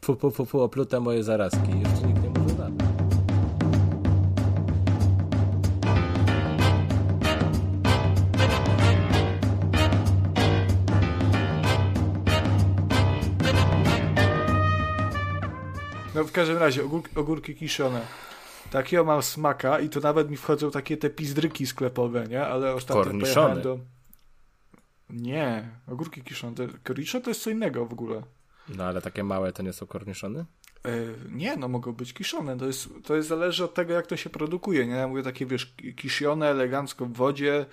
pu, pu, pu, pu, oplute moje zarazki. Jeszcze nikt nie może zabrać. No w każdym razie, ogórki, ogórki kiszone. Takiego mam smaka i to nawet mi wchodzą takie te pizdryki sklepowe, nie? Ale ostatnio Korniszone. pojechałem do... Nie, ogórki kiszone. Korniszone to jest co innego w ogóle. No ale takie małe to nie są korniszony? E, nie, no mogą być kiszone. To jest, to jest zależy od tego, jak to się produkuje, nie? Ja mówię takie, wiesz, kiszone elegancko w wodzie,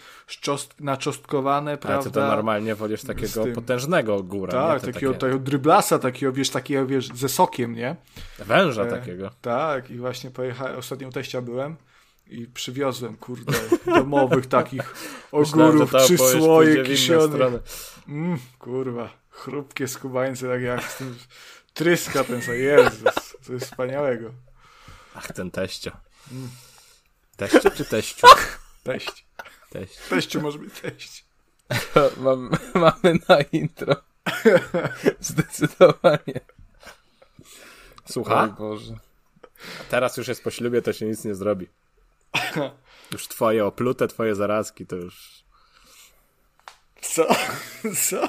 naczostkowane, Ale prawda? ty to normalnie wolisz takiego potężnego góra, Tak, takiego, takie takiego dryblasa, takiego, wiesz, takiego, wiesz, ze sokiem, nie? Węża E, takiego. Tak, i właśnie pojechałem, ostatnio u teścia byłem i przywiozłem, kurde, domowych takich ogórów, trzy słoje kisionych. Mm, kurwa, chrupkie skubańce, tak jak z tym tryska ten co, Jezus, to jest wspaniałego. Ach, ten teścio. Mm. Teścio czy teściu? Teść, Teść. teściu może być teść. Mam, mamy na intro. Zdecydowanie. Słucha? Oj Boże. Teraz już jest po ślubie, to się nic nie zrobi. Już twoje oplute, twoje zarazki, to już... Co? Co?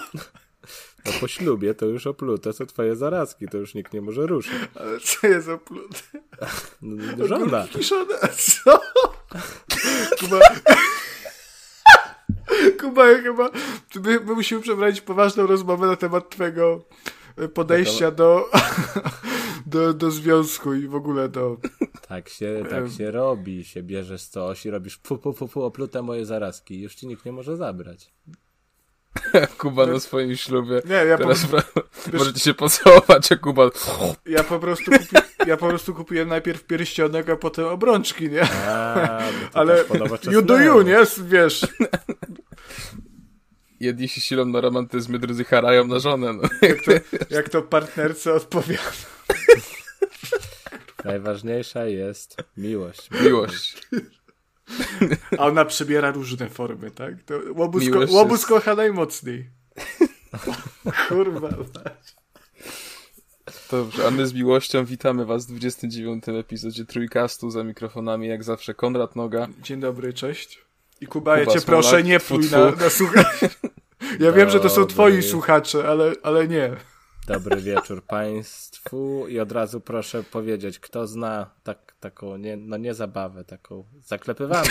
No po ślubie to już oplute są twoje zarazki, to już nikt nie może ruszyć. Ale co jest za plut? No, żona. Kiszone, co? Kuba... Kuba, ja chyba... My, my musimy przeprowadzić poważną rozmowę na temat twojego podejścia do, do, do związku i w ogóle do... Tak się, tak się robi, się bierzesz coś i robisz pu, pu, pu, pu, oplute moje zarazki. Już ci nikt nie może zabrać. Kuba na swoim ślubie. Nie, ja po, Teraz pra- możecie się pocałować, a Kuba... ja po prostu kupi, ja po prostu kupiłem najpierw pierścionek, a potem obrączki, nie? A, no Ale you do you, nie? Wiesz, Jedni się silą na romantyzmy, drudzy harają na żonę. No. jak to, jak to partnerce odpowiada. Najważniejsza jest miłość. Miłość. A ona przybiera różne formy, tak? To łobuz, ko- łobuz kocha najmocniej. Kurwa. Dobrze, a my z miłością witamy was w 29. epizodzie Trójkastu za mikrofonami, jak zawsze Konrad Noga. Dzień dobry, cześć. I Kuba, ja Kuba cię Smolak, proszę, nie tfu, na, na słuchaczy. Ja wiem, że to są twoi słuchacze, ale, ale nie. Dobry wieczór Państwu i od razu proszę powiedzieć, kto zna tak, taką, nie, no nie zabawę, taką zaklepywankę.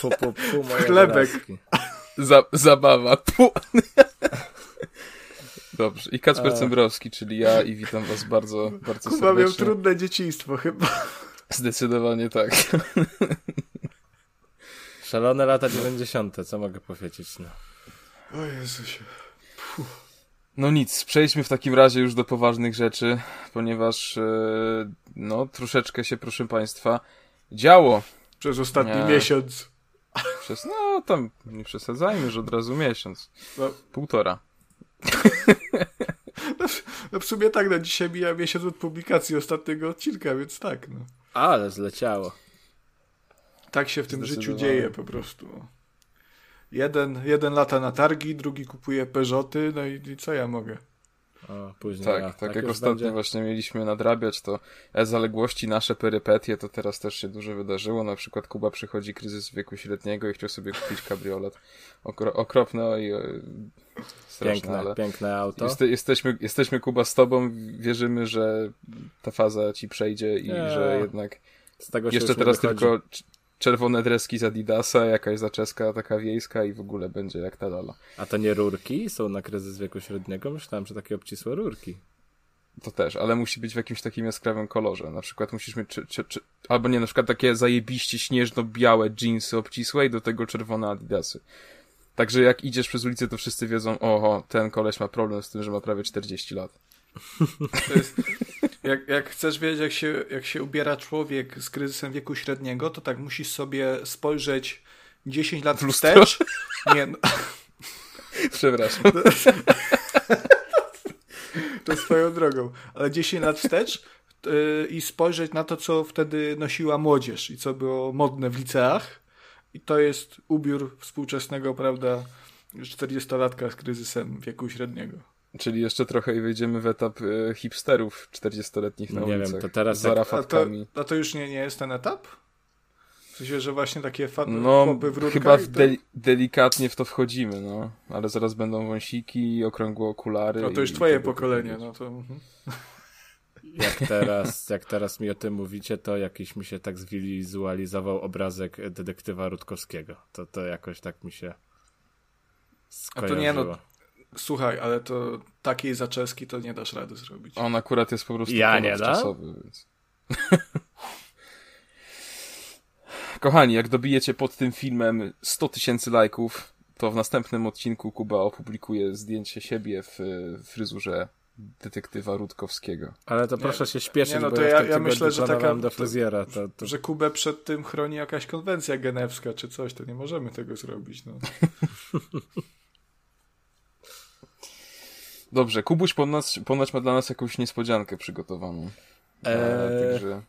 Pu, pu, pu, moje Chlebek. zarazki. Za, zabawa. Pu. Dobrze, i Kacper A. Cembrowski, czyli ja i witam was bardzo, bardzo Kuba miał serdecznie. trudne dzieciństwo chyba. Zdecydowanie tak. Szalone lata 90., co mogę powiedzieć? No. O Jezusie. No nic, przejdźmy w takim razie już do poważnych rzeczy, ponieważ e, no troszeczkę się, proszę państwa, działo Przez ostatni miesiąc. przez, no tam nie przesadzajmy, że od razu miesiąc, No, półtora. no w sumie tak, no dzisiaj mija miesiąc od publikacji ostatniego odcinka, więc tak, no. Ale zleciało. Tak się w tym życiu dzieje po prostu. Jeden, jeden lata na targi, drugi kupuje Peugeoty, no i, i co ja mogę? O, później. Tak, a, tak jak już ostatnio będzie- właśnie mieliśmy nadrabiać, to e zaległości, nasze perypetie, to teraz też się dużo wydarzyło. Na przykład Kuba przychodzi kryzys wieku średniego i chciał sobie kupić kabriolet. Okro, okropne i e, straszne, Piękne, ale piękne auto. jeste, jesteśmy, jesteśmy Kuba z tobą, wierzymy, że ta faza ci przejdzie i Nie. że jednak Z tego się jeszcze teraz tylko czerwone dreski z Adidasa, jakaś zaczeska taka wiejska i w ogóle będzie jak ta lala. A to nie rurki są na kryzys wieku średniego? Myślałem, że takie obcisłe rurki. To też, ale musi być w jakimś takim jaskrawym kolorze. Na przykład musisz mieć, czy, czy, czy, albo nie, na przykład takie zajebiście śnieżno-białe jeansy obcisłe i do tego czerwone adidasy. Także jak idziesz przez ulicę, to wszyscy wiedzą, oho, ten koleś ma problem z tym, że ma prawie 40 lat. To jest, jak, jak chcesz wiedzieć, jak się, jak się ubiera człowiek z kryzysem wieku średniego, to tak musisz sobie spojrzeć 10 lat lustro? wstecz. Nie, no, Przepraszam. to swoją drogą, ale 10 lat wstecz yy, i spojrzeć na to, co wtedy nosiła młodzież i co było modne w liceach. I to jest ubiór współczesnego, prawda, 40-latka z kryzysem wieku średniego. Czyli jeszcze trochę i wejdziemy w etap e, hipsterów 40-letnich na Nie ulicach. wiem, to teraz z jak- A to, a to już nie, nie jest ten etap? W sensie, że właśnie takie fa- No, chłopy w chyba w to- deli- delikatnie w to wchodzimy, no. Ale zaraz będą wąsiki, okrągłe okulary. No to już twoje pokolenie, no to... mhm. Jak teraz, jak teraz mi o tym mówicie, to jakiś mi się tak zwizualizował obrazek detektywa Rutkowskiego. To, to jakoś tak mi się A skojarzyło. to nie, no, Słuchaj, ale to takiej zaczeski to nie dasz rady zrobić. On akurat jest po prostu Ja nie czasowy, więc... Kochani, jak dobijecie pod tym filmem 100 tysięcy lajków, to w następnym odcinku Kuba opublikuje zdjęcie siebie w fryzurze detektywa Rutkowskiego. Ale to proszę się śpieszyć, nie, no bo to ja, ja- ja myślę, że taka- do fryzjera. To, to... Że Kubę przed tym chroni jakaś konwencja genewska czy coś, to nie możemy tego zrobić. No. Dobrze, Kubuś ponoć, ponoć ma dla nas jakąś niespodziankę przygotowaną. Eee, także...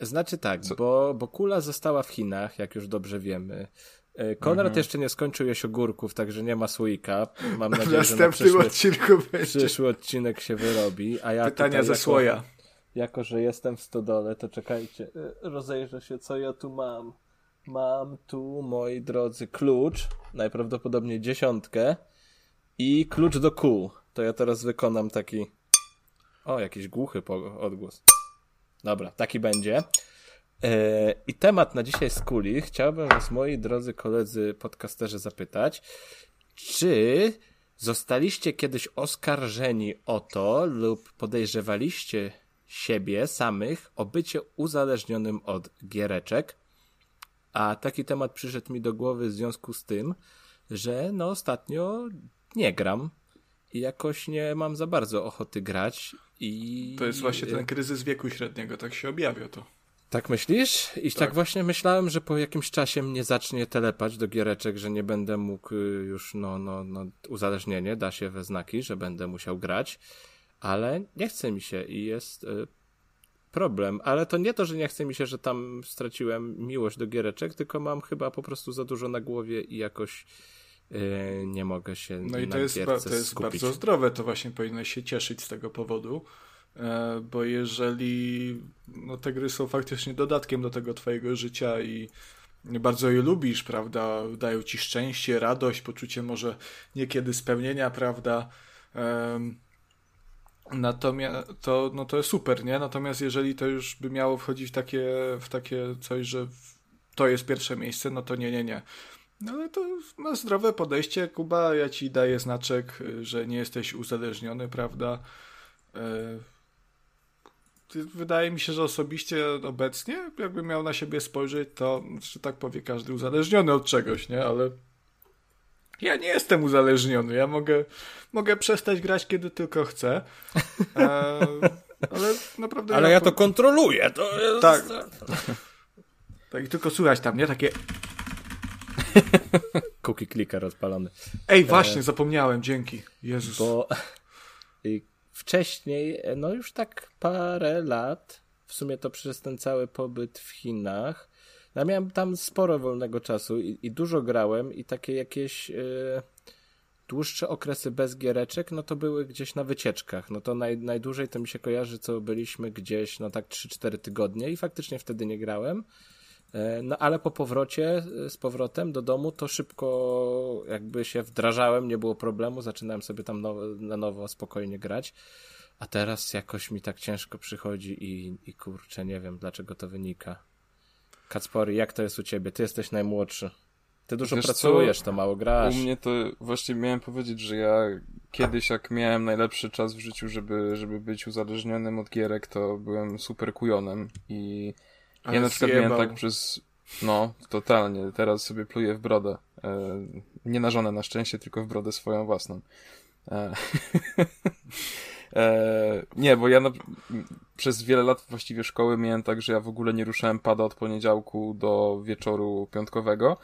Znaczy tak, Co? bo, bo kula została w Chinach, jak już dobrze wiemy. E, Konrad Mhm. jeszcze nie skończył jeść ogórków, także nie ma słoika. Mam nadzieję, że na przyszły, odcinku będzie przyszły odcinek się wyrobi. A ja pytania ze jako- słoja. Jako, że jestem w stodole, to czekajcie, e, rozejrzę się, co ja tu mam. Mam tu, moi drodzy, klucz, najprawdopodobniej dziesiątkę i klucz do kół. To ja teraz wykonam taki... O, jakiś głuchy odgłos. Dobra, taki będzie. E, I temat na dzisiaj z kuli chciałbym was, moi drodzy koledzy podcasterzy, zapytać, czy zostaliście kiedyś oskarżeni o to lub podejrzewaliście siebie samych o bycie uzależnionym od giereczek? A taki temat przyszedł mi do głowy w związku z tym, że no ostatnio nie gram jakoś nie mam za bardzo ochoty grać i... To jest właśnie ten kryzys wieku średniego, tak się objawia to. Tak myślisz? I tak. Tak. właśnie myślałem, że po jakimś czasie mnie zacznie telepać do giereczek, że nie będę mógł y, już, no, no, no, uzależnienie da się we znaki, że będę musiał grać, ale nie chce mi się i jest y, problem. Ale to nie to, że nie chce mi się, że tam straciłem miłość do giereczek, tylko mam chyba po prostu za dużo na głowie i jakoś y, nie mogę się No i to jest, ba- to jest skupić. bardzo zdrowe, to właśnie powinieneś się cieszyć z tego powodu, e, bo jeżeli no, te gry są faktycznie dodatkiem do tego twojego życia i bardzo je lubisz, prawda, dają ci szczęście, radość, poczucie może niekiedy spełnienia, prawda, Natomiast to, no to jest super, nie? Natomiast jeżeli to już by miało wchodzić w takie, w takie coś, że w- to jest pierwsze miejsce, no to nie, nie, nie. No ale to ma zdrowe podejście, Kuba, ja ci daję znaczek, y, że nie jesteś uzależniony, prawda? Ty- Wydaje mi się, że osobiście obecnie, jakbym miał na siebie spojrzeć, to, że tak powie każdy uzależniony od czegoś, nie? Ale ja nie jestem uzależniony. Ja mogę, mogę przestać grać, kiedy tylko chcę. E, ale naprawdę. Ale ja to po- kontroluję, to jest... Tak. Tak, i tylko słychać tam, nie? Takie. Cookie clicker odpalony. Ej, właśnie, zapomniałem, dzięki. Jezus. Bo wcześniej, no już tak parę lat, w sumie to przez ten cały pobyt w Chinach, ja miałem tam sporo wolnego czasu i, i dużo grałem i takie jakieś y, dłuższe okresy bez giereczek, no to były gdzieś na wycieczkach. No to naj, najdłużej to mi się kojarzy, co byliśmy gdzieś, no tak 3-4 tygodnie i faktycznie wtedy nie grałem. E, No ale po powrocie e, z powrotem do domu to szybko jakby się wdrażałem, nie było problemu, zaczynałem sobie tam nowo, na nowo spokojnie grać. A teraz jakoś mi tak ciężko przychodzi i, i kurczę, nie wiem dlaczego to wynika. Kacpory, jak to jest u ciebie? Ty jesteś najmłodszy. Ty dużo Wiesz co? pracujesz, to mało grasz. U mnie to właśnie miałem powiedzieć, że ja kiedyś jak miałem najlepszy czas w życiu, żeby, żeby być uzależnionym od gierek, to byłem super kujonem i Ale ja na przykład zjebał. miałem tak przez, no, totalnie, teraz sobie pluję w brodę. E, nie na żonę na szczęście, tylko w brodę swoją własną. E, e, nie, bo ja na, przez wiele lat właściwie szkoły miałem tak, że ja w ogóle nie ruszałem pada od poniedziałku do wieczoru piątkowego,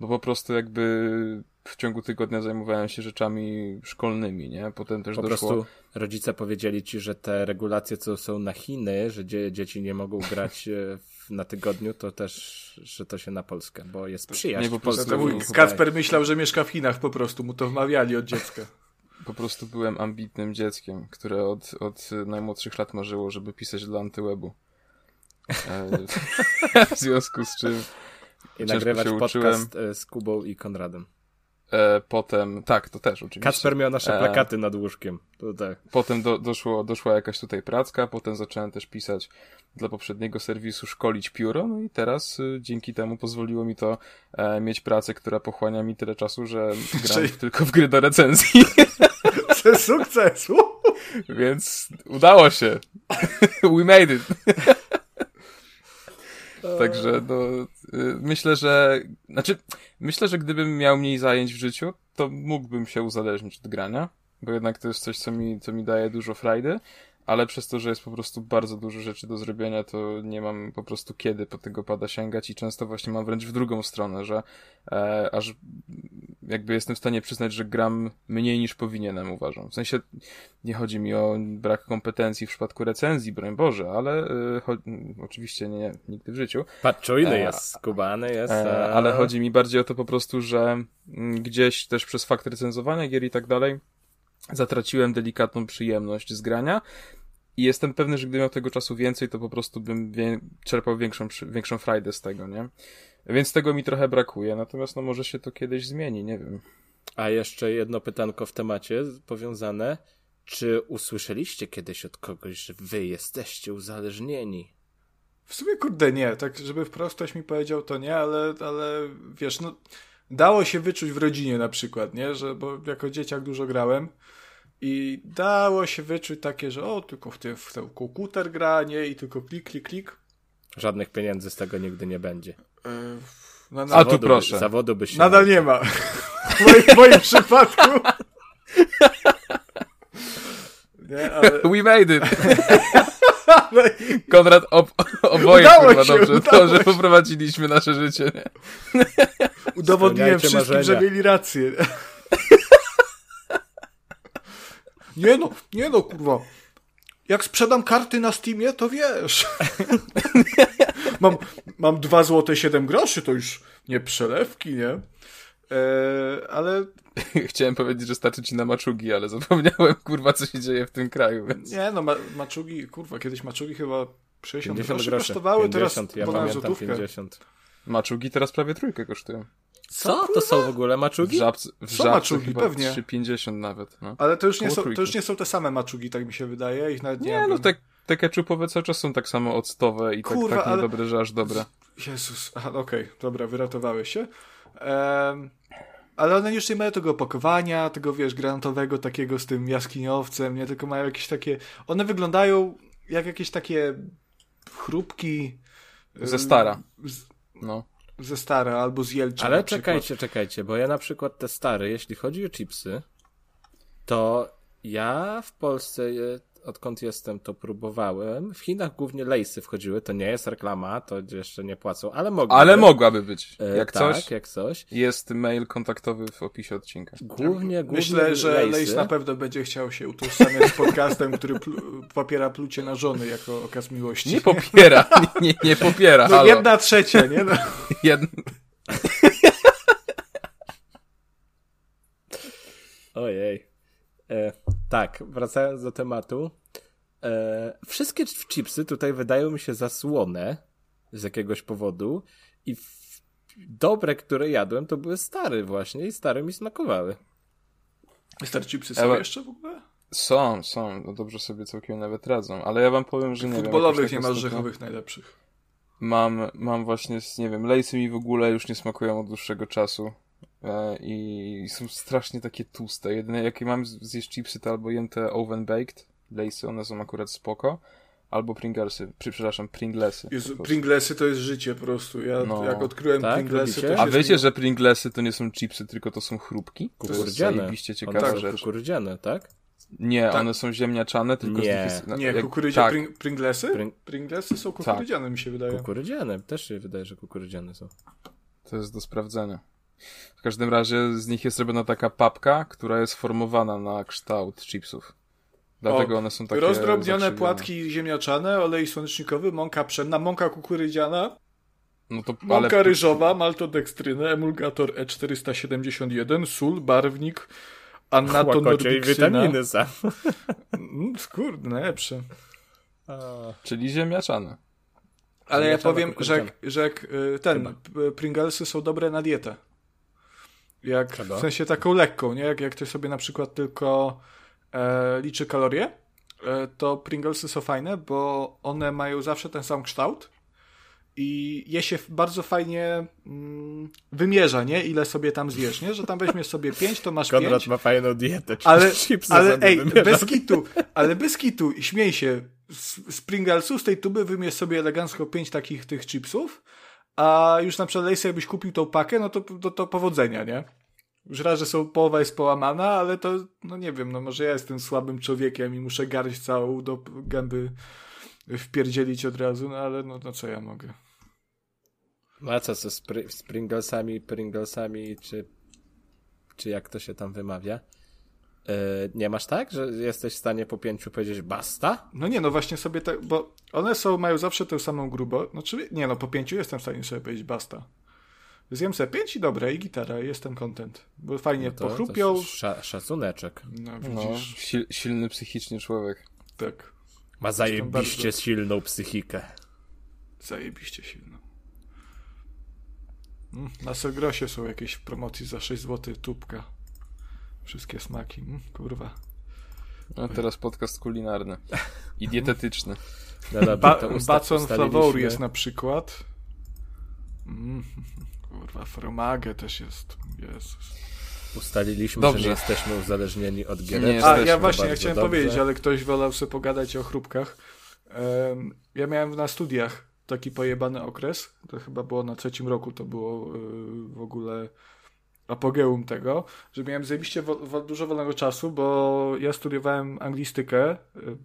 bo po prostu jakby w ciągu tygodnia zajmowałem się rzeczami szkolnymi, nie? Potem też Po doszło... prostu rodzice powiedzieli ci, że te regulacje, co są na Chiny, że dzie dzieci nie mogą grać w- na tygodniu, to też, że to się na Polskę, bo jest przyjaźń nie, po Polsce- Kacper myślał, że mieszka w Chinach po prostu, mu to wmawiali od dziecka. po prostu byłem ambitnym dzieckiem, które od, od najmłodszych lat marzyło, żeby pisać dla antywebu. E, w związku z czym I nagrywać się podcast e, z Kubą i Konradem. E, potem, tak, to też oczywiście. Kacper miał nasze E, plakaty nad łóżkiem. To tak. Potem do, doszło, doszła jakaś tutaj pracka, potem zacząłem też pisać dla poprzedniego serwisu szkolić pióro, no i teraz y, dzięki temu pozwoliło mi to e, mieć pracę, która pochłania mi tyle czasu, że gram Czyli- tylko w gry do recenzji, Sukces! więc udało się. We made it. Także no, y, myślę, że, znaczy, myślę, że gdybym miał mniej zajęć w życiu, to mógłbym się uzależnić od grania, bo jednak to jest coś, co mi, co mi daje dużo frajdy, ale przez to, że jest po prostu bardzo dużo rzeczy do zrobienia, to nie mam po prostu kiedy po tego pada sięgać i często właśnie mam wręcz w drugą stronę, że e, aż jakby jestem w stanie przyznać, że gram mniej niż powinienem, uważam. W sensie nie chodzi mi o brak kompetencji w przypadku recenzji, broń Boże, ale e, cho- oczywiście nie, nigdy w życiu. Patrz, czujny E, jest, skubany jest. E, a- ale chodzi mi bardziej o to po prostu, że mm, gdzieś też przez fakt recenzowania gier i tak dalej zatraciłem delikatną przyjemność z grania i jestem pewny, że gdybym miał tego czasu więcej, to po prostu bym wie, czerpał większą, większą frajdę z tego, nie? Więc tego mi trochę brakuje, natomiast no może się to kiedyś zmieni, nie wiem. A jeszcze jedno pytanko w temacie powiązane. Czy usłyszeliście kiedyś od kogoś, że wy jesteście uzależnieni? W sumie kurde nie, tak żeby wprost ktoś mi powiedział to nie, ale, ale wiesz, no dało się wyczuć w rodzinie na przykład, nie, że bo jako dzieciak dużo grałem i dało się wyczuć takie, że o, tylko w tym, w ten komputer gra, nie, i tylko klik, klik, klik. Żadnych pieniędzy z tego nigdy nie będzie. Yy, no, A tu Zawodu by- proszę. Zawodu by się... Nadal nie ma. W moim, w moim przypadku. Nie, ale, We made it! Konrad, ob, oboje Udało kurwa się, dobrze, udało to, że poprowadziliśmy nasze życie, nie? udowodniłem wszystkim, że marzenia. mieli rację. Nie no, nie no, kurwa. Jak sprzedam karty na Steamie, to wiesz. mam, mam 2 złote 7 groszy, to już nie przelewki, nie? Eee, ale Chciałem powiedzieć, że starczy ci na maczugi, ale zapomniałem, kurwa, co się dzieje w tym kraju, więc... nie no, ma, maczugi, kurwa, kiedyś maczugi chyba 60 50 groszy kosztowały, 50, teraz ja pamiętam złotówkę. 50. Maczugi teraz prawie trójkę kosztują. Co? To są w ogóle W maczugi? żabce, w Są żabce maczugi, chyba pewnie. 3,50 nawet, no. Ale to już, nie są, to już nie są te same maczugi, tak mi się wydaje. Ich nawet nie, Nie, no te, te ketchupowe cały czas są tak samo octowe i Kurwa, tak, tak ale- niedobre, że aż dobre. Jezus, aha, okej, dobra, wyratowałeś się. Em, ale one już nie mają tego opakowania, tego wiesz, granatowego takiego z tym jaskiniowcem, nie tylko mają jakieś takie. One wyglądają jak jakieś takie chrupki. Ze em, stara. Z, No. ze stara albo z Jelcza. Ale czekajcie, czekajcie, bo ja na przykład te stare, jeśli chodzi o chipsy, to ja w Polsce, je- odkąd jestem, to próbowałem. W Chinach głównie lejsy wchodziły, to nie jest reklama, to jeszcze nie płacą, ale mogą. Ale mogłaby być. E, Jak tak, coś, jak coś. jest mail kontaktowy w opisie odcinka. Głównie, głównie Myślę, że lejsy. Lejs na pewno będzie chciał się utożsamiać z podcastem, który plu, popiera plucie na żony jako okaz miłości. Nie popiera, nie, nie, nie popiera, no halo. jedna trzecia, nie? No. Jedna... Ojej. E, tak, wracając do tematu. E, wszystkie ch- chipsy tutaj wydają mi się zasłone z jakiegoś powodu i w, dobre, które jadłem, to były stare właśnie i stare mi smakowały. Star chipsy są Ewa- jeszcze w ogóle? Są, są, no dobrze sobie całkiem nawet radzą, ale ja wam powiem, że nie wiem. Futbolowych nie tak ma ostatnio rzechowych najlepszych. Mam, mam właśnie, z- nie wiem, lejsy mi w ogóle już nie smakują od dłuższego czasu i są strasznie takie tłuste. Jedyne jakie mam zjeść chipsy to albo jem te oven baked lejsy, one są akurat spoko, albo Pringlesy, przepraszam, Pringlesy. Jezu. Pringlesy to jest życie po prostu. Ja No. jak odkryłem Tak? Pringlesy, to A wiecie, zmieniło. że Pringlesy to nie są chipsy, tylko to są chrupki? To jest Kukurydziane. zajebiście One ciekawa są rzecz. kukurydziane, tak? Nie, Tak. one są ziemniaczane, tylko Nie. z nich jest... Nie, jak- kukurydzia, tak, pring, Pringlesy? Pring- Pringlesy są kukurydziane, mi się wydaje. Kukurydziane, też się wydaje, że kukurydziane są. To jest do sprawdzenia. W każdym razie z nich jest robiona taka papka, która jest formowana na kształt chipsów. Dlatego O, one są takie Rozdrobnione płatki ziemniaczane, olej słonecznikowy, mąka pszenna, mąka kukurydziana, No to, mąka ale ryżowa, maltodekstrynę, emulgator E471, sól, barwnik, Anatonordiksyna. i witaminy sam. Mm, Kurde, najlepsze. Czyli ziemniaczane. Ale ja Ziemniaczana powiem, że że y, ten, Pringlesy są dobre na dietę. Jak, w sensie taką lekką, nie? Jak, jak ktoś sobie na przykład tylko e, liczy kalorie, e, to Pringlesy są fajne, bo one mają zawsze ten sam kształt i je się bardzo fajnie mm, wymierza, nie? Ile sobie tam zjesz, nie? Że tam weźmiesz sobie 5, to masz 5. Konrad ma fajną dietę. Ale, ale ej, bez kitu, ale bez kitu, śmiej się, z, z Pringlesu, z tej tuby wymierz sobie elegancko pięć takich tych chipsów, a już na Lejsa, jakbyś kupił tą pakę, no to, to, to powodzenia, nie? Już raz, że są, połowa jest połamana, ale to, no nie wiem, no może ja jestem słabym człowiekiem i muszę garść całą do gęby wpierdzielić od razu, no ale no, no co ja mogę. No a co, co z, Pri- z Pringlesami, Pringlesami, czy, czy jak to się tam wymawia? Yy, nie masz tak, że jesteś w stanie po pięciu powiedzieć basta? No nie, no właśnie sobie tak, bo one są, mają zawsze tę samą grubość. Znaczy, nie no, po pięciu jestem w stanie sobie powiedzieć basta. Zjem sobie pięć i dobra, i gitara, i jestem content. Bo fajnie No to, pochrupią. to sz- szacuneczek. No No, widzisz, sil, silny psychicznie człowiek. tak. Ma zajebiście bardzo- silną psychikę. Zajebiście silno. Mm, na Selgrosie są jakieś promocji za 6 zł tubka. Wszystkie smaki. Mm, kurwa. No teraz podcast kulinarny. I dietetyczny. Ba Bacon Flavor jest na przykład. Mm, kurwa, fromage też jest. Jezus. Ustaliliśmy, Dobrze. że nie jesteśmy uzależnieni od gier. Nie A, jesteśmy ja właśnie, ja chciałem dobrze. powiedzieć, ale ktoś wolał sobie pogadać o chrupkach. Em, ja miałem na studiach taki pojebany okres. To chyba było na trzecim roku, to było y, w ogóle apogeum tego, że miałem zajebiście wo, wo, dużo wolnego czasu, bo ja studiowałem anglistykę,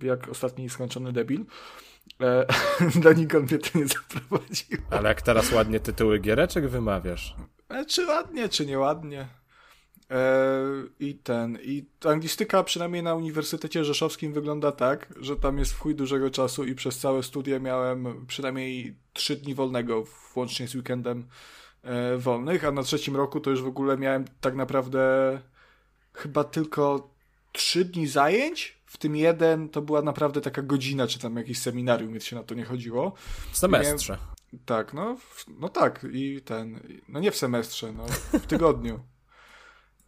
y, jak ostatni skończony debil. E, do nikąd mnie to nie zaprowadził. Ale jak teraz ładnie tytuły giereczek wymawiasz. E, czy ładnie, czy nieładnie. E, I ten, i anglistyka przynajmniej na Uniwersytecie Rzeszowskim wygląda tak, że tam jest w chuj dużego czasu i przez całe studia miałem przynajmniej trzy dni wolnego, włącznie z weekendem e, wolnych, a na trzecim roku to już w ogóle miałem tak naprawdę chyba tylko trzy dni zajęć, w tym jeden to była naprawdę taka godzina, czy tam jakieś seminarium, więc się na to nie chodziło. W semestrze. Tak, no, w- no tak, i ten, no nie w semestrze, no, w tygodniu.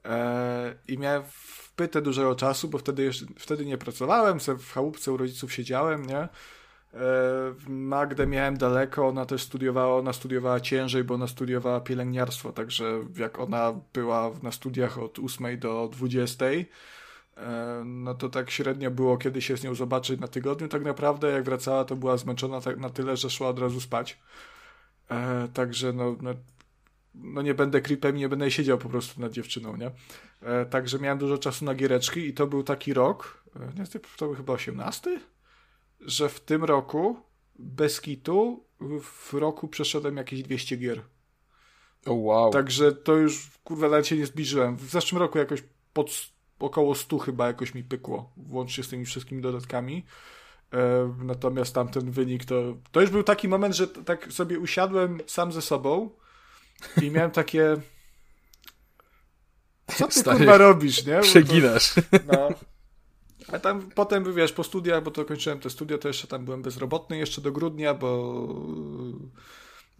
E, I miałem wpytę dużego czasu, bo wtedy jeszcze, wtedy nie pracowałem, w chałupce u rodziców siedziałem, nie? Magdę miałem daleko, ona też studiowała, ona studiowała ciężej, bo ona studiowała pielęgniarstwo, także jak ona była na studiach od 8 do 20, e, no to tak średnio było, kiedy się z nią zobaczyć na tygodniu. Tak naprawdę, jak wracała, to była zmęczona tak na tyle, że szła od razu spać. E, także no, no, no nie będę creepem nie będę siedział po prostu nad dziewczyną, nie? E, także miałem dużo czasu na giereczki i to był taki rok, nie to był chyba 18, że w tym roku bez kitu w roku przeszedłem jakieś 200 gier. O wow. Także to już, kurwa, nawet się nie zbliżyłem. W zeszłym roku jakoś pod około 100 chyba jakoś mi pykło, włącznie z tymi wszystkimi dodatkami. E, natomiast tamten wynik to... To już był taki moment, że tak sobie usiadłem sam ze sobą i miałem takie... Co ty Stary, kurwa robisz, nie? Bo to- Przeginasz. no. A tam potem, wiesz, po studiach, bo to kończyłem te studia, to jeszcze tam byłem bezrobotny jeszcze do grudnia, bo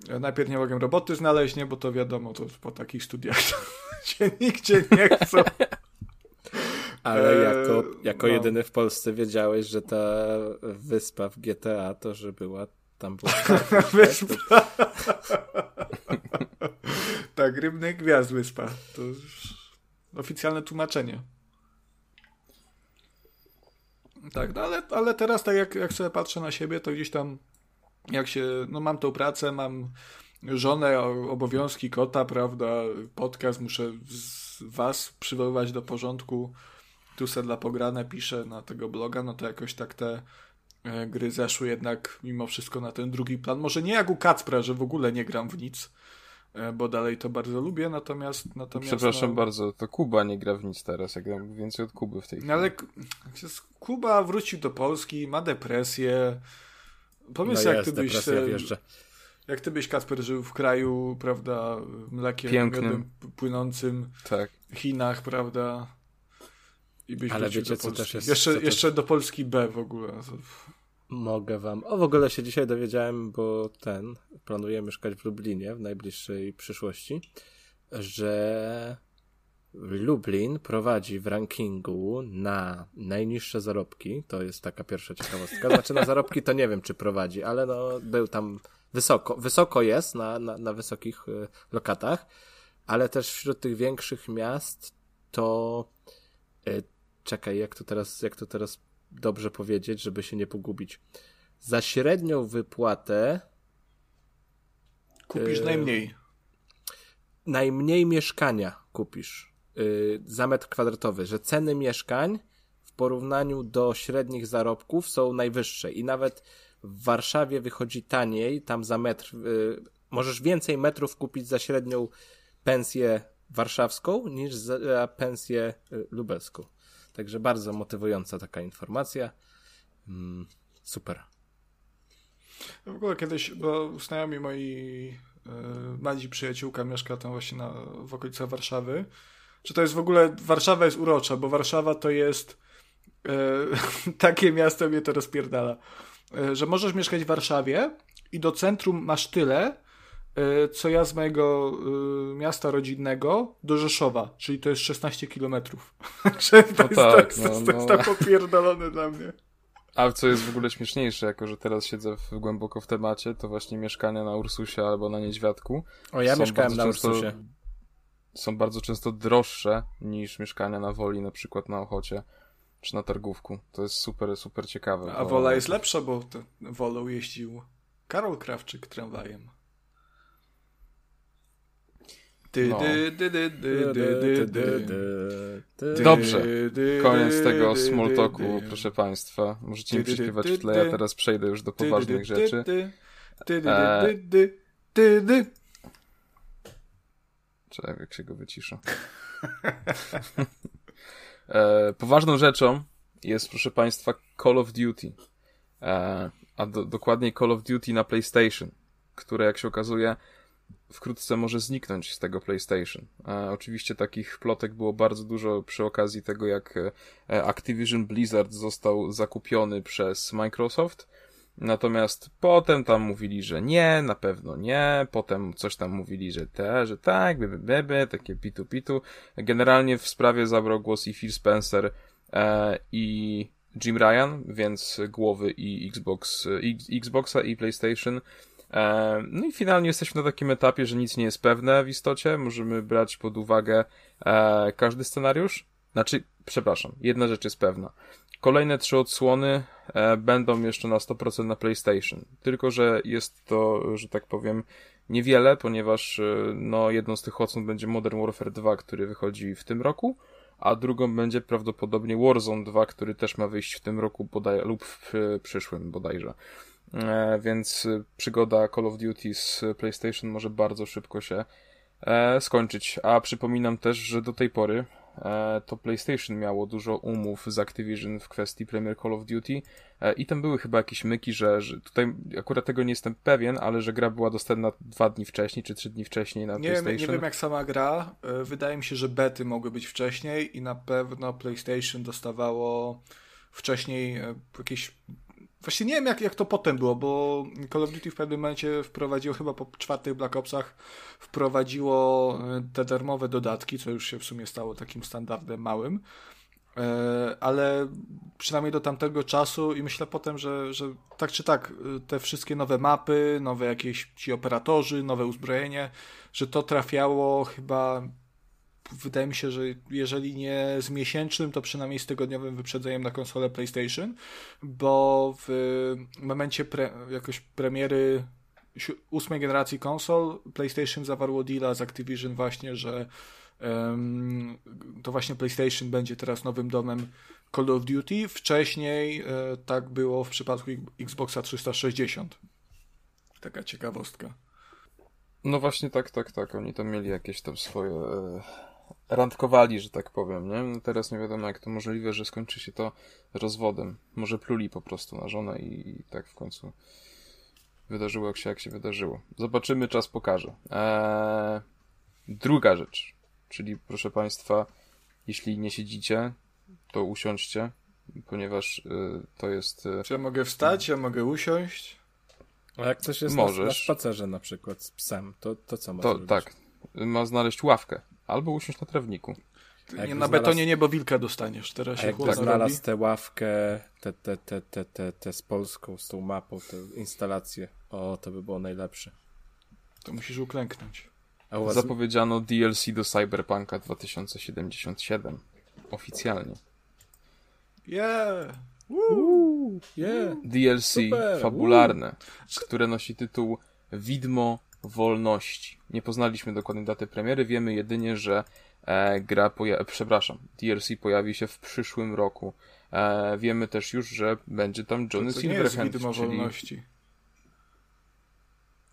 e, najpierw nie mogłem roboty znaleźć, nie, bo to wiadomo, to po takich studiach to się nigdzie nie chcą. Ale Eee, jako, jako no. jedyny w Polsce wiedziałeś, że ta wyspa w GTA to, że była tam była Wyspa. tak, rybny gwiazd wyspa. To już oficjalne tłumaczenie. Tak, no ale, ale teraz tak jak, jak sobie patrzę na siebie, to gdzieś tam jak się, no mam tą pracę, mam żonę, obowiązki kota, prawda, podcast, muszę was przywoływać do porządku, tu se dla pograne piszę na tego bloga, no to jakoś tak te e, gry zeszły jednak mimo wszystko na ten drugi plan. Może nie jak u Kacpra, że w ogóle nie gram w nic, bo dalej to bardzo lubię, natomiast... natomiast Przepraszam no, bardzo, to Kuba nie gra w nic teraz. Ja gram więcej od Kuby w tej chwili. No ale K- Kuba wrócił do Polski, ma depresję. Pomyśl, no jak jest, ty byś jak ty byś Kacper żył w kraju, prawda, mlekiem Pięknym. płynącym Tak. Chinach, prawda? I byś Ale wrócił wiecie, do co Polski. też jest- Jeszcze, co też- jeszcze do Polski B w ogóle. Mogę wam. O, w ogóle się dzisiaj dowiedziałem, bo ten planuję mieszkać w Lublinie w najbliższej przyszłości, że Lublin prowadzi w rankingu na najniższe zarobki. To jest taka pierwsza ciekawostka. Znaczy na zarobki to nie wiem, czy prowadzi, ale no był tam wysoko. Wysoko jest na, na, na wysokich y, lokatach, ale też wśród tych większych miast to y, czekaj, jak to teraz, jak to teraz dobrze powiedzieć, żeby się nie pogubić. Za średnią wypłatę Kupisz Yy, najmniej. najmniej mieszkania kupisz yy, za metr kwadratowy, że ceny mieszkań w porównaniu do średnich zarobków są najwyższe i nawet w Warszawie wychodzi taniej, tam za metr, yy, możesz więcej metrów kupić za średnią pensję warszawską niż za pensję yy, lubelską. Także bardzo motywująca taka informacja. Mm, super. W ogóle kiedyś, bo znajomi moi yy, mladzi przyjaciółka mieszka tam właśnie na, w okolicach Warszawy. Czy to jest w ogóle, Warszawa jest urocza, bo Warszawa to jest yy, takie miasto, mnie to rozpierdala, yy, że możesz mieszkać w Warszawie i do centrum masz tyle, co ja z mojego yy, miasta rodzinnego do Rzeszowa, czyli to jest 16 kilometrów. To, jest tak, tak, to, no, jest- to jest no. tak popierdolone dla mnie. A co jest w ogóle śmieszniejsze, jako że teraz siedzę w, głęboko w temacie, to właśnie mieszkania na Ursusie albo na Niedźwiadku O, ja mieszkałem na często- Ursusie. są bardzo często droższe niż mieszkania na Woli, na przykład na Ochocie czy na Targówku. To jest super, super ciekawe. A bo- Wola jest lepsza, bo Wolą jeździł Karol Krawczyk tramwajem. No. Dobrze. Koniec tego dy. proszę państwa. Możecie mi przyśpiewać w tle, ja teraz przejdę już do poważnych rzeczy. E. Czekaj, jak się go wycisza. e, poważną rzeczą jest, proszę Państwa, Call of Duty. E, a do, dokładniej Call of Duty na PlayStation, które, jak się okazuje, wkrótce może zniknąć z tego PlayStation. E, oczywiście takich plotek było bardzo dużo przy okazji tego, jak e, Activision Blizzard został zakupiony przez Microsoft. Natomiast potem tam mówili, że nie, na pewno nie, potem coś tam mówili, że te, że tak, by takie pitu pitu. Generalnie w sprawie zabrał głos i Phil Spencer e, i Jim Ryan, więc głowy i Xbox, i, Xboxa i PlayStation. E, no i finalnie jesteśmy na takim etapie, że nic nie jest pewne w istocie. Możemy brać pod uwagę e, każdy scenariusz. Znaczy, przepraszam, jedna rzecz jest pewna. Kolejne trzy odsłony e, będą jeszcze na 100% na PlayStation. Tylko, że jest to, że tak powiem, niewiele, ponieważ no, jedną z tych odsłon będzie Modern Warfare 2, który wychodzi w tym roku, a drugą będzie prawdopodobnie Warzone 2, który też ma wyjść w tym roku bodaj, lub w przyszłym bodajże. E, więc e, przygoda Call of Duty z PlayStation może bardzo szybko się e, skończyć. A przypominam też, że do tej pory e, to PlayStation miało dużo umów z Activision w kwestii Premier Call of Duty i tam były chyba jakieś myki, że, że tutaj akurat tego nie jestem pewien, ale że gra była dostępna dwa dni wcześniej, czy trzy dni wcześniej na Nie wiem, PlayStation. nie wiem jak sama gra. Wydaje mi się, że bety mogły być wcześniej i na pewno PlayStation dostawało wcześniej jakieś. Właśnie nie wiem, jak, jak to potem było, bo Call of Duty w pewnym momencie wprowadziło, chyba po czwartych Black Opsach, wprowadziło e, te darmowe dodatki, co już się w sumie stało takim standardem małym. E, Ale przynajmniej do tamtego czasu i myślę potem, że, że tak czy tak, e, te wszystkie nowe mapy, nowe jakieś ci operatorzy, nowe uzbrojenie, że to trafiało chyba wydaje mi się, że jeżeli nie z miesięcznym, to przynajmniej z tygodniowym wyprzedzeniem na konsolę PlayStation, bo w momencie pre, jakoś premiery ósmej generacji konsol PlayStation zawarło deala z Activision właśnie, że em, to właśnie PlayStation będzie teraz nowym domem Call of Duty. Wcześniej e, tak było w przypadku Xboxa 360. Taka ciekawostka. No właśnie tak, tak, tak. Oni tam mieli jakieś tam swoje. Randkowali, że tak powiem, nie? No teraz nie wiadomo, jak to możliwe, że skończy się to rozwodem. Może pluli po prostu na żonę i, i tak w końcu wydarzyło jak się, jak się wydarzyło. Zobaczymy, czas pokaże. Eee, druga rzecz, czyli proszę Państwa, jeśli nie siedzicie, to usiądźcie, ponieważ y, to jest... y, Czy ja mogę wstać, ja mogę usiąść? A jak ktoś jest na, Możesz. na spacerze na przykład z psem, to, to co ma To zrobić? tak, ma znaleźć ławkę. Albo usiąść na trawniku. Nie, na znalazł- betonie nie, bo wilka dostaniesz. Teraz się jakby chłodno znalazł robi. tę ławkę, tę te, te, te, te, te z Polską, z tą mapą, tę instalację, o, to by było najlepsze. To musisz uklęknąć. Was... Zapowiedziano DLC do Cyberpunka 2077. Oficjalnie. Yeah! Uuu, yeah. DLC Super, fabularne, które nosi tytuł Widmo Wolności. Nie poznaliśmy dokładnej daty premiery, wiemy jedynie, że e, gra poja- przepraszam, DLC pojawi się w przyszłym roku. E, wiemy też już, że będzie tam Johnny to nie jest Silverhand, widmo czyli wolności.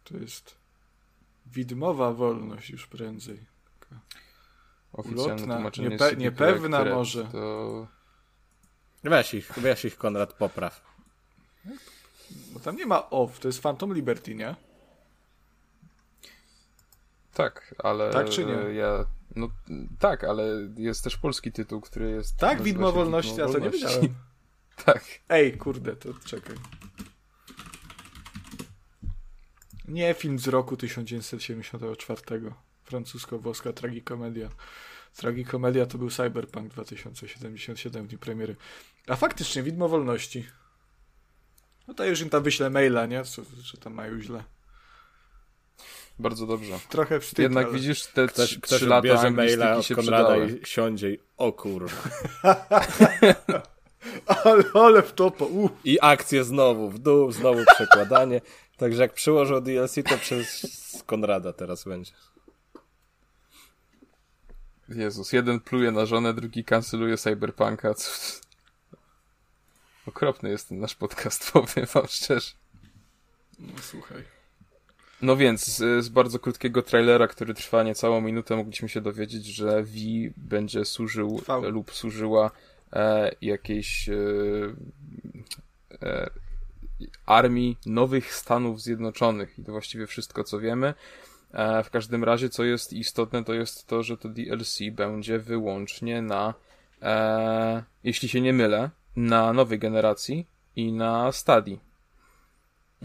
To jest widmowa wolność już prędzej. oficjalne ulotna, tłumaczenie niepe- niepewna może. To Weź ich, weź ich Konrad, popraw. Bo tam nie ma off, to jest Phantom Liberty, nie? Tak, ale Tak czy nie? e, ja no tak, ale jest też polski tytuł, który jest Tak, widmo wolności, Widmo a to nie wiedziałem. Tak. Ej, kurde, to czekaj. Nie film z roku 1974. Francusko-włoska tragikomedia. Tragikomedia to był Cyberpunk 2077 w dniu premiery. A faktycznie, widmo wolności. No to już im tam wyślę maila, nie? Co, że tam mają źle. Bardzo dobrze. Trochę wstyd, Jednak ale... widzisz, te Ktoś, trzy, ktoś trzy lata bierze maila od się Konrada przydały. i siądzie i o kurwa. Ale, ale w topo, uff. I akcje znowu w dół, znowu przekładanie. Także jak przyłożą DLC, to przez Konrada teraz będzie. Jezus, jeden pluje na żonę, drugi kanceluje Cyberpunka. Okropny jest ten nasz podcast, powiem wam szczerze. No słuchaj. No więc, z, z bardzo krótkiego trailera, który trwa niecałą minutę, mogliśmy się dowiedzieć, że V będzie służył Trwał. lub służyła e, jakiejś e, e, armii nowych Stanów Zjednoczonych. I to właściwie wszystko, co wiemy. E, w każdym razie, co jest istotne, to jest to, że to DLC będzie wyłącznie na, e, jeśli się nie mylę, na nowej generacji i na Stadii.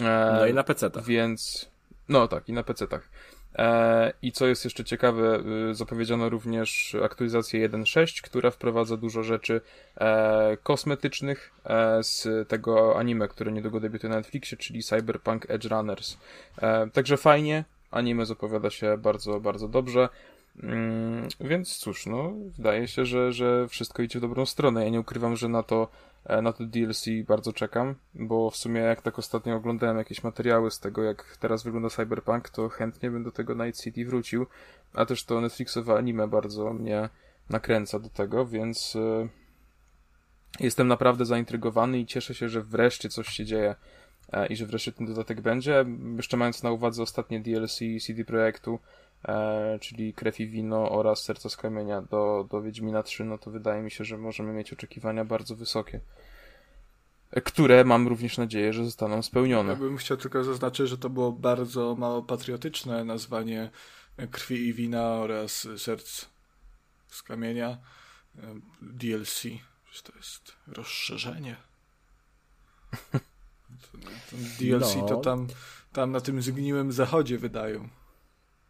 E, No i na PC. więc, no tak, i na PC-tach. E, I co jest jeszcze ciekawe, y, zapowiedziano również aktualizację 1.6, która wprowadza dużo rzeczy e, kosmetycznych e, z tego anime, które niedługo debiutuje na Netflixie, czyli Cyberpunk Edge Runners. Także fajnie, anime zapowiada się bardzo, bardzo dobrze. Mm, więc cóż, no, wydaje się, że, że wszystko idzie w dobrą stronę. Ja nie ukrywam, że na to, na to DLC bardzo czekam, bo w sumie jak tak ostatnio oglądałem jakieś materiały z tego, jak teraz wygląda Cyberpunk, to chętnie bym do tego Night City wrócił, a też to Netflixowe anime bardzo mnie nakręca do tego, więc e, jestem naprawdę zaintrygowany i cieszę się, że wreszcie coś się dzieje e, i że wreszcie ten dodatek będzie. Jeszcze mając na uwadze ostatnie DLC CD Projektu, e, czyli Krew i Wino oraz Serca z Kamienia do, do Wiedźmina 3, no to wydaje mi się, że możemy mieć oczekiwania bardzo wysokie. Które mam również nadzieję, że zostaną spełnione. Ja bym chciał tylko zaznaczyć, że to było bardzo mało patriotyczne nazwanie krwi i wina oraz serc z kamienia e, DLC. To jest rozszerzenie. DLC No. to tam, tam na tym zgniłym zachodzie wydają.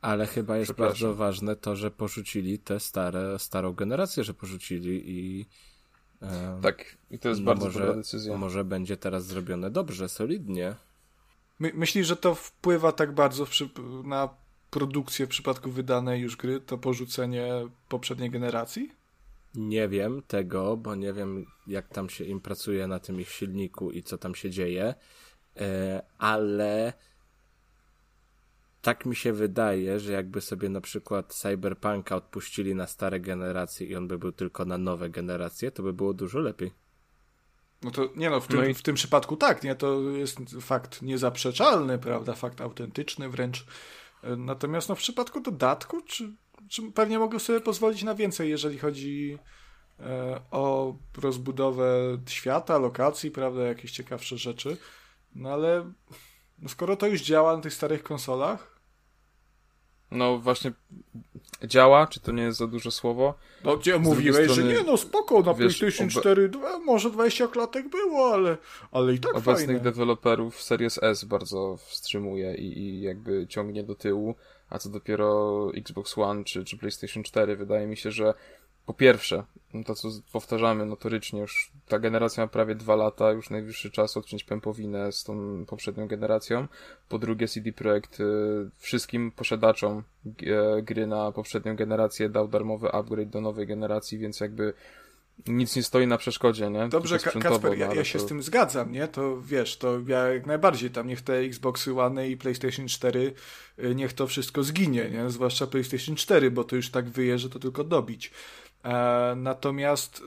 Ale chyba jest bardzo ważne to, że porzucili tę stare, starą generację, że porzucili i. e, Tak, i to jest no bardzo może, dobra decyzja. Może będzie teraz zrobione dobrze, solidnie. My, myślisz, że to wpływa tak bardzo przy, na produkcję w przypadku wydanej już gry, to porzucenie poprzedniej generacji? Nie wiem tego, bo nie wiem, jak tam się im pracuje na tym ich silniku i co tam się dzieje, e, ale tak mi się wydaje, że jakby sobie na przykład Cyberpunka odpuścili na stare generacje i on by był tylko na nowe generacje, to by było dużo lepiej. No to nie no, w tym, No i- w tym przypadku tak, nie, to jest fakt niezaprzeczalny, prawda, fakt autentyczny wręcz. E, Natomiast no, w przypadku dodatku, czy, czy pewnie mogę sobie pozwolić na więcej, jeżeli chodzi e, o rozbudowę świata, lokacji, prawda, jakieś ciekawsze rzeczy. No ale no, skoro to już działa na tych starych konsolach, No właśnie działa, czy to nie jest za duże słowo? No gdzie mówiłeś, strony, że nie, no spoko, na wiesz, PlayStation obe... 4 może 20 klatek było, ale, ale i tak Obecnych fajne. deweloperów Series S bardzo wstrzymuje i, i jakby ciągnie do tyłu, a co dopiero Xbox One czy, czy PlayStation 4. Wydaje mi się, że po pierwsze, no to co powtarzamy notorycznie, już ta generacja ma prawie dwa lata, już najwyższy czas odciąć pępowinę z tą poprzednią generacją. Po drugie, CD Projekt y, wszystkim posiadaczom e, gry na poprzednią generację dał darmowy upgrade do nowej generacji, więc jakby nic nie stoi na przeszkodzie, nie? Dobrze, Kacper, ja, no, ja się to... z tym zgadzam, nie? To wiesz, to ja jak najbardziej tam niech te Xboxy One i PlayStation 4 y, niech to wszystko zginie, nie? Zwłaszcza PlayStation 4, bo to już tak wyje, że to tylko dobić. E, natomiast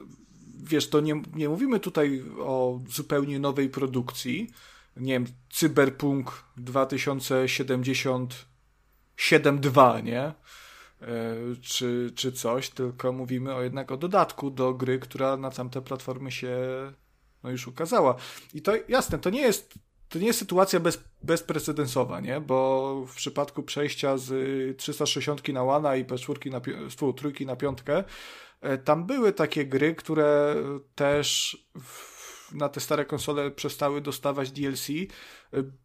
wiesz, to nie, nie mówimy tutaj o zupełnie nowej produkcji. Nie wiem, Cyberpunk 2077.2, nie? E, czy, czy coś, tylko mówimy o jednak o dodatku do gry, która na tamte platformy się no już ukazała. I to jasne, to nie jest to nie jest sytuacja bez, bezprecedensowa, nie? Bo w przypadku przejścia z 360 na One i PS4 na, trójki na piątkę, e, tam były takie gry, które też w, na te stare konsole przestały dostawać DLC, e,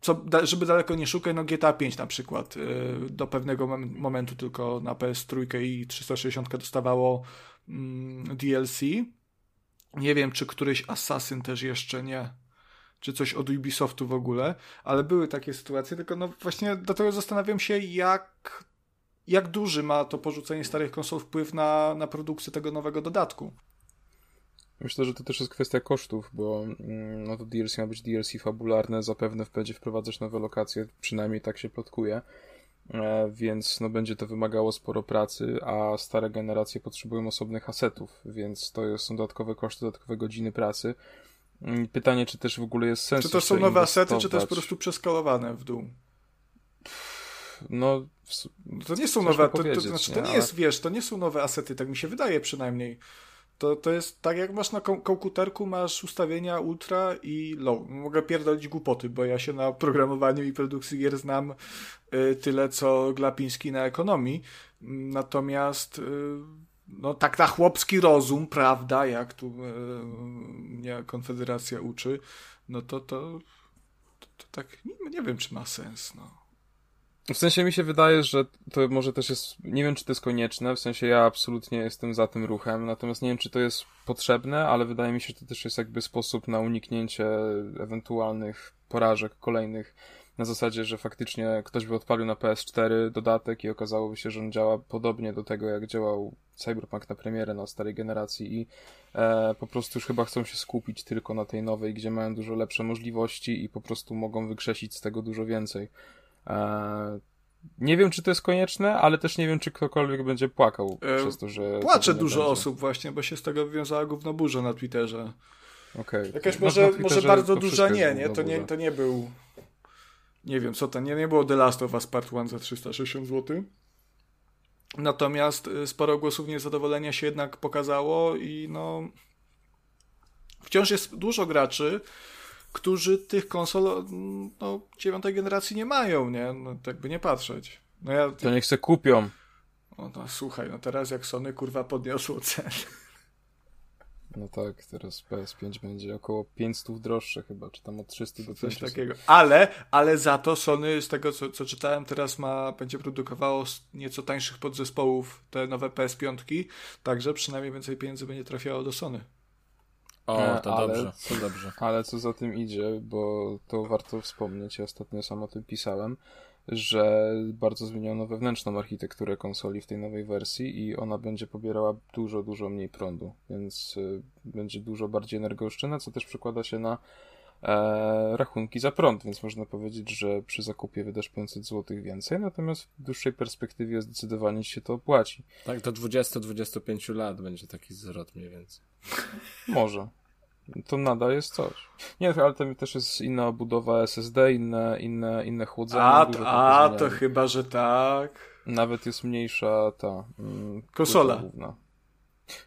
co, żeby daleko nie szukać, no GTA 5 na przykład e, do pewnego momentu tylko na PS3 i 360 dostawało mm, DLC. Nie wiem, czy któryś Assassin też jeszcze nie czy coś od Ubisoftu w ogóle, ale były takie sytuacje, tylko no właśnie dlatego zastanawiam się, jak, jak duży ma to porzucenie starych konsol wpływ na, na produkcję tego nowego dodatku. Myślę, że to też jest kwestia kosztów, bo mm, no to DLC ma być DLC fabularne, zapewne będzie wprowadzać nowe lokacje, przynajmniej tak się plotkuje, e, więc no będzie to wymagało sporo pracy, a stare generacje potrzebują osobnych asetów, więc to są dodatkowe koszty, dodatkowe godziny pracy, Mm, pytanie, czy też w ogóle jest sens. Czy to są nowe asety, czy to jest po prostu przeskalowane w dół? No, to nie są nowe, to, to, znaczy, to nie jest, wiesz, to nie są nowe asety, tak mi się wydaje przynajmniej. To, to jest tak, jak masz na komputerku, masz ustawienia ultra i low. Mogę pierdolić głupoty, bo ja się na programowaniu i produkcji gier znam y, tyle, co Glapiński na ekonomii. Natomiast y, no tak na chłopski rozum, prawda, jak tu e, mnie Konfederacja uczy, no to to, to, to tak nie, nie, wiem, czy ma sens, no. W sensie mi się wydaje, że to może też jest, nie wiem czy to jest konieczne, w sensie ja absolutnie jestem za tym ruchem, natomiast nie wiem czy to jest potrzebne, ale wydaje mi się, że to też jest jakby sposób na uniknięcie ewentualnych porażek kolejnych na zasadzie, że faktycznie ktoś by odpalił na PS4 dodatek i okazałoby się, że on działa podobnie do tego, jak działał Cyberpunk na premierę na starej generacji i e, po prostu już chyba chcą się skupić tylko na tej nowej, gdzie mają dużo lepsze możliwości i po prostu mogą wykrzesić z tego dużo więcej. E, nie wiem, czy to jest konieczne, ale też nie wiem, czy ktokolwiek będzie płakał e, przez to, że... Płacze dużo będzie. osób właśnie, bo się z tego wywiązała gównoburza na Twitterze. Okej. Okay. Jakaś no, może, może bardzo duża nie, nie? To, nie, to nie był nie wiem, co to, nie, nie było The Last of Us Part 1 za 360 zł. Natomiast y, sporo głosów niezadowolenia się jednak pokazało i no wciąż jest dużo graczy, którzy tych konsol no, dziewiątej generacji nie mają, nie? No, tak by nie patrzeć. No ja, to niech se kupią. No, no słuchaj, no teraz jak Sony kurwa podniosło cenę no tak, teraz PS5 będzie około 500 droższe chyba, czy tam od 300 do 500. Coś takiego. Ale, ale za to Sony, z tego co, co czytałem, teraz ma, będzie produkowało nieco tańszych podzespołów te nowe PS5, także przynajmniej więcej pieniędzy będzie trafiało do Sony. O, e, to ale, dobrze, to dobrze. Ale co za tym idzie, bo to warto wspomnieć, ja ostatnio sam o tym pisałem, że bardzo zmieniono wewnętrzną architekturę konsoli w tej nowej wersji i ona będzie pobierała dużo, dużo mniej prądu, więc y, będzie dużo bardziej energooszczędna, co też przekłada się na e, rachunki za prąd, więc można powiedzieć, że przy zakupie wydasz 500 zł więcej, natomiast w dłuższej perspektywie zdecydowanie się to opłaci. Tak, do 20-25 lat będzie taki zwrot mniej więcej. Może to nadal jest coś. Nie, ale tam też jest inna budowa SSD, inne, inne, inne chłodzenie. A, a to chyba, że tak. Nawet jest mniejsza ta mm, konsola. Główna.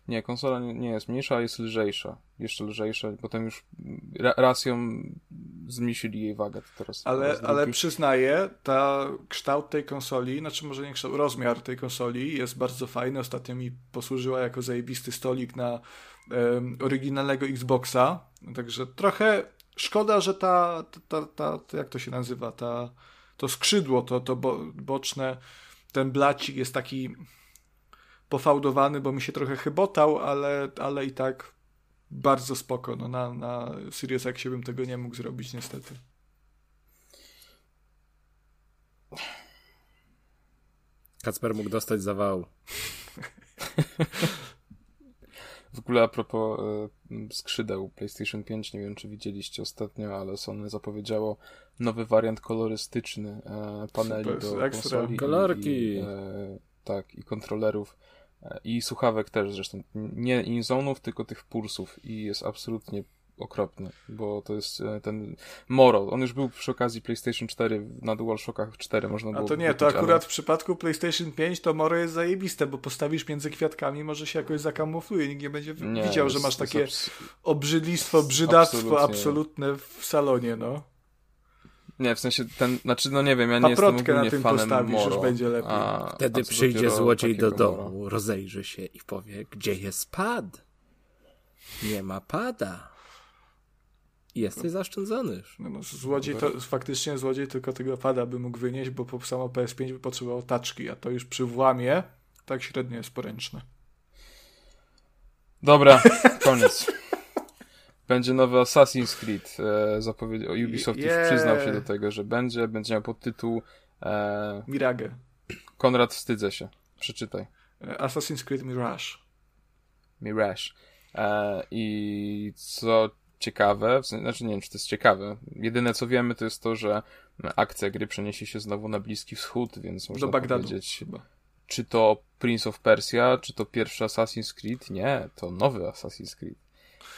Nie, konsola nie, nie jest mniejsza, a jest lżejsza. Jeszcze lżejsza. Potem już ra, raz ją zmniejszyli jej wagę. To teraz Ale, ale przyznaję, ta kształt tej konsoli, znaczy może nie kształt, rozmiar tej konsoli jest bardzo fajny. Ostatnio mi posłużyła jako zajebisty stolik na oryginalnego Xboxa. Także trochę szkoda, że ta, ta, ta, ta jak to się nazywa, ta, to skrzydło, to, to bo, boczne, ten blacik jest taki pofałdowany, bo mi się trochę chybotał, ale, ale i tak bardzo spoko. No, na, na Series X bym tego nie mógł zrobić niestety. Kacper mógł dostać zawału. W ogóle a propos e, skrzydeł PlayStation 5, nie wiem czy widzieliście ostatnio, ale Sony zapowiedziało nowy wariant kolorystyczny e, paneli Super, do ekstra. konsoli. i- Kolorki. I, e, tak, i kontrolerów. e, I słuchawek też zresztą. Nie inzonów, tylko tych pulsów. I jest absolutnie okropny, bo to jest e, ten Moro. On już był przy okazji PlayStation 4 na DualShockach 4 można A było to nie, to kupić, ale- akurat w przypadku PlayStation 5 to Moro jest zajebiste, bo postawisz między kwiatkami, może się jakoś zakamufluje, nikt nie będzie Nie, widział, że jest- masz jest takie abs- obrzydlistwo, brzydactwo Absolutnie. absolutne w salonie, no. Nie, w sensie ten, znaczy no nie wiem, ja nie jestem Paprotkę na ogólnie tym fanem postawisz, Moro. już będzie lepiej. A, Wtedy a przyjdzie złodziej do domu, Moro. rozejrzy się i powie, gdzie jest pad? Nie ma pada. Jesteś zaszczędzony już. No, no, złodziej to faktycznie złodziej tylko tego pada by mógł wynieść, bo po samo PS5 by potrzebował taczki, a to już przy włamie tak średnio jest poręczne. Dobra, koniec. Będzie nowy Assassin's Creed. E, zapowiedział, Ubisoft już Yeah. przyznał się do tego, że będzie. Będzie miał podtytuł e, Mirage. Konrad wstydzę się. Przeczytaj. E, Assassin's Creed Mirage. Mirage. E, I co ciekawe, znaczy nie wiem, czy to jest ciekawe. Jedyne co wiemy, to jest to, że akcja gry przeniesie się znowu na Bliski Wschód, więc można Do Bagdadu powiedzieć, chyba. czy to Prince of Persia, czy to pierwszy Assassin's Creed? Nie, to nowy Assassin's Creed.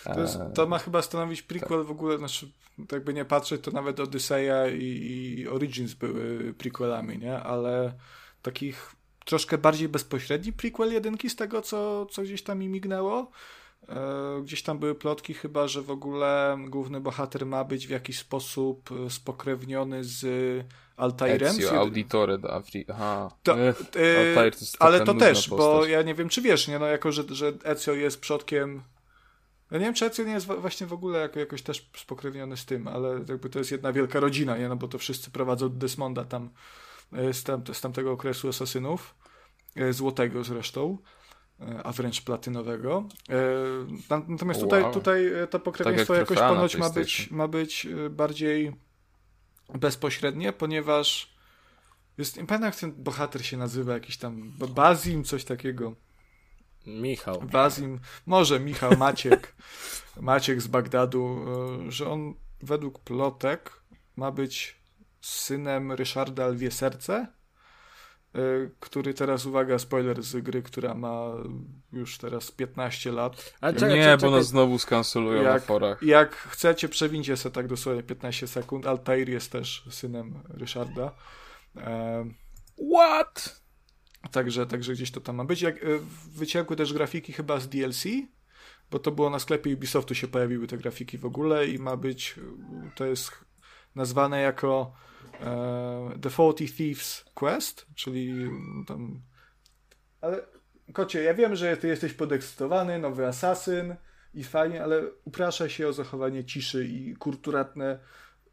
To, jest, E, to ma chyba stanowić prequel w ogóle, znaczy jakby nie patrzeć, to nawet Odyseja i, i Origins były prequelami, nie? Ale takich troszkę bardziej bezpośredni prequel jedynki z tego, co, co gdzieś tam mi mignęło. E, Gdzieś tam były plotki chyba, że w ogóle główny bohater ma być w jakiś sposób e, spokrewniony z Altairem. Ezio Auditore da Afri... Aha. To, Ech, e, Altair to jest ale to też, bo postać. ja nie wiem, czy wiesz, nie? No jako, że, że Ezio jest przodkiem. Ja nie wiem, czy Ezio nie jest właśnie w ogóle jako, jakoś też spokrewniony z tym, ale jakby to jest jedna wielka rodzina, nie? No bo to wszyscy prowadzą Desmonda tam z, tam, z tamtego okresu asasynów, złotego zresztą, a wręcz platynowego. E, na- Natomiast tutaj, Wow. tutaj e, to pokrewieństwo jak jakoś ponoć ma być, ma być e, bardziej bezpośrednie, ponieważ jest, nie pamiętam jak ten bohater się nazywa, jakiś tam Ba- Bazim, coś takiego. Michał. Bazim, może Michał Maciek, Maciek z Bagdadu, e, że on według plotek ma być synem Ryszarda Lwie Serce, e, który teraz, uwaga, spoiler z gry, która ma już teraz 15 lat. A nie, czekaj, bo nas znowu skancelują na Jak, forach. jak chcecie, przewincie sobie tak dosłownie 15 sekund. Altair jest też synem Ryszarda. E, What? Także, także gdzieś to tam ma być. Jak, e, wyciekły też grafiki chyba z DLC, bo to było na sklepie Ubisoftu się pojawiły te grafiki w ogóle i ma być, e, to jest nazwane jako e, The Forty Thieves Quest, czyli tam... Ale kocie, ja wiem, że ty jesteś podekscytowany, nowy asasyn i fajnie, ale upraszaj się o zachowanie ciszy i kulturatne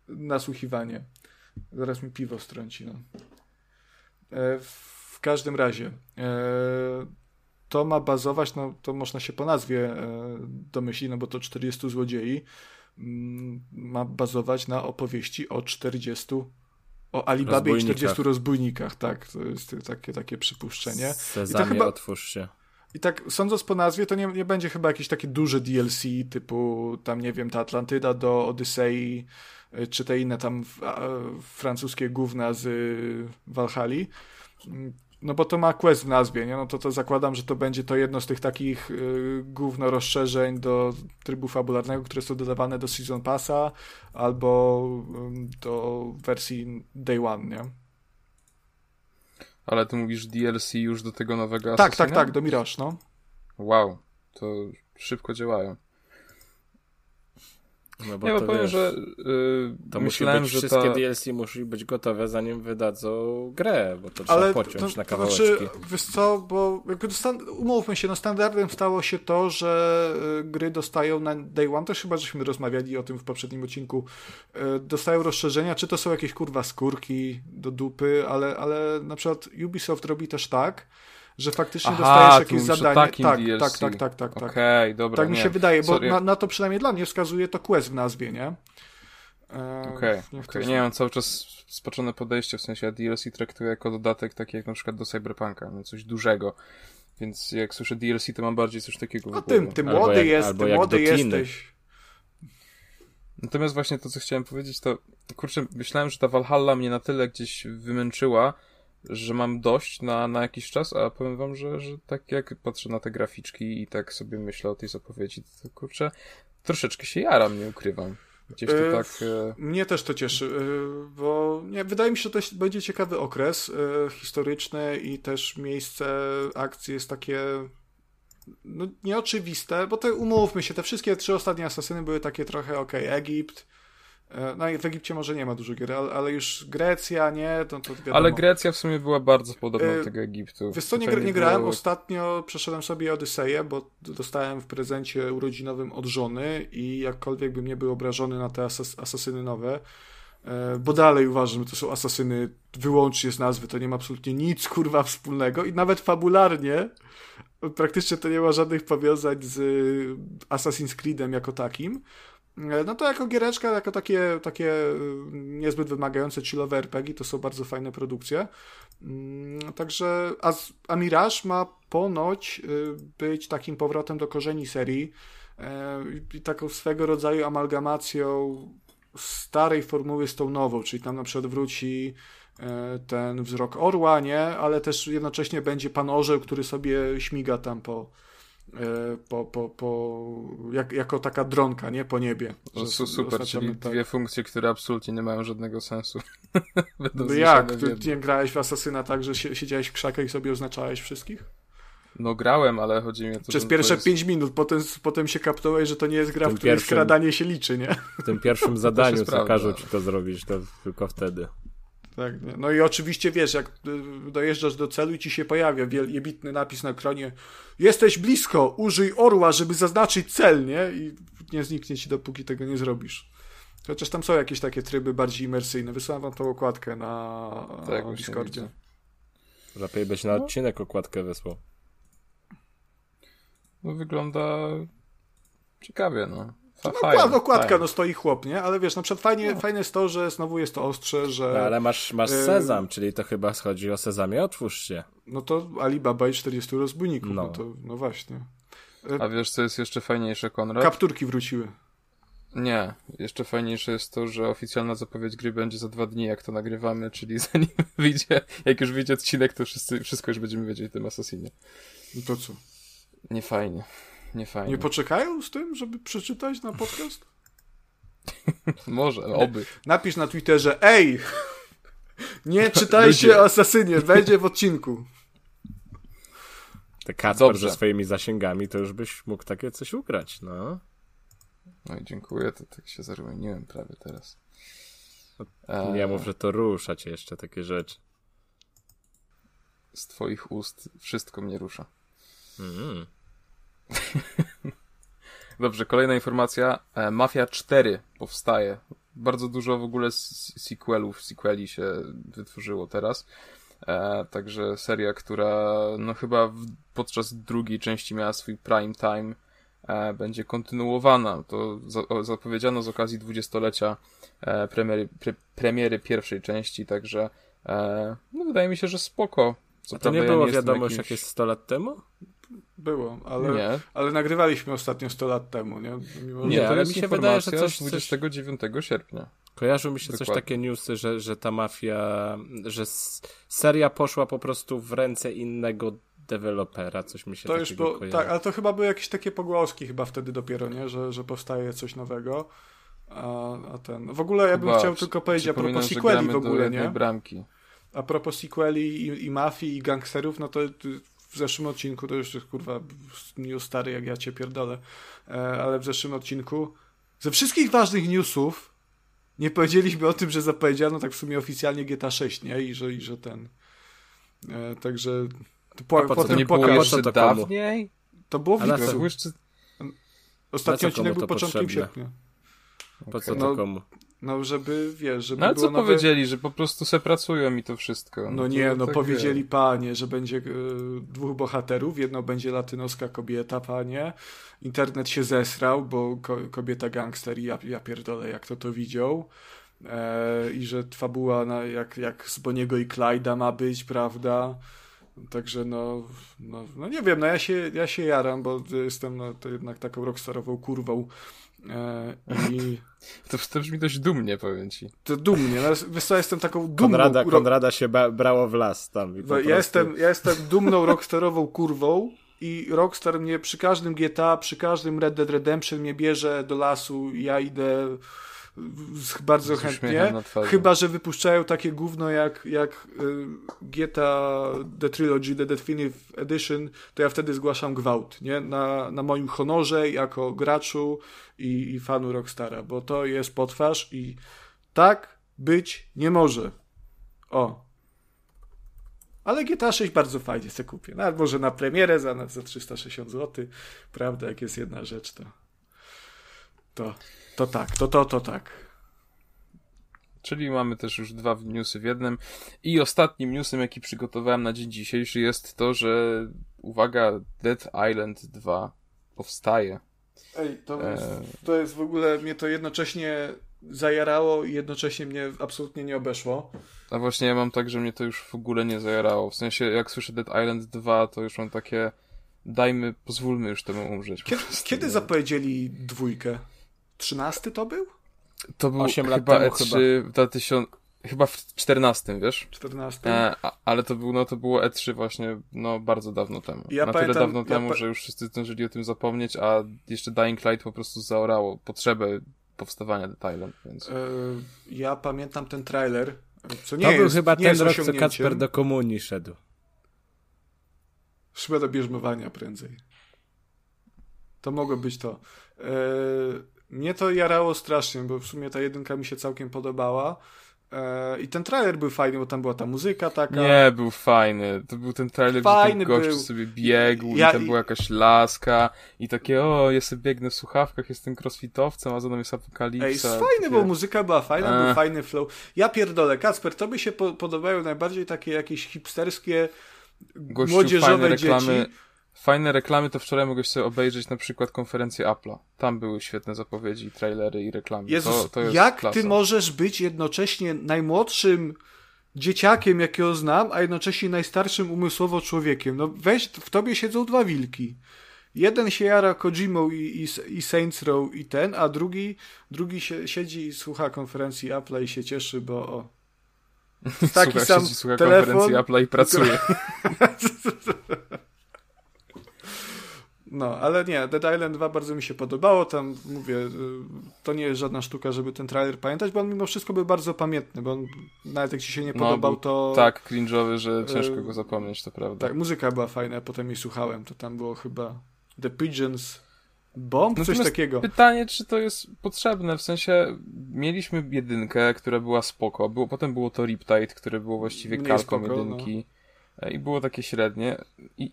nasłuchiwanie. Zaraz mi piwo strąci, no. E, W każdym razie, e, to ma bazować, no to można się po nazwie e, domyślić, no bo to 40 złodziei, mm, ma bazować na opowieści o 40, o Alibabie i Rozbójnikach. 40 rozbójnikach, tak, to jest takie, takie przypuszczenie. Sezamie, chyba- otwórz się. I tak sądząc po nazwie, to nie, nie będzie chyba jakieś takie duże DLC, typu tam, nie wiem, ta Atlantyda do Odysei, y, czy te inne tam a, francuskie gówna z y, Walhali. No bo to ma quest w nazwie, nie? No to, to zakładam, że to będzie to jedno z tych takich y, gówno rozszerzeń do trybu fabularnego, które są dodawane do Season Passa albo ym, do wersji Day One, nie? Ale ty mówisz DLC już do tego nowego Tak, tak, Assassina? tak, do Mirage, no. Wow, to szybko działają. No bo Nie, bo to powiem, wiesz, że yy, to myślałem, musi być, że wszystkie ta... DLC musi być gotowe, zanim wydadzą grę, bo to trzeba Ale pociąć to, na to kawałeczki. znaczy, wiesz co, bo jakby to umówmy się, no standardem stało się to, że y, gry dostają na day one, też chyba żeśmy rozmawiali o tym w poprzednim odcinku, y, dostają rozszerzenia, czy to są jakieś kurwa skórki do dupy, ale, ale na przykład Ubisoft robi też tak, że faktycznie Aha, dostajesz jakieś zadanie. Tak, DLC. tak, tak, tak, tak, tak. Okej, dobra, Tak mi nie. się wydaje, bo na, na to przynajmniej dla mnie wskazuje to quest w nazwie, nie? E, Okej, to okej. się- Nie, mam cały czas spaczone podejście, w sensie ja DLC traktuję jako dodatek, taki jak na przykład do Cyberpunka, no coś dużego. Więc jak słyszę DLC, to mam bardziej coś takiego w No głowie. ty, młody jak- jest, ty młody jesteś. Natomiast właśnie to, co chciałem powiedzieć, to kurczę, myślałem, że ta Valhalla mnie na tyle gdzieś wymęczyła, że mam dość na, na jakiś czas, a powiem wam, że, że tak jak patrzę na te graficzki i tak sobie myślę o tej zapowiedzi, to kurczę, troszeczkę się jaram, nie ukrywam. Gdzieś to E, tak... E... Mnie też to cieszy, y, bo nie, wydaje mi się, że to będzie ciekawy okres historyczny i też miejsce akcji jest takie no, nieoczywiste, bo te umówmy się, te wszystkie trzy ostatnie asasyny były takie trochę okej, Egipt, e, no i w Egipcie może nie ma dużo gier, ale, ale już Grecja, nie, to, to wiadomo. Ale Grecja w sumie była bardzo podobna E, do tego Egiptu. Wiesz co, nie, nie grałem. było- Ostatnio przeszedłem sobie Odyseję, bo dostałem w prezencie urodzinowym od żony i jakkolwiek bym nie był obrażony na te asas asasyny nowe, e, bo dalej uważam, że to są asasyny wyłącznie z nazwy, to nie ma absolutnie nic kurwa wspólnego i nawet fabularnie praktycznie to nie ma żadnych powiązań z Assassin's Creedem jako takim. E, No to jako giereczka, jako takie, takie y, niezbyt wymagające chillowe RPG to są bardzo fajne produkcje. Mm, Także a, a Mirage ma ponoć y, być takim powrotem do korzeni serii e, i taką swego rodzaju amalgamacją starej formuły z tą nową, czyli tam na przykład wróci e, ten wzrok orła, nie? Ale też jednocześnie będzie pan orzeł, który sobie śmiga tam po, po, po, po jak, jako taka dronka, nie? Po niebie. No, Że su- super, czyli tak. dwie funkcje, które absolutnie nie mają żadnego sensu. Będą No jak? w Ty nie grałeś w Asasyna tak, że sie- siedziałeś w krzakach i sobie oznaczałeś wszystkich? No grałem, ale chodzi mi o to, Przez że to pierwsze jest... 5 minut, potem, potem się kapnąłeś, że to nie jest gra, w Tym której pierwszym- skradanie się liczy, nie? W tym pierwszym zadaniu, co każą ci to zrobić, to tylko wtedy. Tak, nie? No i oczywiście wiesz, jak y, dojeżdżasz do celu i ci się pojawia wiel- jebitny napis na ekranie jesteś blisko, użyj orła, żeby zaznaczyć cel, nie? I nie zniknie ci, dopóki tego nie zrobisz. Chociaż tam są jakieś takie tryby bardziej imersyjne. Wysłałem wam tą okładkę na Tak, Discordzie. Lepiej byś na odcinek okładkę wysłał. No wygląda ciekawie, no. No, okład- okładka, fajnie. no stoi chłop, nie? Ale wiesz, na przykład fajnie, fajne jest to, że znowu jest to ostrze, że No, ale masz, masz y- sezam, czyli to chyba chodzi o sezamie, otwórz się. no to Alibaba i 40 rozbójników, no, No. to, no właśnie. A wiesz, co jest jeszcze fajniejsze, Konrad? Kapturki wróciły. Nie. Jeszcze fajniejsze jest to, że oficjalna zapowiedź gry będzie za dwa dni, jak to nagrywamy, czyli zanim wyjdzie, jak już wyjdzie odcinek, to wszyscy, wszystko już będziemy wiedzieć o tym Assassinie. No to co? Nie fajnie. Nie fajnie. Nie poczekają z tym, żeby przeczytać na podcast? Może, oby. Napisz na Twitterze, ej, nie czytajcie o Asasynie, będzie w odcinku. Te Kacper Dobrze. ze swoimi zasięgami, to już byś mógł takie coś ugrać, no. No i dziękuję, to tak się zarumieniłem prawie teraz. E, Nie mów, że to rusza cię jeszcze takie rzeczy. Z twoich ust wszystko mnie rusza. Mm. Dobrze, kolejna informacja. E, Mafia 4 powstaje. Bardzo dużo w ogóle sequelów, sequeli się wytworzyło teraz. E, także seria, która no chyba w, podczas drugiej części miała swój prime time, e, będzie kontynuowana. To za, o, zapowiedziano z okazji dwudziestolecia e, premiery, pre, premiery pierwszej części, także e, no wydaje mi się, że spoko. Co A to nie ja było jestem wiadomo już jakimś- jakieś 100 lat temu? Było, ale, Nie, ale nagrywaliśmy ostatnio 100 lat temu, nie? Mimo, nie, ale jest mi się wydaje, że coś- z coś- 29 sierpnia. Kojarzą mi się coś Dokładnie. takie newsy, że, że ta mafia, że seria poszła po prostu w ręce innego dewelopera, coś mi się To już było, kojarzy. tak, ale to chyba były jakieś takie pogłoski chyba wtedy dopiero, nie? Że, że powstaje coś nowego. A, a ten. W ogóle ja bym Kuba, chciał tylko powiedzieć a propos sequeli w ogóle, nie? bramki. A propos sequeli i, i mafii i gangsterów, no to w zeszłym odcinku, to już jest kurwa news stary jak ja cię pierdolę, e, ale w zeszłym odcinku ze wszystkich ważnych newsów nie powiedzieliśmy o tym, że zapowiedziano tak w sumie oficjalnie GTA 6, nie? I że, i że ten... E, także... To po, po potem nie było jeszcze to dawniej? To było w lipcu. Ostatni odcinek był początkiem potrzebne? sierpnia. Po co to komu? No, żeby, wiesz, żeby No, ale co nowe... powiedzieli, że po prostu se pracują i to wszystko. No, no nie, no tak powiedzieli, wie. panie, że będzie y, dwóch bohaterów, jedno będzie latynoska kobieta, panie. Internet się zesrał, bo ko kobieta gangster i ja, ja pierdolę, jak to to widział. E, I że fabuła na, jak, jak z Boniego i Clyda ma być, prawda? Także no, no, no nie wiem, no ja się, ja się jaram, bo jestem no, to jednak taką rockstarową kurwą i... To, to brzmi dość dumnie, powiem ci. To dumnie, no, wiesz co, jestem taką dumną... Konrada, Konrada się brało w las tam. I ja, jestem, ja jestem dumną rockstarową kurwą i Rockstar mnie przy każdym GTA, przy każdym Red Dead Redemption mnie bierze do lasu i ja idę bardzo Z chętnie. Chyba, że wypuszczają takie gówno jak, jak y, GTA The Trilogy, The Definitive Edition, to ja wtedy zgłaszam gwałt, nie? Na, na moim honorze jako graczu i, i fanu Rockstara, bo to jest potwarz i tak być nie może. O. Ale GTA 6 bardzo fajnie sobie kupię. Nawet może na premierę za, za 360 zł. Prawda, jak jest jedna rzecz, to to, to tak, to to, to tak. Czyli mamy też już dwa newsy w jednym. I ostatnim newsem, jaki przygotowałem na dzień dzisiejszy, jest to, że uwaga, Dead Island 2 powstaje. Ej, to jest, e... to jest w ogóle, mnie to jednocześnie zajarało i jednocześnie mnie absolutnie nie obeszło. A właśnie ja mam tak, że mnie to już w ogóle nie zajarało. W sensie, jak słyszę Dead Island 2, to już mam takie dajmy, pozwólmy już temu umrzeć. Kiedy, kiedy zapowiedzieli dwójkę? 13 to był? To był 8 lat chyba temu E3 chyba. w 2000, chyba w 14, wiesz? 14. E, ale to, był, no, to było E3 właśnie no, bardzo dawno temu. Ja Na pamiętam, tyle dawno ja temu, pa... że już wszyscy zdążyli o tym zapomnieć, a jeszcze Dying Light po prostu zaorało potrzebę powstawania Thailand, więc... E, ja pamiętam ten trailer, co nie to jest, był chyba ten rok, co Kacper do komunii szedł. Szła do bierzmowania prędzej. To mogło być to. E, mnie to jarało strasznie, bo w sumie ta jedynka mi się całkiem podobała. E, I ten trailer był fajny, bo tam była ta muzyka taka. Nie, był fajny. To był ten trailer, fajny gdzie ten był. sobie biegł ja, i tam była jakaś laska i takie, o, ja sobie biegnę w słuchawkach, jestem crossfitowcem, a za mną jest apokalipsa. Ej, jest fajny, takie... bo muzyka była fajna, był fajny flow. Ja pierdolę, Kacper, tobie się po podobają najbardziej takie jakieś hipsterskie, Gościu, młodzieżowe dzieci Fajne reklamy to wczoraj mogłeś sobie obejrzeć na przykład konferencję Apple'a. Tam były świetne zapowiedzi, trailery i reklamy. Jezus, to, to jest jak klasa. ty możesz być jednocześnie najmłodszym dzieciakiem, jakiego znam, a jednocześnie najstarszym umysłowo człowiekiem? No weź, w tobie siedzą dwa wilki. Jeden się jara Kojimą i, i, i Saints Row i ten, a drugi, drugi się, siedzi i słucha konferencji Apple'a i się cieszy, bo o, taki słucha, sam siedzi, słucha telefon. konferencji Apple'a i pracuje. No, ale nie, Dead Island 2 bardzo mi się podobało, tam mówię, y, to nie jest żadna sztuka, żeby ten trailer pamiętać, bo on mimo wszystko był bardzo pamiętny, bo on, nawet jak ci się nie no, podobał, to... tak cringe'owy, że ciężko go zapomnieć, to prawda. Tak, muzyka była fajna, ja potem jej słuchałem, to tam było chyba The Pigeons Bomb, Natomiast coś takiego. Pytanie, czy to jest potrzebne, w sensie mieliśmy jedynkę, która była spoko, było, potem było to Riptide, które było właściwie kalką no. jedynki no. i było takie średnie i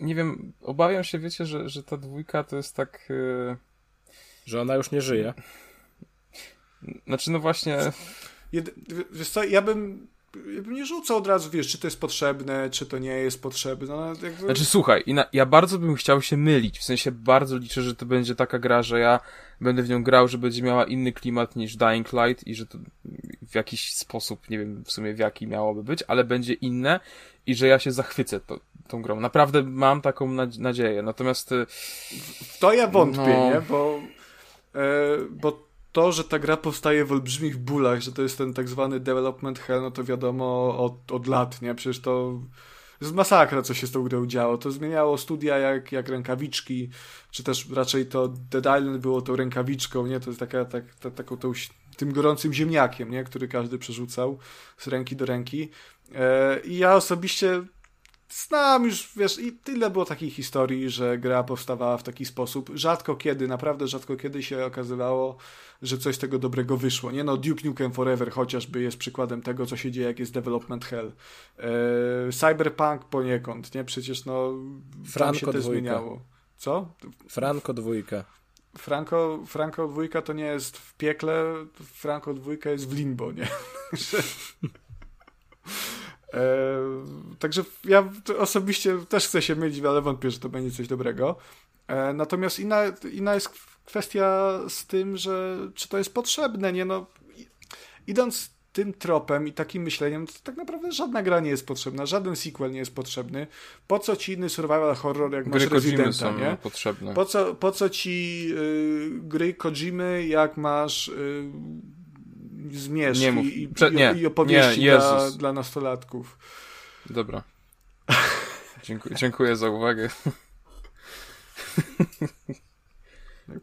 nie wiem, obawiam się, wiecie, że, że ta dwójka to jest tak... Yy... Że ona już nie żyje. Znaczy, no właśnie... Jed... Wiesz co, ja bym ja bym nie rzucał od razu, wiesz, czy to jest potrzebne, czy to nie jest potrzebne. No, jakby... Znaczy, słuchaj, ja bardzo bym chciał się mylić, w sensie bardzo liczę, że to będzie taka gra, że ja będę w nią grał, że będzie miała inny klimat niż Dying Light i że to w jakiś sposób, nie wiem w sumie w jaki miałoby być, ale będzie inne i że ja się zachwycę to, tą grą. Naprawdę mam taką nadzieję, natomiast... Y, w to ja wątpię, no... nie? Bo, e, bo to, że ta gra powstaje w olbrzymich bólach, że to jest ten tak zwany development hell, no to wiadomo od, od lat, nie? Przecież to jest masakra, co się z tą grą działo. To zmieniało studia jak, jak rękawiczki, czy też raczej to Dead Island było tą rękawiczką, nie? To jest taka, tak, ta, taką tą, tym gorącym ziemniakiem, nie? Który każdy przerzucał z ręki do ręki. E, I ja osobiście znam już, wiesz, i tyle było takich historii, że gra powstawała w taki sposób. Rzadko kiedy, naprawdę rzadko kiedy się okazywało, że coś z tego dobrego wyszło. Nie no, Duke Nukem Forever chociażby jest przykładem tego, co się dzieje, jak jest development hell. Eee, Cyberpunk poniekąd, nie? Przecież no, Franco tam się to zmieniało. Co? Franco dwójka. Franco, Franco dwójka to nie jest w piekle, Franco dwójka jest w limbo, nie? E, także ja osobiście też chcę się mylić, ale wątpię, że to będzie coś dobrego. E, natomiast inna, inna jest kwestia z tym, że czy to jest potrzebne, nie? No, idąc tym tropem i takim myśleniem, to tak naprawdę żadna gra nie jest potrzebna, żaden sequel nie jest potrzebny. Po co ci inny survival horror, jak masz Gry Kojimy Residenta, są nie? potrzebne. Po co, po co ci y, gry Kojimy, jak masz y, zmierzch Nie mów. i, Prze- nie, i opowieści nie, dla, dla nastolatków? Dobra. Dziękuję, dziękuję za uwagę.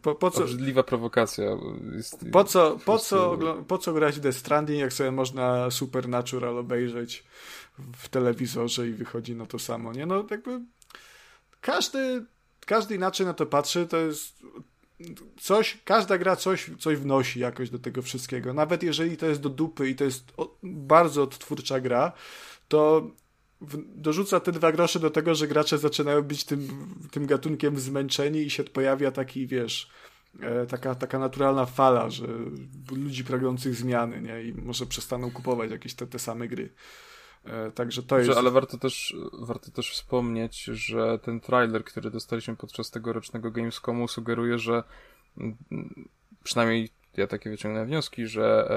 Po, po, co, Obrzydliwa prowokacja. Jest, po, co, po, co, po co grać Death Stranding, jak sobie można Supernatural obejrzeć w telewizorze i wychodzi na to samo, nie? No jakby każdy, każdy inaczej na to patrzy, to jest coś, każda gra coś, coś wnosi jakoś do tego wszystkiego. Nawet jeżeli to jest do dupy i to jest bardzo odtwórcza gra, to w, dorzuca te dwa grosze do tego, że gracze zaczynają być tym, tym gatunkiem zmęczeni i się pojawia taki, wiesz, e, taka, taka naturalna fala, że ludzi pragnących zmiany, nie? I może przestaną kupować jakieś te, te same gry. E, Także to jest... Ale warto też, warto też wspomnieć, że ten trailer, który dostaliśmy podczas tegorocznego Gamescomu sugeruje, że mm, przynajmniej ja takie wyciągnąłem wnioski, że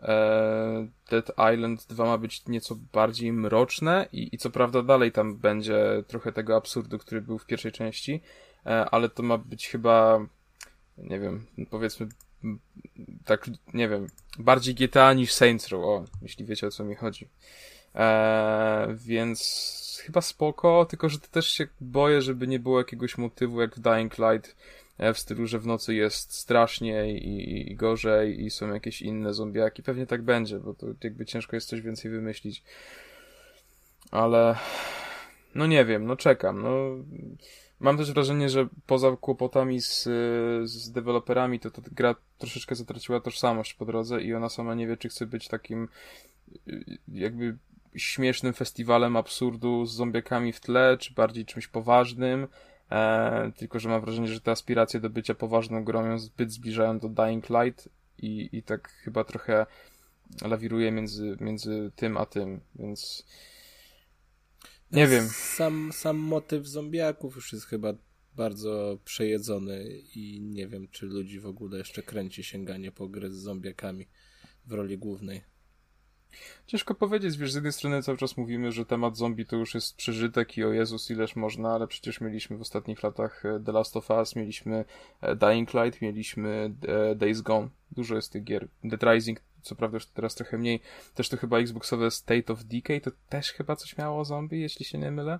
e, e, Dead Island 2 ma być nieco bardziej mroczne i, i co prawda dalej tam będzie trochę tego absurdu, który był w pierwszej części, e, ale to ma być chyba nie wiem, powiedzmy tak, nie wiem, bardziej GTA niż Saints Row, o, jeśli wiecie o co mi chodzi. Eee, więc chyba spoko, tylko że też się boję, żeby nie było jakiegoś motywu jak w Dying Light e, w stylu, że w nocy jest straszniej i, i gorzej i są jakieś inne zombiaki. Pewnie tak będzie, bo to jakby ciężko jest coś więcej wymyślić. Ale no nie wiem, no czekam. No, mam też wrażenie, że poza kłopotami z, z deweloperami, to, to gra troszeczkę zatraciła tożsamość po drodze i ona sama nie wie, czy chce być takim y, jakby śmiesznym festiwalem absurdu z zombiakami w tle, czy bardziej czymś poważnym. E, tylko, że mam wrażenie, że te aspiracje do bycia poważną grą ją zbyt zbliżają do Dying Light i, i tak chyba trochę lawiruje między, między tym a tym, więc nie wiem. Sam, sam motyw zombiaków już jest chyba bardzo przejedzony i nie wiem, czy ludzi w ogóle jeszcze kręci sięganie po gry z zombiakami w roli głównej. Ciężko powiedzieć, wiesz, z jednej strony cały czas mówimy, że temat zombie to już jest przeżytek i o Jezus ileż można, ale przecież mieliśmy w ostatnich latach e, The Last of Us, mieliśmy e, Dying Light, mieliśmy e, Days Gone. Dużo jest tych gier. Dead Rising, co prawda już teraz trochę mniej. Też to chyba Xboxowe State of Decay, to też chyba coś miało o zombie, jeśli się nie mylę.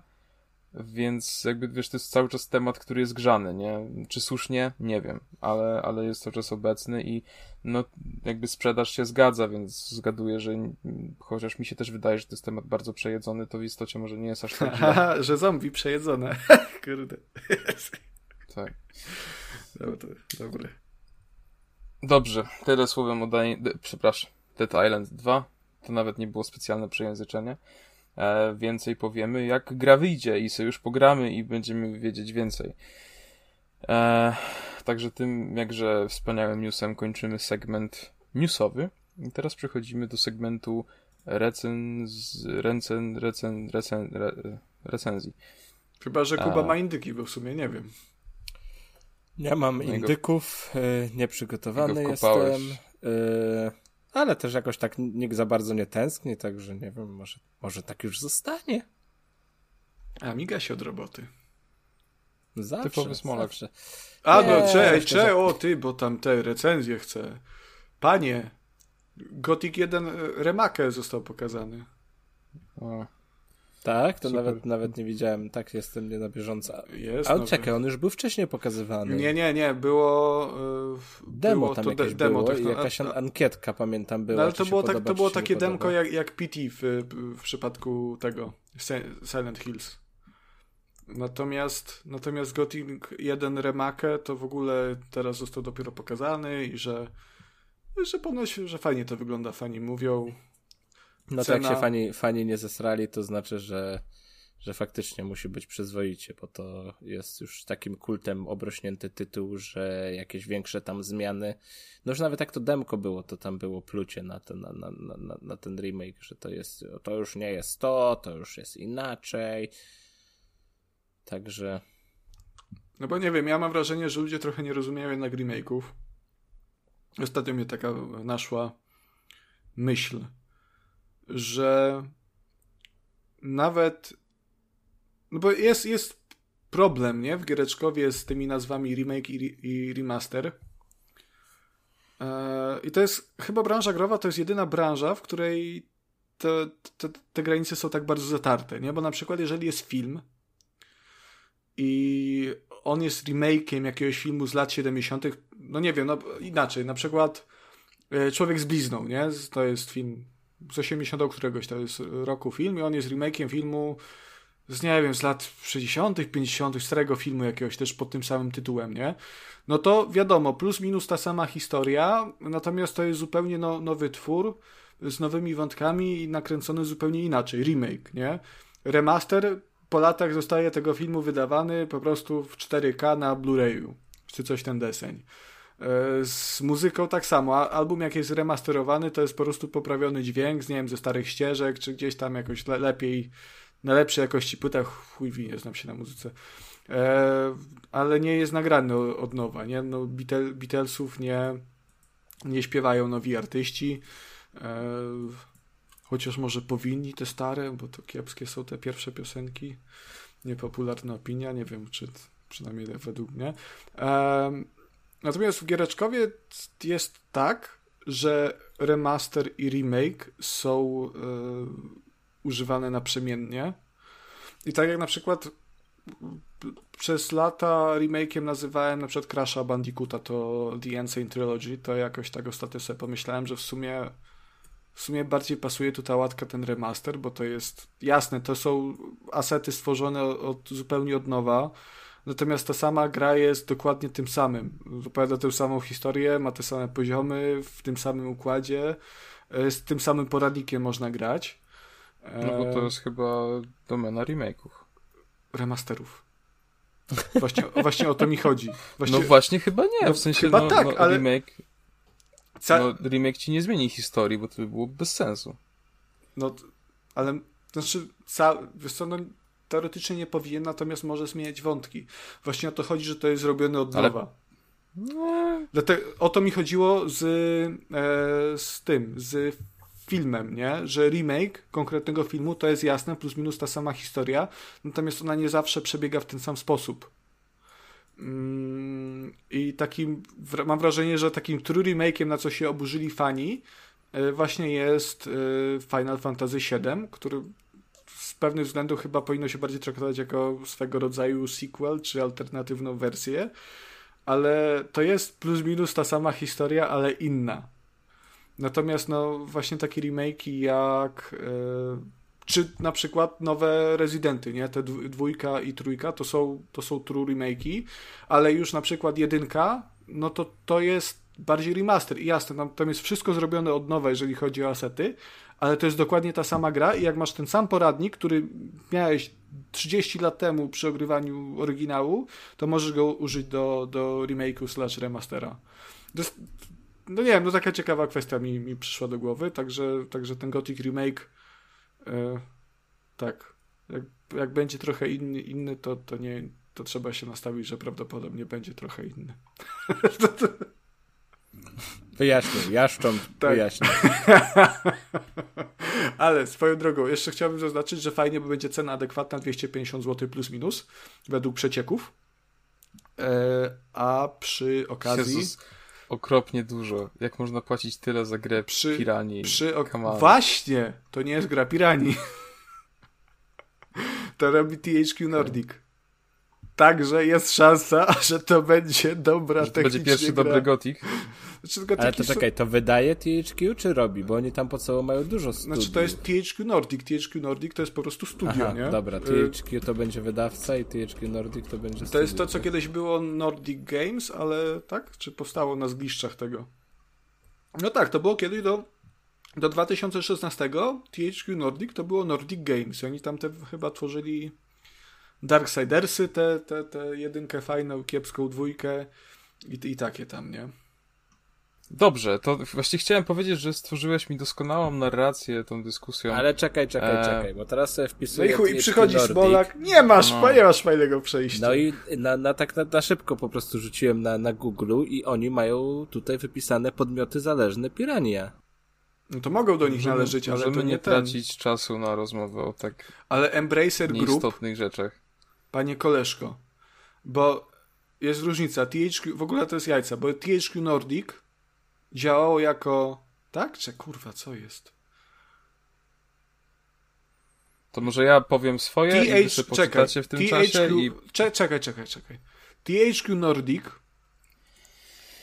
Więc jakby, wiesz, to jest cały czas temat, który jest grzany, nie? Czy słusznie? Nie wiem, ale, ale jest cały czas obecny i no jakby sprzedaż się zgadza, więc zgaduję, że chociaż mi się też wydaje, że to jest temat bardzo przejedzony, to w istocie może nie jest aż tak. Haha, że zombie przejedzone. Kurde. Tak. No to dobre. Dobrze, tyle słowem o Dying, przepraszam, Dead Island 2, to nawet nie było specjalne przejęzyczenie. E, więcej powiemy, jak gra wyjdzie i sobie już pogramy i będziemy wiedzieć więcej. E, także tym jakże wspaniałym newsem kończymy segment newsowy. I teraz przechodzimy do segmentu recenz, recen, recen, recen, re, recenzji. Chyba, że Kuba A. ma indyki, bo w sumie nie wiem. Ja mam indyków, y, nieprzygotowany i go wkopałeś. jestem, ale też jakoś tak nikt za bardzo nie tęskni, także nie wiem, może, może tak już zostanie. A, miga się od roboty. Zawsze, Typowy Smolak. zawsze. A, Nie, no, cze, myślę, cze, że- o ty, bo tam te recenzje chcę. Panie, Gothic 1 Remake został pokazany. O. Tak? To nawet, nawet nie widziałem. Tak, jestem nie na bieżąco. Jest. Ale czekaj, on już był wcześniej pokazywany. Nie, nie, nie, było... Yy, demo było tam to jakieś demo, było tak, i no, jakaś a- ankietka, pamiętam, była. No, ale to było, tak, podoba, to było takie demko jak, jak PT w, w przypadku tego Si- Silent Hills. Natomiast, natomiast Gothic 1 Remake to w ogóle teraz został dopiero pokazany i że, że ponoć, że fajnie to wygląda, fani mówią. No to jak cena- się fani, fani nie zesrali, to znaczy, że, że faktycznie musi być przyzwoicie, bo to jest już takim kultem obrośnięty tytuł, że jakieś większe tam zmiany. No już nawet jak to demko było, to tam było plucie na ten, na, na, na- na ten remake, że to jest, to już nie jest to, to już jest inaczej. Także No bo nie wiem, ja mam wrażenie, że ludzie trochę nie rozumieją jednak remake'ów. Ostatnio mnie taka naszła myśl, że nawet no bo jest, jest problem, nie? W Giereczkowie z tymi nazwami remake i, i remaster. Eee, I to jest chyba branża growa, to jest jedyna branża, w której te, te, te granice są tak bardzo zatarte, nie? Bo na przykład jeżeli jest film, i on jest remake'iem jakiegoś filmu z lat 70., no nie wiem, no inaczej, na przykład e, Człowiek z blizną, nie? To jest film z 80 któregoś, to jest roku film i on jest remake'iem filmu z, nie wiem, z lat 60., 50., starego filmu jakiegoś też pod tym samym tytułem, nie? No to wiadomo, plus minus ta sama historia, natomiast to jest zupełnie no, nowy twór z nowymi wątkami i nakręcony zupełnie inaczej, remake, nie? Remaster po latach zostaje tego filmu wydawany po prostu w 4K na Blu-rayu, czy coś ten deseń. E, Z muzyką tak samo. Album jak jest remasterowany, to jest po prostu poprawiony dźwięk, z, nie wiem, ze starych ścieżek, czy gdzieś tam jakoś le lepiej, na lepszej jakości płytach, chuj wie, nie znam się na muzyce. E, ale nie jest nagrany od nowa, nie? No, Beatle, Beatlesów nie, nie śpiewają nowi artyści. E, chociaż może powinni te stare, bo to kiepskie są te pierwsze piosenki. Niepopularna opinia, nie wiem, czy przynajmniej według mnie. Em, natomiast w Giereczkowie jest tak, że remaster i remake są e, używane naprzemiennie. I tak jak na przykład przez lata remake'iem nazywałem na przykład Crash'a Bandicoota, to The Insane Trilogy, to jakoś tak ostatnio sobie pomyślałem, że w sumie w sumie bardziej pasuje tu ta łatka ten remaster, bo to jest jasne, to są asety stworzone od, zupełnie od nowa, natomiast ta sama gra jest dokładnie tym samym. Opowiada tę samą historię, ma te same poziomy, w tym samym układzie, e, z tym samym poradnikiem można grać. No bo to E, jest chyba domena remake'ów. Remasterów. Właśnie, właśnie o to mi chodzi. Właśnie, No właśnie chyba nie, No, w sensie chyba no, tak, no, ale- remake, ca- no, remake ci nie zmieni historii, bo to by było bez sensu. No, ale znaczy, ca, wiesz co, no, teoretycznie nie powinien, natomiast może zmieniać wątki. Właśnie o to chodzi, że to jest zrobione od Ale- nowa. No, Dlatego, o to mi chodziło z, e, z tym, z filmem, nie? Że remake konkretnego filmu to jest jasne, plus minus ta sama historia, natomiast ona nie zawsze przebiega w ten sam sposób. Mm, I takim, mam wrażenie, że takim true remake'iem, na co się oburzyli fani, e, właśnie jest e, Final Fantasy VII, który pewnych względów chyba powinno się bardziej traktować jako swego rodzaju sequel, czy alternatywną wersję, ale to jest plus minus ta sama historia, ale inna. Natomiast no właśnie takie remake'i jak e, czy na przykład nowe Rezydenty, nie? Te dw- dwójka i trójka to są, to są true remake'i, ale już na przykład jedynka, no to to jest bardziej remaster. I jasne, tam, tam jest wszystko zrobione od nowa, jeżeli chodzi o asety, ale to jest dokładnie ta sama gra i jak masz ten sam poradnik, który miałeś 30 lat temu przy ogrywaniu oryginału, to możesz go użyć do, do remake'u slash remastera. Jest, no nie wiem, no taka ciekawa kwestia mi, mi przyszła do głowy, także, także ten Gothic remake e, tak, jak, jak będzie trochę inny, inny to, to nie, to trzeba się nastawić, że prawdopodobnie będzie trochę inny. Wyjaśnił, jaszcząb Tak. wyjaśnił. Ale swoją drogą, jeszcze chciałbym zaznaczyć, że fajnie, bo będzie cena adekwatna 250 zł plus minus według przecieków. E, a przy okazji. Jezus, okropnie dużo. Jak można płacić tyle za grę Przy- piranii? Przy ok-. Właśnie, to nie jest gra piranii. To robi THQ Nordic. Także jest szansa, że to będzie dobra Że to będzie pierwszy gra. dobry Gothic. Znaczy, Ale to czekaj, to wydaje THQ czy robi? Bo oni tam pod sobą mają dużo studiów. Znaczy to jest THQ Nordic. THQ Nordic to jest po prostu studio, Aha, nie? dobra, Y, THQ to będzie wydawca i THQ Nordic to będzie To jest to, studio, co tak? kiedyś było Nordic Games, ale tak? Czy powstało na zgliszczach tego? No tak, to było kiedyś do, do 2016 THQ Nordic to było Nordic Games. I oni tam te chyba tworzyli Darksidersy, te, te, te jedynkę fajną, kiepską dwójkę i, i takie tam, nie? Dobrze, to właśnie chciałem powiedzieć, że stworzyłeś mi doskonałą narrację tą dyskusją. Ale czekaj, czekaj, E, czekaj, bo teraz sobie No wpisuję i chuj, i THQ przychodzi Nordic. Smolak, nie masz, No. nie masz fajnego przejścia. No i na, na tak na, na szybko po prostu rzuciłem na, na Google i oni mają tutaj wypisane podmioty zależne Pirania. No to mogą do nich Możemy- należeć, ale możemy to nie, nie ten. tracić czasu na rozmowę o tak Ale Embracer Group nieistotnych rzeczach. Panie koleżko, bo jest różnica. THQ, w ogóle to jest jajca, bo THQ Nordic działało jako. Tak? Czy kurwa, co jest? To może ja powiem swoje i wy TH, czekaj. poczytacie w tym czasie i Cze, czekaj, czekaj, czekaj. THQ Nordic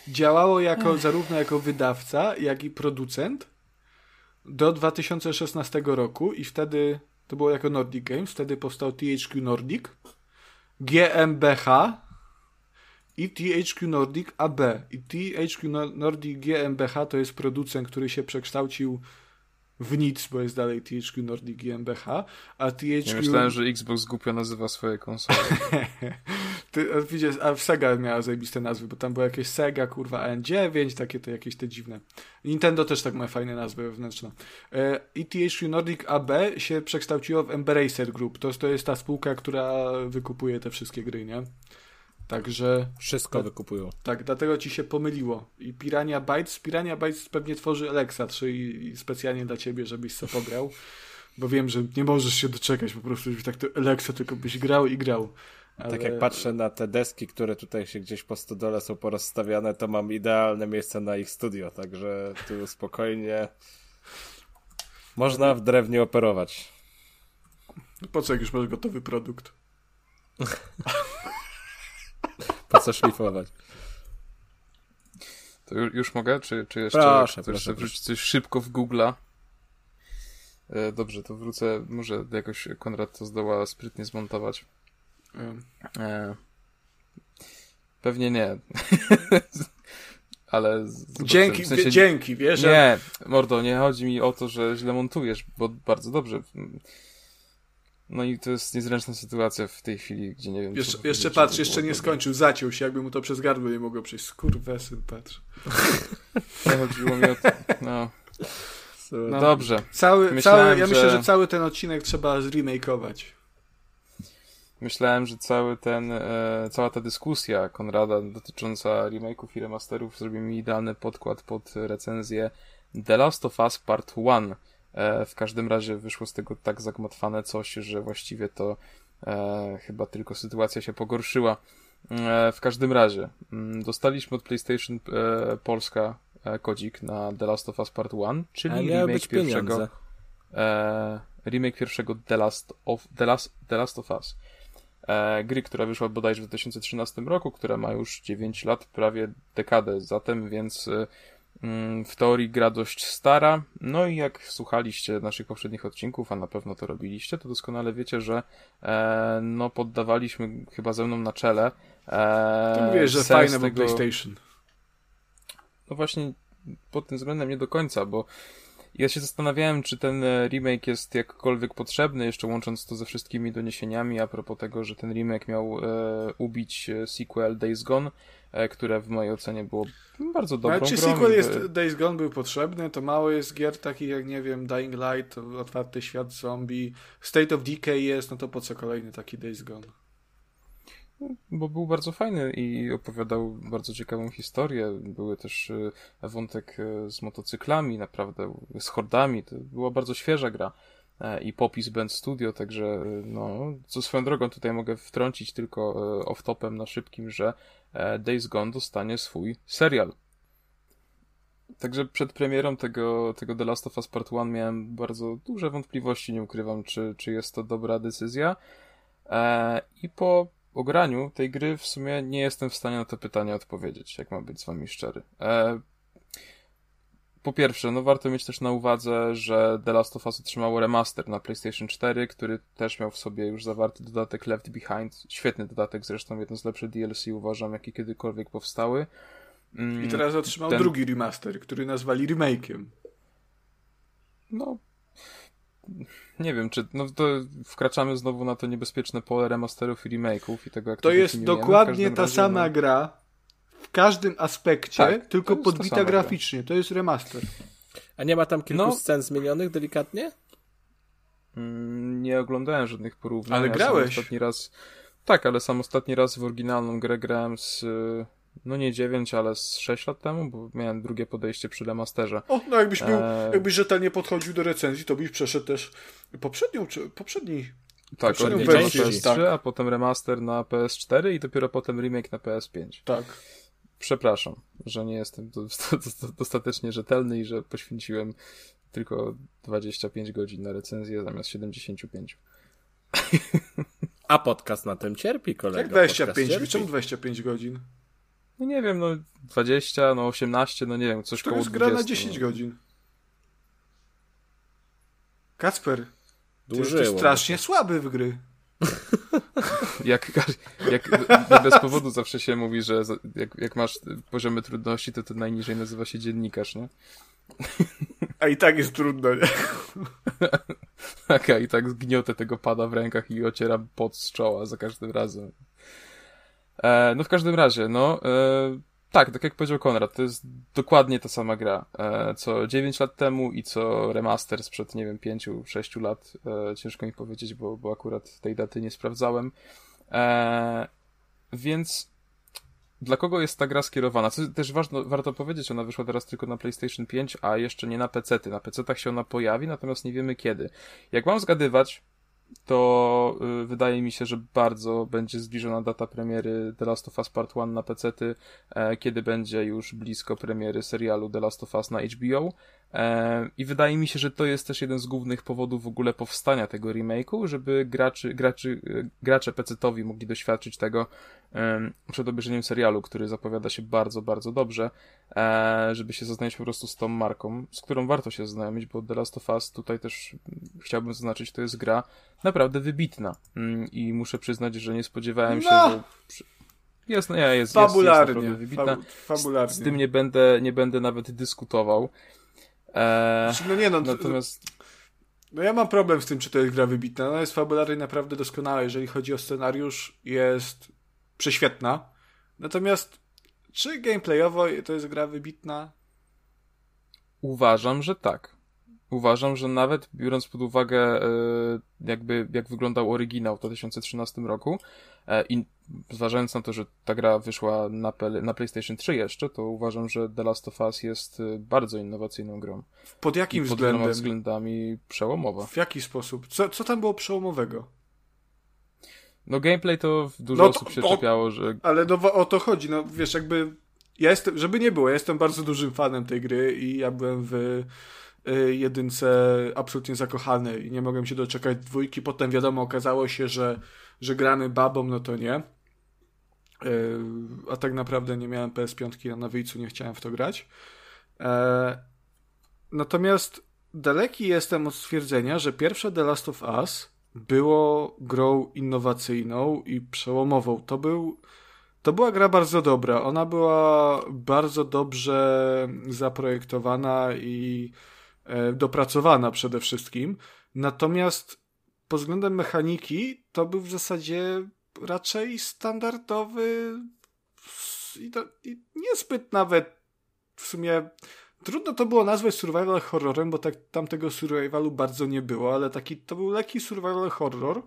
działało jako, zarówno jako wydawca, jak i producent do 2016 roku i wtedy to było jako Nordic Games, wtedy powstał THQ Nordic, GmbH i THQ Nordic AB. I THQ Nor- Nordic GmbH to jest producent, który się przekształcił w nic, bo jest dalej THQ Nordic GmbH, a THQ... ja myślałem, że Xbox głupio nazywa swoje konsole. Ty, a widzisz, a Sega miała zajebiste nazwy, bo tam było jakieś Sega, kurwa, N9, takie to jakieś te dziwne. Nintendo też tak ma fajne nazwy wewnętrzne. E, I THQ Nordic AB się przekształciło w Embracer Group. To, to jest ta spółka, która wykupuje te wszystkie gry, nie? Także Wszystko Tak. wykupują. tak, dlatego ci się pomyliło. I Pirania Bytes, Pirania Bytes pewnie tworzy Alexa 3 i, i specjalnie dla ciebie, żebyś sobie pograł. Bo wiem, że nie możesz się doczekać po prostu, żebyś tak to Alexa tylko byś grał i grał. Ale... Tak jak patrzę na te deski, które tutaj się gdzieś po stodole są porozstawiane, to mam idealne miejsce na ich studio, także tu spokojnie można w drewnie operować. Po co jak już masz gotowy produkt? Po co szlifować? To już, już mogę? Czy, czy jeszcze Proszę, proszę, wrzucić coś szybko w Google'a? E, dobrze, to wrócę. Może jakoś Konrad to zdoła sprytnie zmontować. Ym, E, pewnie nie. Ale. Dzięki, W sensie- dzięki, wiesz? Nie, mordo, nie chodzi mi o to, że źle montujesz, bo bardzo dobrze. No i to jest niezręczna sytuacja w tej chwili, gdzie nie wiem. Jeszcze, jeszcze patrz, jeszcze nie skończył, zaciął się, jakby mu to przez gardło nie mogło przejść. Skurwesyn, patrz. Nie chodziło mi o to. No, No. dobrze. Cały, Myślałem, cały, ja myślę, że- że cały ten odcinek trzeba zremakeować. Myślałem, że cały ten, e, cała ta dyskusja Konrada dotycząca remake'ów i remasterów zrobi mi idealny podkład pod recenzję The Last of Us Part 1. E, w każdym razie wyszło z tego tak zagmatwane coś, że właściwie to e, chyba tylko sytuacja się pogorszyła. E, w każdym razie mm, dostaliśmy od PlayStation e, Polska e, kodzik na The Last of Us Part 1, czyli remake pierwszego remake pierwszego The Last of, The Last, The Last of Us. E, gry, która wyszła bodajże w 2013 roku, która ma już 9 lat, prawie dekadę zatem, więc e, mm, w teorii gra dość stara. No i jak słuchaliście naszych poprzednich odcinków, a na pewno to robiliście, to doskonale wiecie, że e, no poddawaliśmy chyba ze mną na czele. E, To mówię, że fajne tego- PlayStation. no właśnie pod tym względem nie do końca, bo ja się zastanawiałem, czy ten e, remake jest jakkolwiek potrzebny, jeszcze łącząc to ze wszystkimi doniesieniami a propos tego, że ten remake miał e, ubić e, sequel Days Gone, e, które w mojej ocenie było bardzo dobrą Ale czy grą. sequel jest, Days Gone był potrzebny? To mało jest gier takich jak, nie wiem, Dying Light, Otwarty Świat Zombie, State of Decay jest, no to po co kolejny taki Days Gone? Bo był bardzo fajny i opowiadał bardzo ciekawą historię. Były też e, wątek e, z motocyklami, naprawdę z hordami. To była bardzo świeża gra. E, I popis Band Studio, także e, no, co swoją drogą tutaj mogę wtrącić tylko e, off-topem na szybkim, że e, Days Gone dostanie swój serial. Także przed premierą tego, tego The Last of Us Part 1 miałem bardzo duże wątpliwości, nie ukrywam, czy, czy jest to dobra decyzja. I po ograniu tej gry w sumie nie jestem w stanie na to pytanie odpowiedzieć, jak mam być z wami szczery. E, po pierwsze, no warto mieć też na uwadze, że The Last of Us otrzymało remaster na PlayStation 4, który też miał w sobie już zawarty dodatek Left Behind. Świetny dodatek, zresztą jeden z lepszych DLC uważam, jakie kiedykolwiek powstały. Mm, I teraz otrzymał ten... drugi remaster, który nazwali remake'iem. No, nie wiem, czy no to wkraczamy znowu na to niebezpieczne pole remasterów i remake'ów i tego, jak to jest dokładnie ta razie, sama no... gra w każdym aspekcie, tak, tylko podbita graficznie. Gra. To jest remaster. A nie ma tam kilku no. scen zmienionych delikatnie? Mm, nie oglądałem żadnych porównań. Ale grałeś? Ostatni raz... Tak, ale sam ostatni raz w oryginalną grę grałem z no nie 9, ale z 6 lat temu, bo miałem drugie podejście przy remasterze. O, no jakbyś był, e... jakbyś rzetelnie podchodził do recenzji, to byś przeszedł też poprzednią, czy poprzedni tak, oryginal na PS3, tak. a potem remaster na PS4 i dopiero potem remake na PS5. Tak. Przepraszam, że nie jestem dostatecznie rzetelny i że poświęciłem tylko 25 godzin na recenzję zamiast 75. A podcast na tym cierpi, kolega. Jak 25? Czemu 25 godzin? No nie wiem, no 20, no 18, no nie wiem, coś to koło jest 20. gra na 10 no. godzin. Kacper, ty jesteś strasznie słaby w gry. jak, jak bez powodu zawsze się mówi, że jak, jak masz poziomy trudności, to to najniżej nazywa się dziennikarz, nie? A i tak jest trudno, nie? tak, a i tak zgniotę tego pada w rękach i ocieram pot z czoła za każdym razem. E, no w każdym razie, no e, tak, tak jak powiedział Konrad, to jest dokładnie ta sama gra, e, co 9 lat temu i co remaster sprzed, nie wiem, 5-6 lat. E, ciężko mi powiedzieć, bo, bo akurat tej daty nie sprawdzałem. E, więc dla kogo jest ta gra skierowana? Co też ważno, warto powiedzieć, ona wyszła teraz tylko na PlayStation 5, a jeszcze nie na PC-ty. Na PC-tach się ona pojawi, natomiast nie wiemy kiedy. Jak mam zgadywać, to y, wydaje mi się, że bardzo będzie zbliżona data premiery The Last of Us Part 1 na PC-ty, e, kiedy będzie już blisko premiery serialu The Last of Us na HBO. E, I wydaje mi się, że to jest też jeden z głównych powodów w ogóle powstania tego remake'u, żeby graczy, graczy, y, gracze PC-towi mogli doświadczyć tego przed obejrzeniem serialu, który zapowiada się bardzo, bardzo dobrze, e, żeby się zaznajomić po prostu z tą marką, z którą warto się zaznajomić, bo The Last of Us tutaj też chciałbym zaznaczyć, to jest gra naprawdę wybitna mm, i muszę przyznać, że nie spodziewałem no. się, że... Jest, nie, jest, fabularnie, jest, jest wybitna. fabularnie. Z, z, tym nie będę, nie będę nawet dyskutował. E, no nie no, natomiast... No ja mam problem z tym, czy to jest gra wybitna. Ona jest fabularnie naprawdę doskonała. Jeżeli chodzi o scenariusz, jest prześwietna. Natomiast czy gameplayowo to jest gra wybitna? Uważam, że tak. Uważam, że nawet biorąc pod uwagę e, jakby jak wyglądał oryginał w 2013 roku e, i zważając na to, że ta gra wyszła na, na PlayStation 3 jeszcze, to uważam, że The Last of Us jest e, bardzo innowacyjną grą. Pod jakim I pod względem? Pod względami przełomowa. W jaki sposób? Co, co tam było przełomowego? No gameplay to dużo no to, osób się czepiało, że... Ale no o to chodzi, no wiesz, jakby ja jestem, żeby nie było, ja jestem bardzo dużym fanem tej gry i ja byłem w y, jedynce absolutnie zakochany i nie mogłem się doczekać dwójki, potem wiadomo, okazało się, że, że gramy babą, no to nie. Y, a tak naprawdę nie miałem PS5 na wyjcu, nie chciałem w to grać. E, natomiast daleki jestem od stwierdzenia, że pierwsze The Last of Us było grą innowacyjną i przełomową. To, był, to była gra bardzo dobra. Ona była bardzo dobrze zaprojektowana i e, dopracowana przede wszystkim. Natomiast pod względem mechaniki to był w zasadzie raczej standardowy i, to, i niezbyt nawet w sumie Trudno to było nazwać survival horrorem, bo tak, tam tego survivalu bardzo nie było, ale taki to był lekki survival horror,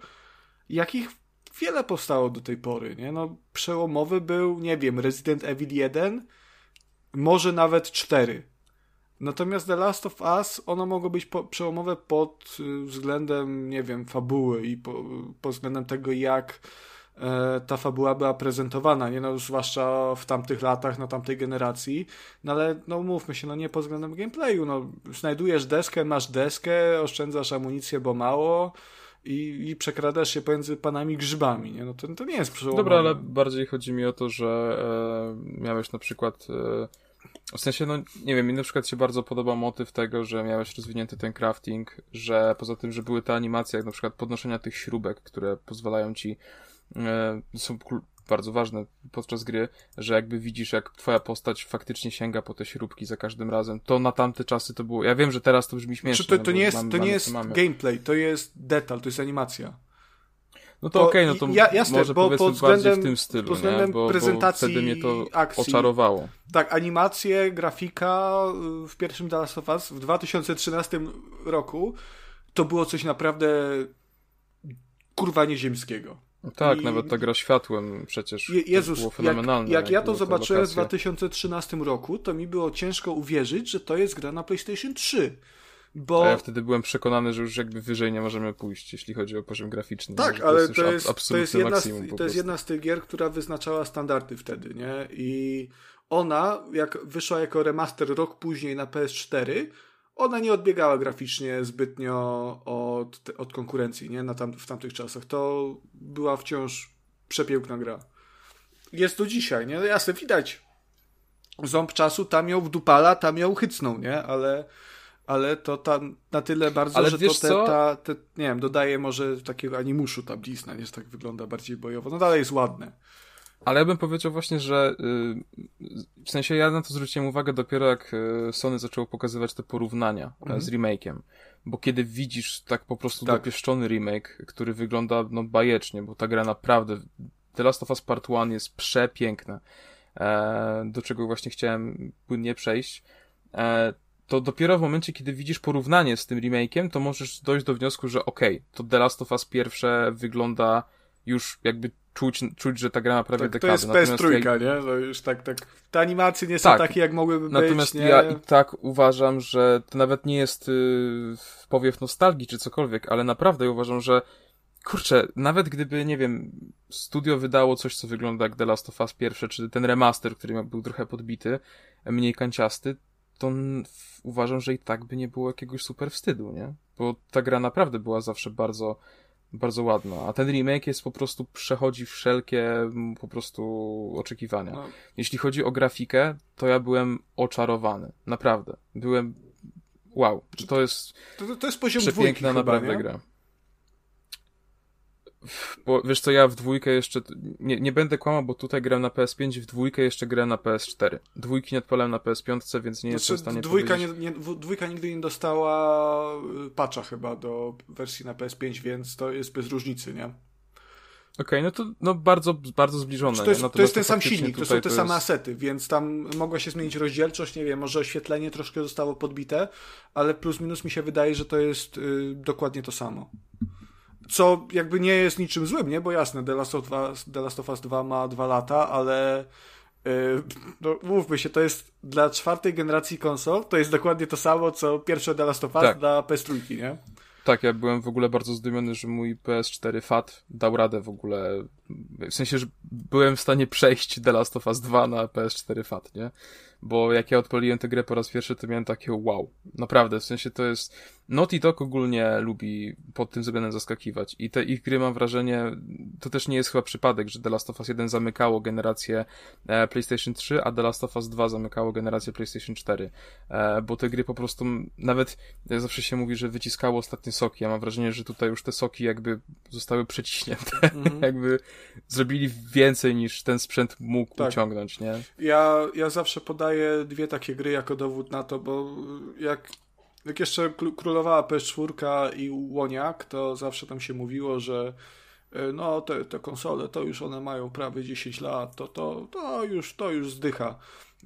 jakich wiele powstało do tej pory, nie? No, przełomowy był, nie wiem, Resident Evil 1, może nawet 4. Natomiast The Last of Us, ono mogło być po, przełomowe pod y, względem, nie wiem, fabuły i po, pod względem tego, jak E, ta fabuła była prezentowana, nie no, zwłaszcza w tamtych latach, na tamtej generacji, no ale no mówmy się, no nie pod względem gameplayu, no znajdujesz deskę, masz deskę, oszczędzasz amunicję, bo mało i, i przekradasz się pomiędzy panami grzybami, nie? No to, to nie jest przełomowe. Dobra, ale bardziej chodzi mi o to, że e, miałeś na przykład e, w sensie, no nie wiem, mi na przykład się bardzo podoba motyw tego, że miałeś rozwinięty ten crafting, że poza tym, że były te animacje, jak na przykład podnoszenia tych śrubek, które pozwalają ci, e, są bardzo ważne podczas gry, że jakby widzisz, jak twoja postać faktycznie sięga po te śrubki za każdym razem. To na tamte czasy to było. Ja wiem, że teraz to brzmi śmiesznie. Znaczy to, to nie jest, mamy, to nie jest gameplay, to jest detal, to jest animacja. No to okej, okay, no to ja, jasne, może bo powiedzmy bardziej w tym stylu, pod względem nie? Bo, prezentacji bo wtedy mnie to akcji, oczarowało. Tak, animacje, grafika y, w pierwszym The Last of Us w 2013 roku to było coś naprawdę kurwa nieziemskiego. Tak, I... nawet ta gra światłem przecież Je Jezus, było fenomenalne. Jak, jak ja to zobaczyłem w 2013 roku, to mi było ciężko uwierzyć, że to jest gra na PlayStation 3. Bo... A ja wtedy byłem przekonany, że już jakby wyżej nie możemy pójść, jeśli chodzi o poziom graficzny. Tak, ale to jest, to jest, to jest, jedna, z, to jest jedna z tych gier, która wyznaczała standardy wtedy, nie? I ona, jak wyszła jako remaster rok później na PS4, ona nie odbiegała graficznie zbytnio od, od konkurencji, nie? Na tam, w tamtych czasach. To była wciąż przepiękna gra. Jest to dzisiaj, nie? Jasne, widać. Ząb czasu tam ją wdupala, tam ją hycnął, nie? Ale ale to tam na tyle bardzo, ale że to te, ta, te, nie wiem, dodaje może takiego animuszu ta blizna, nie, że tak wygląda bardziej bojowo. No dalej jest ładne. Ale ja bym powiedział właśnie, że yy, w sensie ja na to zwróciłem uwagę dopiero jak yy, Sony zaczęło pokazywać te porównania yy, z remake'iem. Bo kiedy widzisz tak po prostu tak. dopieszczony remake, który wygląda no bajecznie, bo ta gra naprawdę The Last of Us Part 1 jest przepiękna, e, do czego właśnie chciałem płynnie przejść, e, to dopiero w momencie, kiedy widzisz porównanie z tym remake'iem, to możesz dojść do wniosku, że okej, okay, to The Last of Us pierwsze wygląda już jakby czuć, czuć że ta gra ma prawie tak, dekadę. To jest PS3, ja... nie? To już tak, tak. Te animacje nie są tak, takie, jak mogłyby natomiast być, Natomiast ja i tak uważam, że to nawet nie jest yy, powiew nostalgii czy cokolwiek, ale naprawdę uważam, że kurczę, nawet gdyby, nie wiem, studio wydało coś, co wygląda jak The Last of Us pierwsze, czy ten remaster, który był trochę podbity, mniej kanciasty, to uważam, że i tak by nie było jakiegoś super wstydu, nie? Bo ta gra naprawdę była zawsze bardzo, bardzo ładna, a ten remake jest po prostu, przechodzi wszelkie po prostu oczekiwania. No. Jeśli chodzi o grafikę, to ja byłem oczarowany, naprawdę. Byłem, wow, to jest, to, to jest poziom przepiękna dwójki naprawdę chyba, gra. Bo wiesz co, ja w dwójkę jeszcze, nie, nie będę kłamał, bo tutaj gram na PS5, w dwójkę jeszcze grałem na PS4. Dwójki nie odpalałem na PS5, więc nie znaczy, jestem w stanie dwójka powiedzieć... Nie, nie, dwójka nigdy nie dostała y, patcha chyba do wersji na PS5, więc to jest bez różnicy, nie? Okej, okay, no to no bardzo, bardzo zbliżone. To jest, to jest ten sam silnik, to są te same jest... asety, więc tam mogła się zmienić rozdzielczość, nie wiem, może oświetlenie troszkę zostało podbite, ale plus minus mi się wydaje, że to jest y, dokładnie to samo. Co jakby nie jest niczym złym, nie? Bo jasne, The Last of Us, The Last of Us 2 ma dwa lata, ale yy, no, mówmy się, to jest dla czwartej generacji konsol, to jest dokładnie to samo, co pierwsze The Last of Us tak. dla PS3, nie? Tak, ja byłem w ogóle bardzo zdumiony, że mój PS4 FAT dał radę w ogóle. W sensie, że byłem w stanie przejść The Last of Us 2 na PS4 FAT, nie? Bo jak ja odpaliłem tę grę po raz pierwszy, to miałem takie wow. Naprawdę, w sensie to jest Naughty Dog ogólnie lubi pod tym względem zaskakiwać i te ich gry mam wrażenie, to też nie jest chyba przypadek, że The Last of Us 1 zamykało generację e, PlayStation 3, a The Last of Us 2 zamykało generację PlayStation 4, e, bo te gry po prostu nawet, zawsze się mówi, że wyciskało ostatnie soki, ja mam wrażenie, że tutaj już te soki jakby zostały przeciśnięte, mm. jakby zrobili więcej niż ten sprzęt mógł tak. uciągnąć, nie? Ja, ja zawsze podaję dwie takie gry jako dowód na to, bo jak jak jeszcze królowała PS4 i Łoniak, to zawsze tam się mówiło, że e, no te, te konsole to już one mają prawie 10 lat, to, to, to, już, to już zdycha.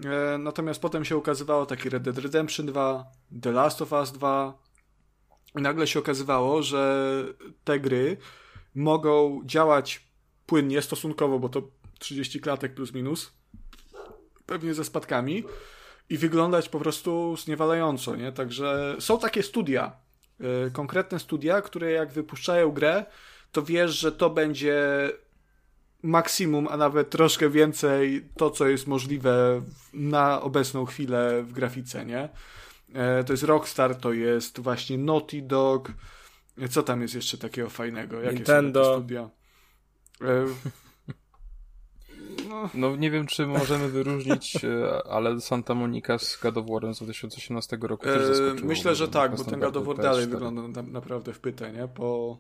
E, natomiast potem się ukazywało taki Red Dead Redemption 2, The Last of Us 2 i nagle się okazywało, że te gry mogą działać płynnie stosunkowo, bo to 30 klatek plus minus, pewnie ze spadkami, i wyglądać po prostu zniewalająco, nie? Także są takie studia, yy, konkretne studia, które jak wypuszczają grę, to wiesz, że to będzie maksimum, a nawet troszkę więcej to, co jest możliwe na obecną chwilę w grafice, nie? Yy, to jest Rockstar, to jest właśnie Naughty Dog, Co tam jest jeszcze takiego fajnego? Jakie Nintendo. są studia? E, No. no nie wiem, czy możemy wyróżnić, e, ale Santa Monica z God of z 2018 roku też e, zaskoczyło. myślę, że tak, bo ten God of War dalej PS4. wygląda na, naprawdę w pytę, nie? Po,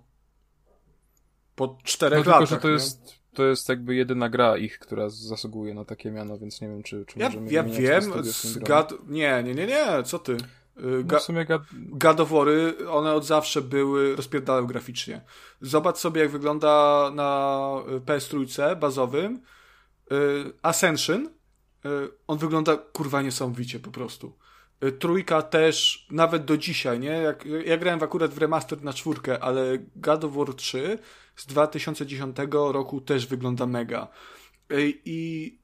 po czterech No tylko, latach. że to nie? jest, to jest jakby jedyna gra ich, która zasługuje na takie miano, więc nie wiem, czy, czy Ja, możemy ja wiem, z. God... Nie, nie, nie, nie, co ty? Y, No Ga... w sumie God... God of War'y, one od zawsze były, rozpierdalały graficznie. Zobacz sobie, jak wygląda na y, PS3 bazowym Ascension. Y, On wygląda kurwa niesamowicie po prostu. Y, Trójka też, nawet do dzisiaj, nie? Jak, ja grałem akurat w remaster na czwórkę, ale God of War 3 z 2010 roku też wygląda mega. Y, I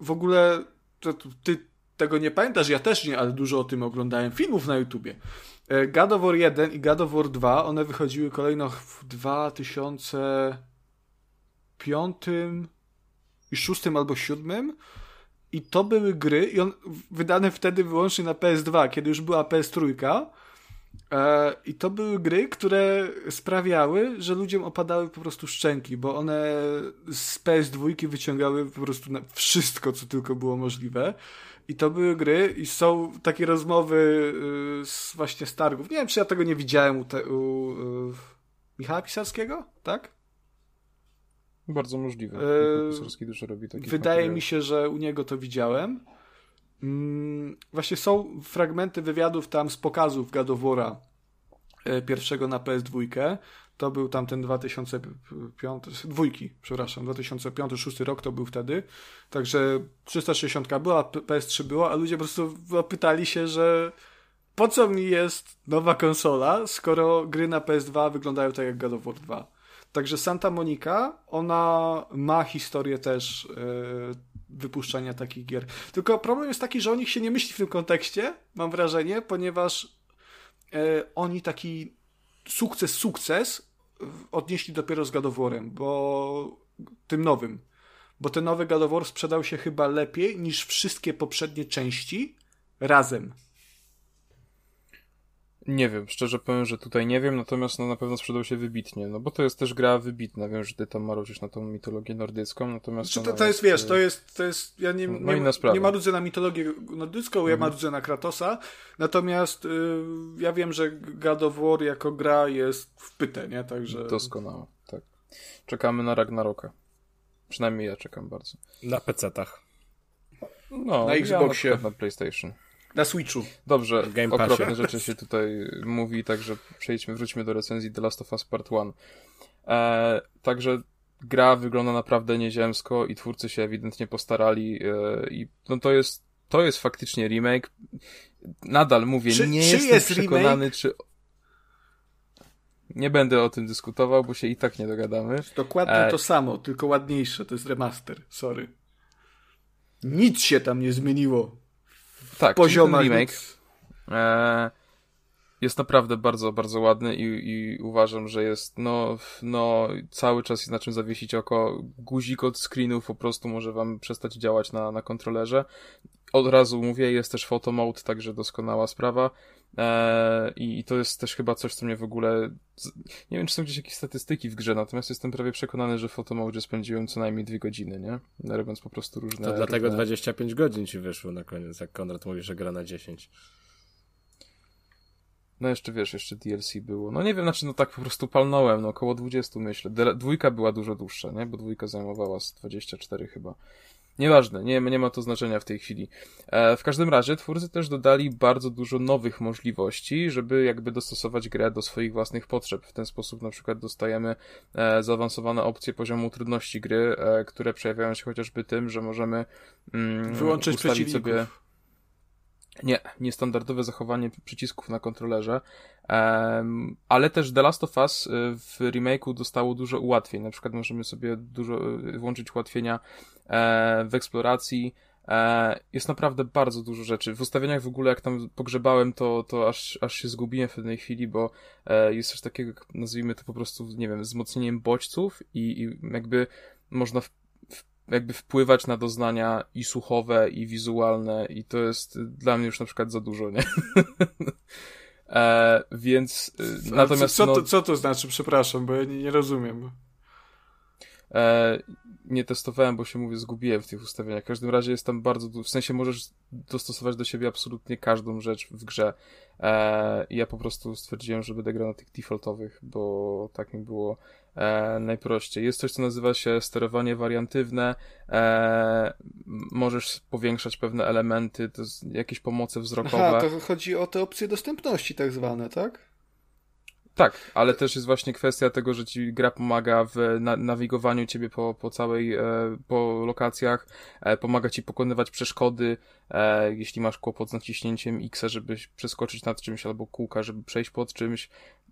w ogóle to, ty tego nie pamiętasz, ja też nie, ale dużo o tym oglądałem filmów na YouTubie. God of War 1 i God of War 2, one wychodziły kolejno w 2005 6 albo 7 i to były gry i on wydane wtedy wyłącznie na PS2, kiedy już była PS3 e, i to były gry, które sprawiały, że ludziom opadały po prostu szczęki, bo one z PS2 wyciągały po prostu wszystko, co tylko było możliwe. I to były gry i są takie rozmowy y, z właśnie z targów. Nie wiem, czy ja tego nie widziałem u, te, u y, Michała Pisarskiego, tak? Bardzo możliwe. Profesorski dużo robi takich Wydaje mi się, że u niego to widziałem. Mm, właśnie są fragmenty wywiadów tam z pokazów War'a, e, pierwszego na PS2. To był tam ten 2005, dwójki, przepraszam, 2005-2006 rok to był wtedy. Także 360 była, P- PS3 była, a ludzie po prostu pytali się, że po co mi jest nowa konsola, skoro gry na PS2 wyglądają tak jak God of War 2. Także Santa Monica, ona ma historię też e, wypuszczania takich gier. Tylko problem jest taki, że o nich się nie myśli w tym kontekście, mam wrażenie, ponieważ e, oni taki sukces, sukces odnieśli dopiero z War'em, bo tym nowym. Bo ten nowy War sprzedał się chyba lepiej niż wszystkie poprzednie części razem. Nie wiem, szczerze powiem, że tutaj nie wiem, natomiast no, na pewno sprzedał się wybitnie, no bo to jest też gra wybitna, wiem, że ty tam marudzisz na tą mitologię nordycką, natomiast... Czy to, to jest, wiesz, to jest, to jest, ja nie, No nie, nie marudzę na mitologię nordycką, ja Mhm. marudzę na Kratosa, natomiast y, ja wiem, że God of War jako gra jest w pytę, nie, także... Doskonała, tak. Czekamy na Ragnaroka. Przynajmniej ja czekam bardzo. Na PC-tach. No, Na ja Xboxie. przykład na PlayStation. Na Switchu. Dobrze, W Game Passie. okropne rzeczy się tutaj mówi, także przejdźmy, wróćmy do recenzji The Last of Us Part 1. E, także gra wygląda naprawdę nieziemsko i twórcy się ewidentnie postarali e, i no to jest, to jest faktycznie remake. Nadal mówię, Czy- nie czy jestem jest przekonany, czy... Nie będę o tym dyskutował, bo się i tak nie dogadamy. Dokładnie E, to samo, tylko ładniejsze, to jest remaster, sorry. Nic się tam nie zmieniło. Tak, Poziomach. ten remake. E, jest naprawdę bardzo, bardzo ładny i, i uważam, że jest, no, no, cały czas jest na czym zawiesić oko. Guzik od screenów po prostu może wam przestać działać na, na kontrolerze. Od razu mówię, jest też photo mode, także doskonała sprawa. E, i, to jest też chyba coś, co mnie w ogóle. Nie wiem, czy są gdzieś jakieś statystyki w grze, natomiast jestem prawie przekonany, że w photo mode spędziłem co najmniej dwie godziny, nie? Robiąc po prostu różne. To dlatego różne... 25 godzin ci wyszło na koniec, jak Konrad mówi, że gra na 10. No jeszcze wiesz, jeszcze DLC było. No nie wiem, znaczy no tak po prostu palnąłem, no około 20 myślę. Dwójka była dużo dłuższa, nie? Bo dwójka zajmowała z 24 chyba. Nieważne, nie, nie ma to znaczenia w tej chwili. E, w każdym razie twórcy też dodali bardzo dużo nowych możliwości, żeby jakby dostosować grę do swoich własnych potrzeb. W ten sposób na przykład dostajemy e, zaawansowane opcje poziomu trudności gry, e, które przejawiają się chociażby tym, że możemy mm, Wyłączyć przeciwników. sobie nie, niestandardowe zachowanie przycisków na kontrolerze, Em, ale też The Last of Us y, w remake'u dostało dużo ułatwień. Na przykład możemy sobie dużo y, włączyć ułatwienia e, w eksploracji. E, Jest naprawdę bardzo dużo rzeczy. W ustawieniach w ogóle, jak tam pogrzebałem, to, to aż, aż się zgubiłem w pewnej chwili, bo e, jest coś takiego, jak nazwijmy to po prostu, nie wiem, wzmocnieniem bodźców i, i jakby można w, w, jakby wpływać na doznania i słuchowe, i wizualne, i to jest dla mnie już na przykład za dużo, nie? E, więc e, natomiast. Co, no, to, co to znaczy, przepraszam, bo ja nie, nie rozumiem. E, nie testowałem, bo się mówię, zgubiłem w tych ustawieniach. W każdym razie jest tam bardzo, w sensie możesz dostosować do siebie absolutnie każdą rzecz w grze. E, ja po prostu stwierdziłem, że będę grał na tych defaultowych, bo tak mi było e, najprościej. Jest coś, co nazywa się sterowanie wariantywne. E, możesz powiększać pewne elementy, to jakieś pomoce wzrokowe. Aha, to chodzi o te opcje dostępności tak zwane, tak? Tak, ale też jest właśnie kwestia tego, że ci gra pomaga w na nawigowaniu ciebie po, po całej, e, po lokacjach, e, pomaga ci pokonywać przeszkody, e, jeśli masz kłopot z naciśnięciem X, żeby przeskoczyć nad czymś, albo kółka, żeby przejść pod czymś.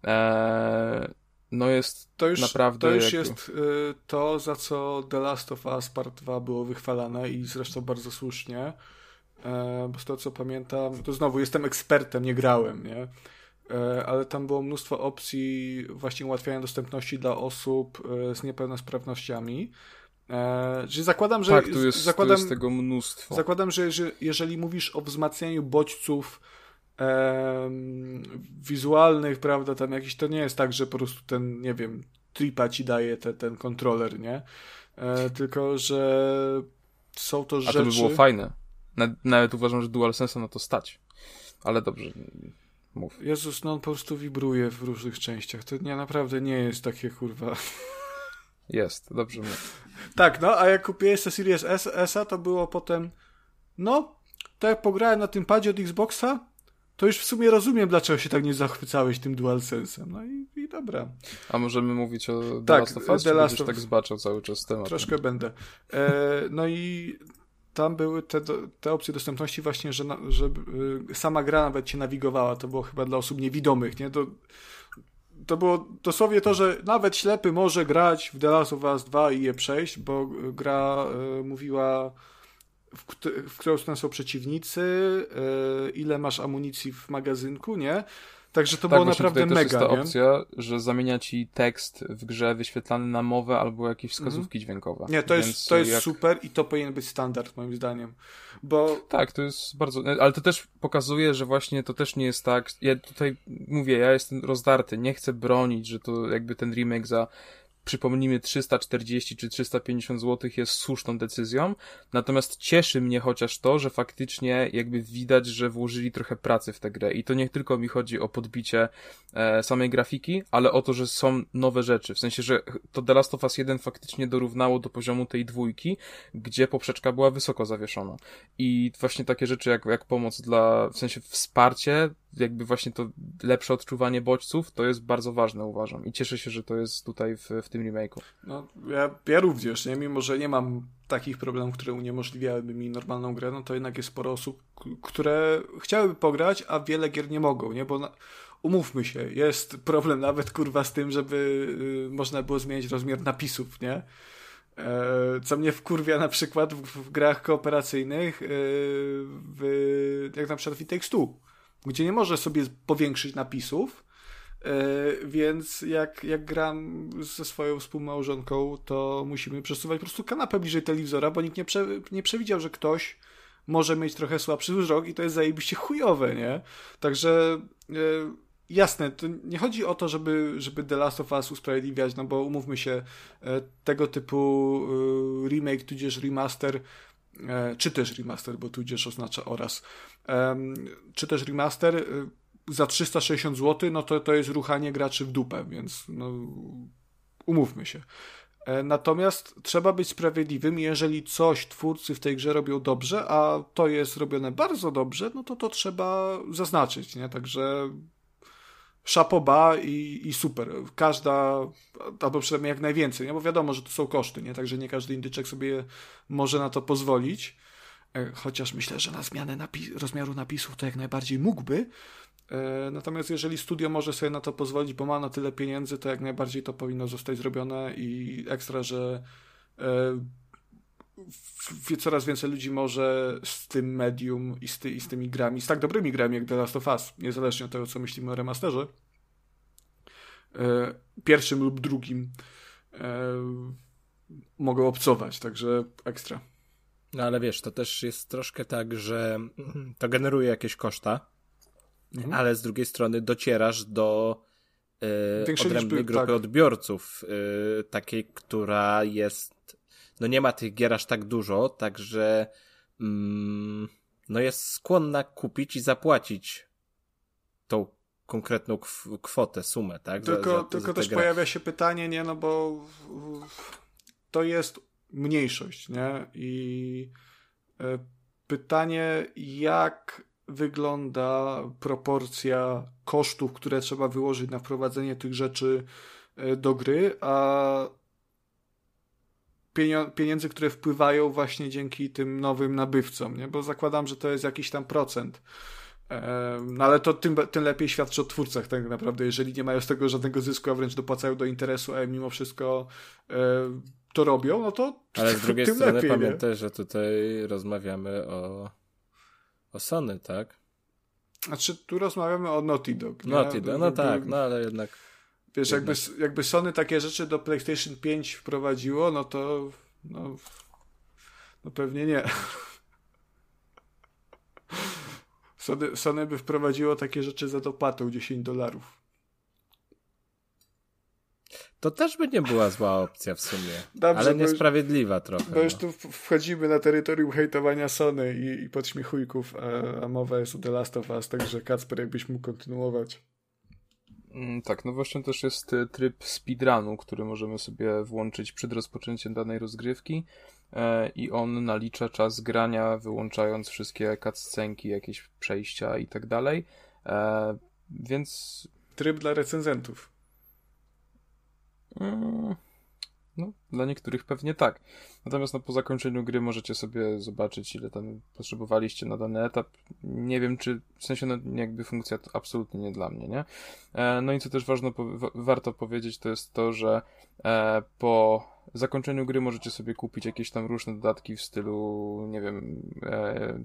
E, no jest to już, naprawdę... To już jakby... jest y, to, za co The Last of Us Part 2 było wychwalane i zresztą bardzo słusznie, e, bo z tego co pamiętam, to znowu jestem ekspertem, nie grałem, nie? E, ale tam było mnóstwo opcji właśnie ułatwiania dostępności dla osób e, z niepełnosprawnościami. E, czyli zakładam, że. Tak, tu jest, zakładam, tu jest tego mnóstwo. Zakładam, że, że jeżeli mówisz o wzmacnianiu bodźców e, wizualnych, prawda, tam jakiś, to nie jest tak, że po prostu ten, nie wiem, tripa ci daje te, ten kontroler, nie? E, tylko, że są to rzeczy... A to by było fajne. Nawet uważam, że DualSense na to stać. Ale dobrze, Mów. Jezus, no on po prostu wibruje w różnych częściach. To nie, naprawdę nie jest takie kurwa. Jest, dobrze mów. Tak, no, a jak kupiłeś te Series S, S to było potem, no, tak jak pograłem na tym padzie od Xboxa, to już w sumie rozumiem, dlaczego się tak nie zachwycałeś tym DualSense'em. No i, i dobra. A możemy mówić o The tak, Last of Us, The Last of... tak zbaczał cały czas temat? Troszkę będę. E, no i tam były te, te opcje dostępności właśnie, że, że y, sama gra nawet cię nawigowała. To było chyba dla osób niewidomych, nie? To, to było dosłownie to, że nawet ślepy może grać w The Last of Us 2 i je przejść, bo gra y, mówiła w, w którą stronę są przeciwnicy, y, ile masz amunicji w magazynku, nie? Także to tak, było naprawdę mega. Też jest ta nie? opcja, że zamienia ci tekst w grze wyświetlany na mowę albo jakieś mhm. wskazówki mm. dźwiękowe. Nie, to jest, to jest jak... super i to powinien być standard moim zdaniem. Bo... Tak, to jest bardzo. Ale to też pokazuje, że właśnie to też nie jest tak. Ja tutaj mówię, ja jestem rozdarty, nie chcę bronić, że to jakby ten remake za przypomnijmy 340 czy 350 zł jest słuszną decyzją, natomiast cieszy mnie chociaż to, że faktycznie jakby widać, że włożyli trochę pracy w tę grę. I to nie tylko mi chodzi o podbicie e, samej grafiki, ale o to, że są nowe rzeczy, w sensie, że to The Last of Us 1 faktycznie dorównało do poziomu tej dwójki, gdzie poprzeczka była wysoko zawieszona. I właśnie takie rzeczy jak, jak pomoc dla, w sensie wsparcie jakby właśnie to lepsze odczuwanie bodźców, to jest bardzo ważne, uważam. I cieszę się, że to jest tutaj w, w tym remake'u. No, ja, ja również, nie? Mimo, że nie mam takich problemów, które uniemożliwiałyby mi normalną grę, no to jednak jest sporo osób, które chciałyby pograć, a wiele gier nie mogą, nie? Bo na, umówmy się, jest problem nawet, kurwa, z tym, żeby y, można było zmienić rozmiar napisów, nie? E, co mnie wkurwia na przykład w, w grach kooperacyjnych, y, w, jak na przykład w 2 gdzie nie może sobie powiększyć napisów, e, więc jak, jak gram ze swoją współmałżonką, to musimy przesuwać po prostu kanapę bliżej telewizora, bo nikt nie, prze, nie przewidział, że ktoś może mieć trochę słabszy wzrok i to jest zajebiście chujowe, nie? Także e, jasne, to nie chodzi o to, żeby, żeby The Last of Us usprawiedliwiać, no bo umówmy się, e, tego typu remake tudzież remaster czy też remaster, bo tudzież oznacza oraz, czy też remaster y, za 360 zł, no to to jest ruchanie graczy w dupę, więc no, umówmy się. E, natomiast trzeba być sprawiedliwym, jeżeli coś twórcy w tej grze robią dobrze, a to jest robione bardzo dobrze, no to to trzeba zaznaczyć, nie? Także szapoba i, i super. Każda, albo przynajmniej jak najwięcej, nie? bo wiadomo, że to są koszty, nie? także nie każdy indyczek sobie może na to pozwolić. E, chociaż myślę, że na zmianę rozmiaru napisów to jak najbardziej mógłby. E, natomiast jeżeli studio może sobie na to pozwolić, bo ma na tyle pieniędzy, to jak najbardziej to powinno zostać zrobione i ekstra, że e, coraz więcej ludzi może z tym medium i z, ty, i z tymi grami, z tak dobrymi grami jak The Last of Us, niezależnie od tego, co myślimy o remasterze, pierwszym lub drugim mogą obcować, także ekstra. No ale wiesz, to też jest troszkę tak, że to generuje jakieś koszta, mhm. ale z drugiej strony docierasz do yy, odrębnej grupy tak. odbiorców, yy, takiej, która jest no nie ma tych gier aż tak dużo, także mm, no jest skłonna kupić i zapłacić tą konkretną kwotę, sumę, tak? Tylko, za, za, tylko za też gra. pojawia się pytanie, nie, no bo to jest mniejszość, nie? I e, pytanie, jak wygląda proporcja kosztów, które trzeba wyłożyć na wprowadzenie tych rzeczy e, do gry, a pieniędzy, które wpływają właśnie dzięki tym nowym nabywcom, nie? Bo zakładam, że to jest jakiś tam procent. No ale to tym, tym lepiej świadczy o twórcach tak naprawdę, jeżeli nie mają z tego żadnego zysku, a wręcz dopłacają do interesu, a mimo wszystko to robią, no to Ale z drugiej strony lepiej, pamiętaj, nie? że tutaj rozmawiamy o, o Sony, tak? Znaczy tu rozmawiamy o Naughty Dog. Naughty Dog, no tak, no ale jednak Wiesz, jakby, jakby Sony takie rzeczy do PlayStation 5 wprowadziło, no to no, no pewnie nie. Sony, Sony by wprowadziło takie rzeczy za dopłatą 10 dolarów. To też by nie była zła opcja w sumie. Dobrze, ale niesprawiedliwa już, trochę. Bo już no. tu wchodzimy na terytorium hejtowania Sony i, i podśmiechujków, a, a mowa jest o The Last of Us, także Kacper, jakbyś mógł kontynuować. Mm, tak, no właśnie też jest y, tryb speedrunu, który możemy sobie włączyć przed rozpoczęciem danej rozgrywki e, i on nalicza czas grania, wyłączając wszystkie cutscenki, jakieś przejścia i tak dalej. E, więc... Tryb dla recenzentów. No, dla niektórych pewnie tak. Natomiast no, po zakończeniu gry możecie sobie zobaczyć, ile tam potrzebowaliście na dany etap. Nie wiem, czy w sensie no, jakby funkcja to absolutnie nie dla mnie, nie? E, no i co też ważne, warto powiedzieć, to jest to, że e, po zakończeniu gry możecie sobie kupić jakieś tam różne dodatki w stylu, nie wiem, e,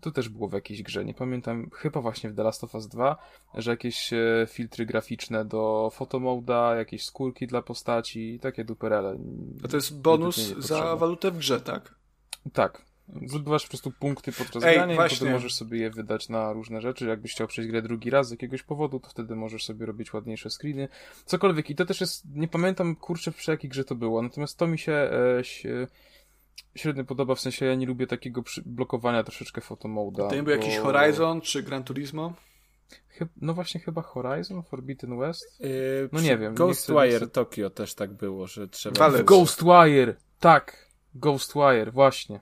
to też było w jakiejś grze, nie pamiętam, chyba właśnie w The Last of Us 2, że jakieś e, filtry graficzne do fotomoda, jakieś skórki dla postaci, takie duperele. A to jest bonus za walutę w grze, tak? Tak. Zdobywasz po prostu punkty podczas Ej, grania właśnie. i potem możesz sobie je wydać na różne rzeczy. Jakbyś chciał przejść grę drugi raz z jakiegoś powodu, to wtedy możesz sobie robić ładniejsze screeny. Cokolwiek. I to też jest, nie pamiętam kurczę przy jakiej grze to było, natomiast to mi się, e, się średnio podoba, w sensie ja nie lubię takiego blokowania troszeczkę fotomoda. To nie był bo... jakiś Horizon czy Gran Turismo? Chyb... No właśnie chyba Horizon, Forbidden West? Yy, no nie wiem. Ghostwire chcę... Tokyo też tak było, że trzeba... Ale Ghostwire! Tak! Ghostwire, właśnie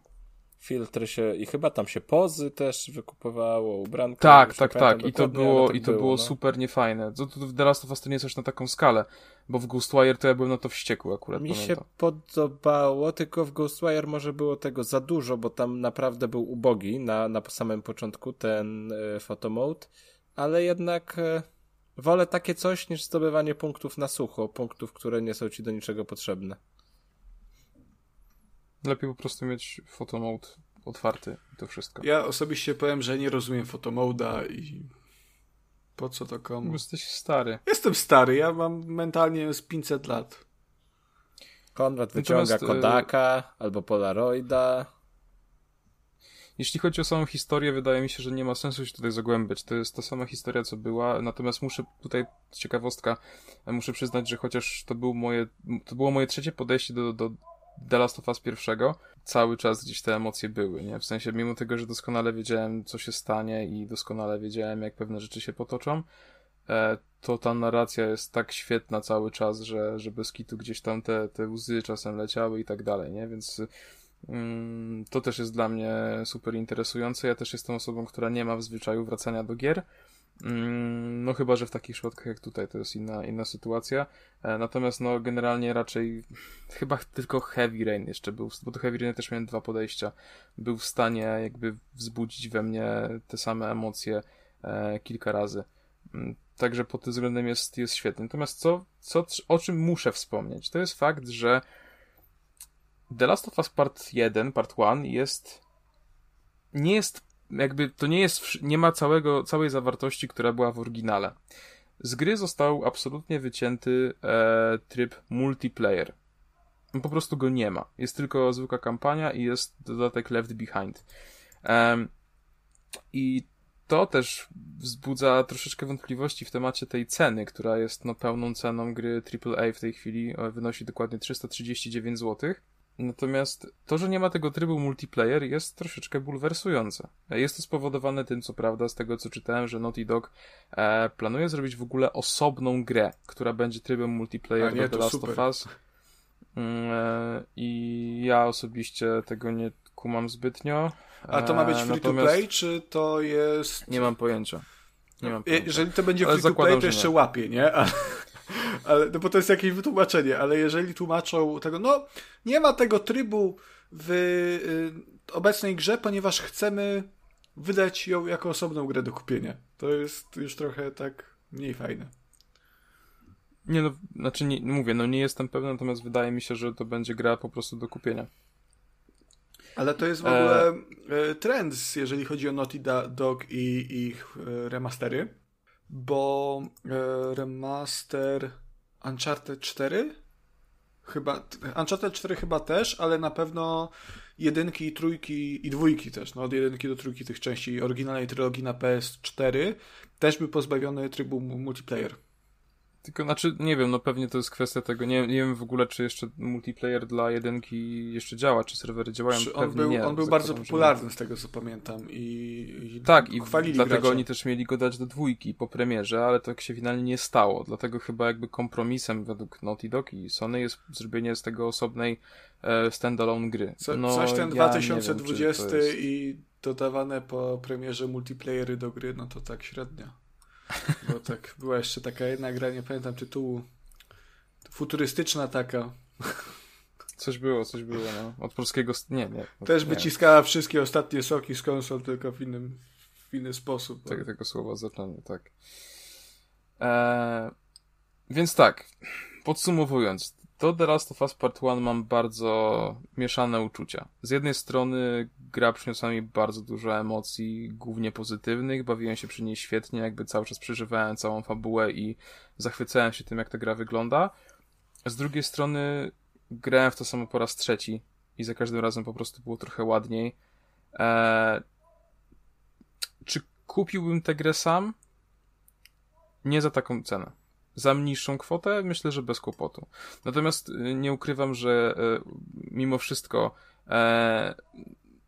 filtry się i chyba tam się pozy też wykupowało, ubranka. Tak, tak, tak. I to było, tak i to było, było no. super niefajne. To, to w The Last of Us to nie jest na taką skalę, bo w Ghostwire to ja byłem na to wściekły akurat. Mi pamiętam. się podobało, tylko w Ghostwire może było tego za dużo, bo tam naprawdę był ubogi na, na samym początku ten y, photomode, ale jednak y, wolę takie coś niż zdobywanie punktów na sucho, punktów, które nie są ci do niczego potrzebne. Lepiej po prostu mieć photomode otwarty i to wszystko. Ja osobiście powiem, że nie rozumiem photomoda i po co to komu? Jesteś stary. Jestem stary, ja mam mentalnie z 500 lat. Konrad wyciąga Natomiast, e, Kodaka albo Polaroida. Jeśli chodzi o samą historię, wydaje mi się, że nie ma sensu się tutaj zagłębiać. To jest ta sama historia, co była, natomiast muszę tutaj, ciekawostka, muszę przyznać, że chociaż to, był moje, to było moje trzecie podejście do, do, The Last of Us pierwszego, cały czas gdzieś te emocje były, nie? W sensie, mimo tego, że doskonale wiedziałem, co się stanie i doskonale wiedziałem, jak pewne rzeczy się potoczą, e, to ta narracja jest tak świetna cały czas, że, że bez kitu gdzieś tam te, te łzy czasem leciały i tak dalej, nie? Więc mm, to też jest dla mnie super interesujące. Ja też jestem osobą, która nie ma w zwyczaju wracania do gier, no chyba, że w takich przypadkach jak tutaj to jest inna, inna sytuacja. E, natomiast no generalnie raczej chyba tylko Heavy Rain jeszcze był, bo do Heavy Rain też miałem dwa podejścia. Był w stanie jakby wzbudzić we mnie te same emocje e, kilka razy. Mm, także pod tym względem jest, jest świetny. Natomiast co, co, o czym muszę wspomnieć, to jest fakt, że The Last of Us Part 1, Part 1 jest nie jest jakby to nie jest, nie ma całego, całej zawartości, która była w oryginale. Z gry został absolutnie wycięty e, tryb multiplayer. Po prostu go nie ma. Jest tylko zwykła kampania i jest dodatek Left Behind. E, I to też wzbudza troszeczkę wątpliwości w temacie tej ceny, która jest no, pełną ceną gry AAA w tej chwili, wynosi dokładnie 339 zł. Natomiast to, że nie ma tego trybu multiplayer jest troszeczkę bulwersujące. Jest to spowodowane tym, co prawda, z tego co czytałem, że Naughty Dog e, planuje zrobić w ogóle osobną grę, która będzie trybem multiplayer nie, do The Last super. of Us. Mm, e, I ja osobiście tego nie kumam zbytnio. A to ma być E, free to play, czy to jest. Nie mam pojęcia. Nie mam Je- pojęcia. Jeżeli to będzie free to play, to jeszcze łapie, nie? Ale, ale, no bo to jest jakieś wytłumaczenie, ale jeżeli tłumaczą tego, no nie ma tego trybu w y, obecnej grze, ponieważ chcemy wydać ją jako osobną grę do kupienia. To jest już trochę tak mniej fajne. Nie no, znaczy nie, mówię, no nie jestem pewny, natomiast wydaje mi się, że to będzie gra po prostu do kupienia. Ale to jest w E. ogóle e, trend, jeżeli chodzi o Naughty Dog i ich e, remastery, bo e, remaster Uncharted 4 chyba, Uncharted 4 chyba też, ale na pewno jedynki, trójki i dwójki też, no od jedynki do trójki tych części oryginalnej trylogii na PS4 też był pozbawiony trybu mu- multiplayer. Tylko, znaczy, nie wiem, no pewnie to jest kwestia tego, nie, nie wiem w ogóle, czy jeszcze multiplayer dla jedynki jeszcze działa, czy serwery działają, Czy on był, nie. on był bardzo popularny z tego co pamiętam i, i Tak, i dlatego gracze. oni też mieli go dać do dwójki po premierze, ale tak się finalnie nie stało. Dlatego chyba jakby kompromisem według Naughty Dog i Sony jest zrobienie z tego osobnej e, standalone gry. Co, no, coś ten ja nie 2020 wiem, to jest... i dodawane po premierze multiplayery do gry, no to tak średnio. Bo tak była jeszcze taka jedna gra, nie pamiętam tytułu. Futurystyczna taka. Coś było, coś było, no. Od polskiego... Nie, nie. Też nie, wyciskała wszystkie ostatnie soki z konsol, tylko w innym, w inny sposób. Tego, tego słowa zaczęło, tak. Eee, więc tak, podsumowując, do The Last of Us Part 1 mam bardzo mieszane uczucia. Z jednej strony gra przyniosła mi bardzo dużo emocji, głównie pozytywnych, bawiłem się przy niej świetnie, jakby cały czas przeżywałem całą fabułę i zachwycałem się tym, jak ta gra wygląda. Z drugiej strony grałem w to samo po raz trzeci i za każdym razem po prostu było trochę ładniej. Eee, czy kupiłbym tę grę sam? Nie za taką cenę. Za niższą kwotę? Myślę, że bez kłopotu. Natomiast y, nie ukrywam, że y, mimo wszystko e,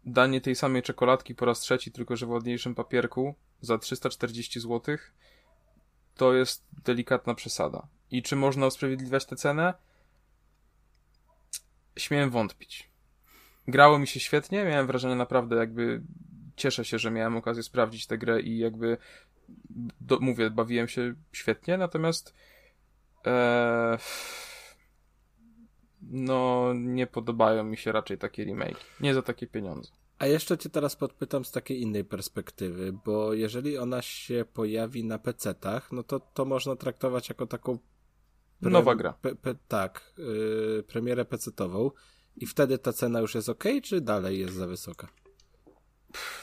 danie tej samej czekoladki po raz trzeci, tylko że w ładniejszym papierku za 340 zł to jest delikatna przesada. I czy można usprawiedliwiać tę cenę? Śmiem wątpić. Grało mi się świetnie, miałem wrażenie naprawdę jakby cieszę się, że miałem okazję sprawdzić tę grę i jakby do, mówię, bawiłem się świetnie, natomiast e, no nie podobają mi się raczej takie remake. Nie za takie pieniądze. A jeszcze cię teraz podpytam z takiej innej perspektywy, bo jeżeli ona się pojawi na PC-tach, no to to można traktować jako taką pre- Nowa gra. Pe, pe, tak, yy, premierę PC-tową i wtedy ta cena już jest ok, czy dalej jest za wysoka?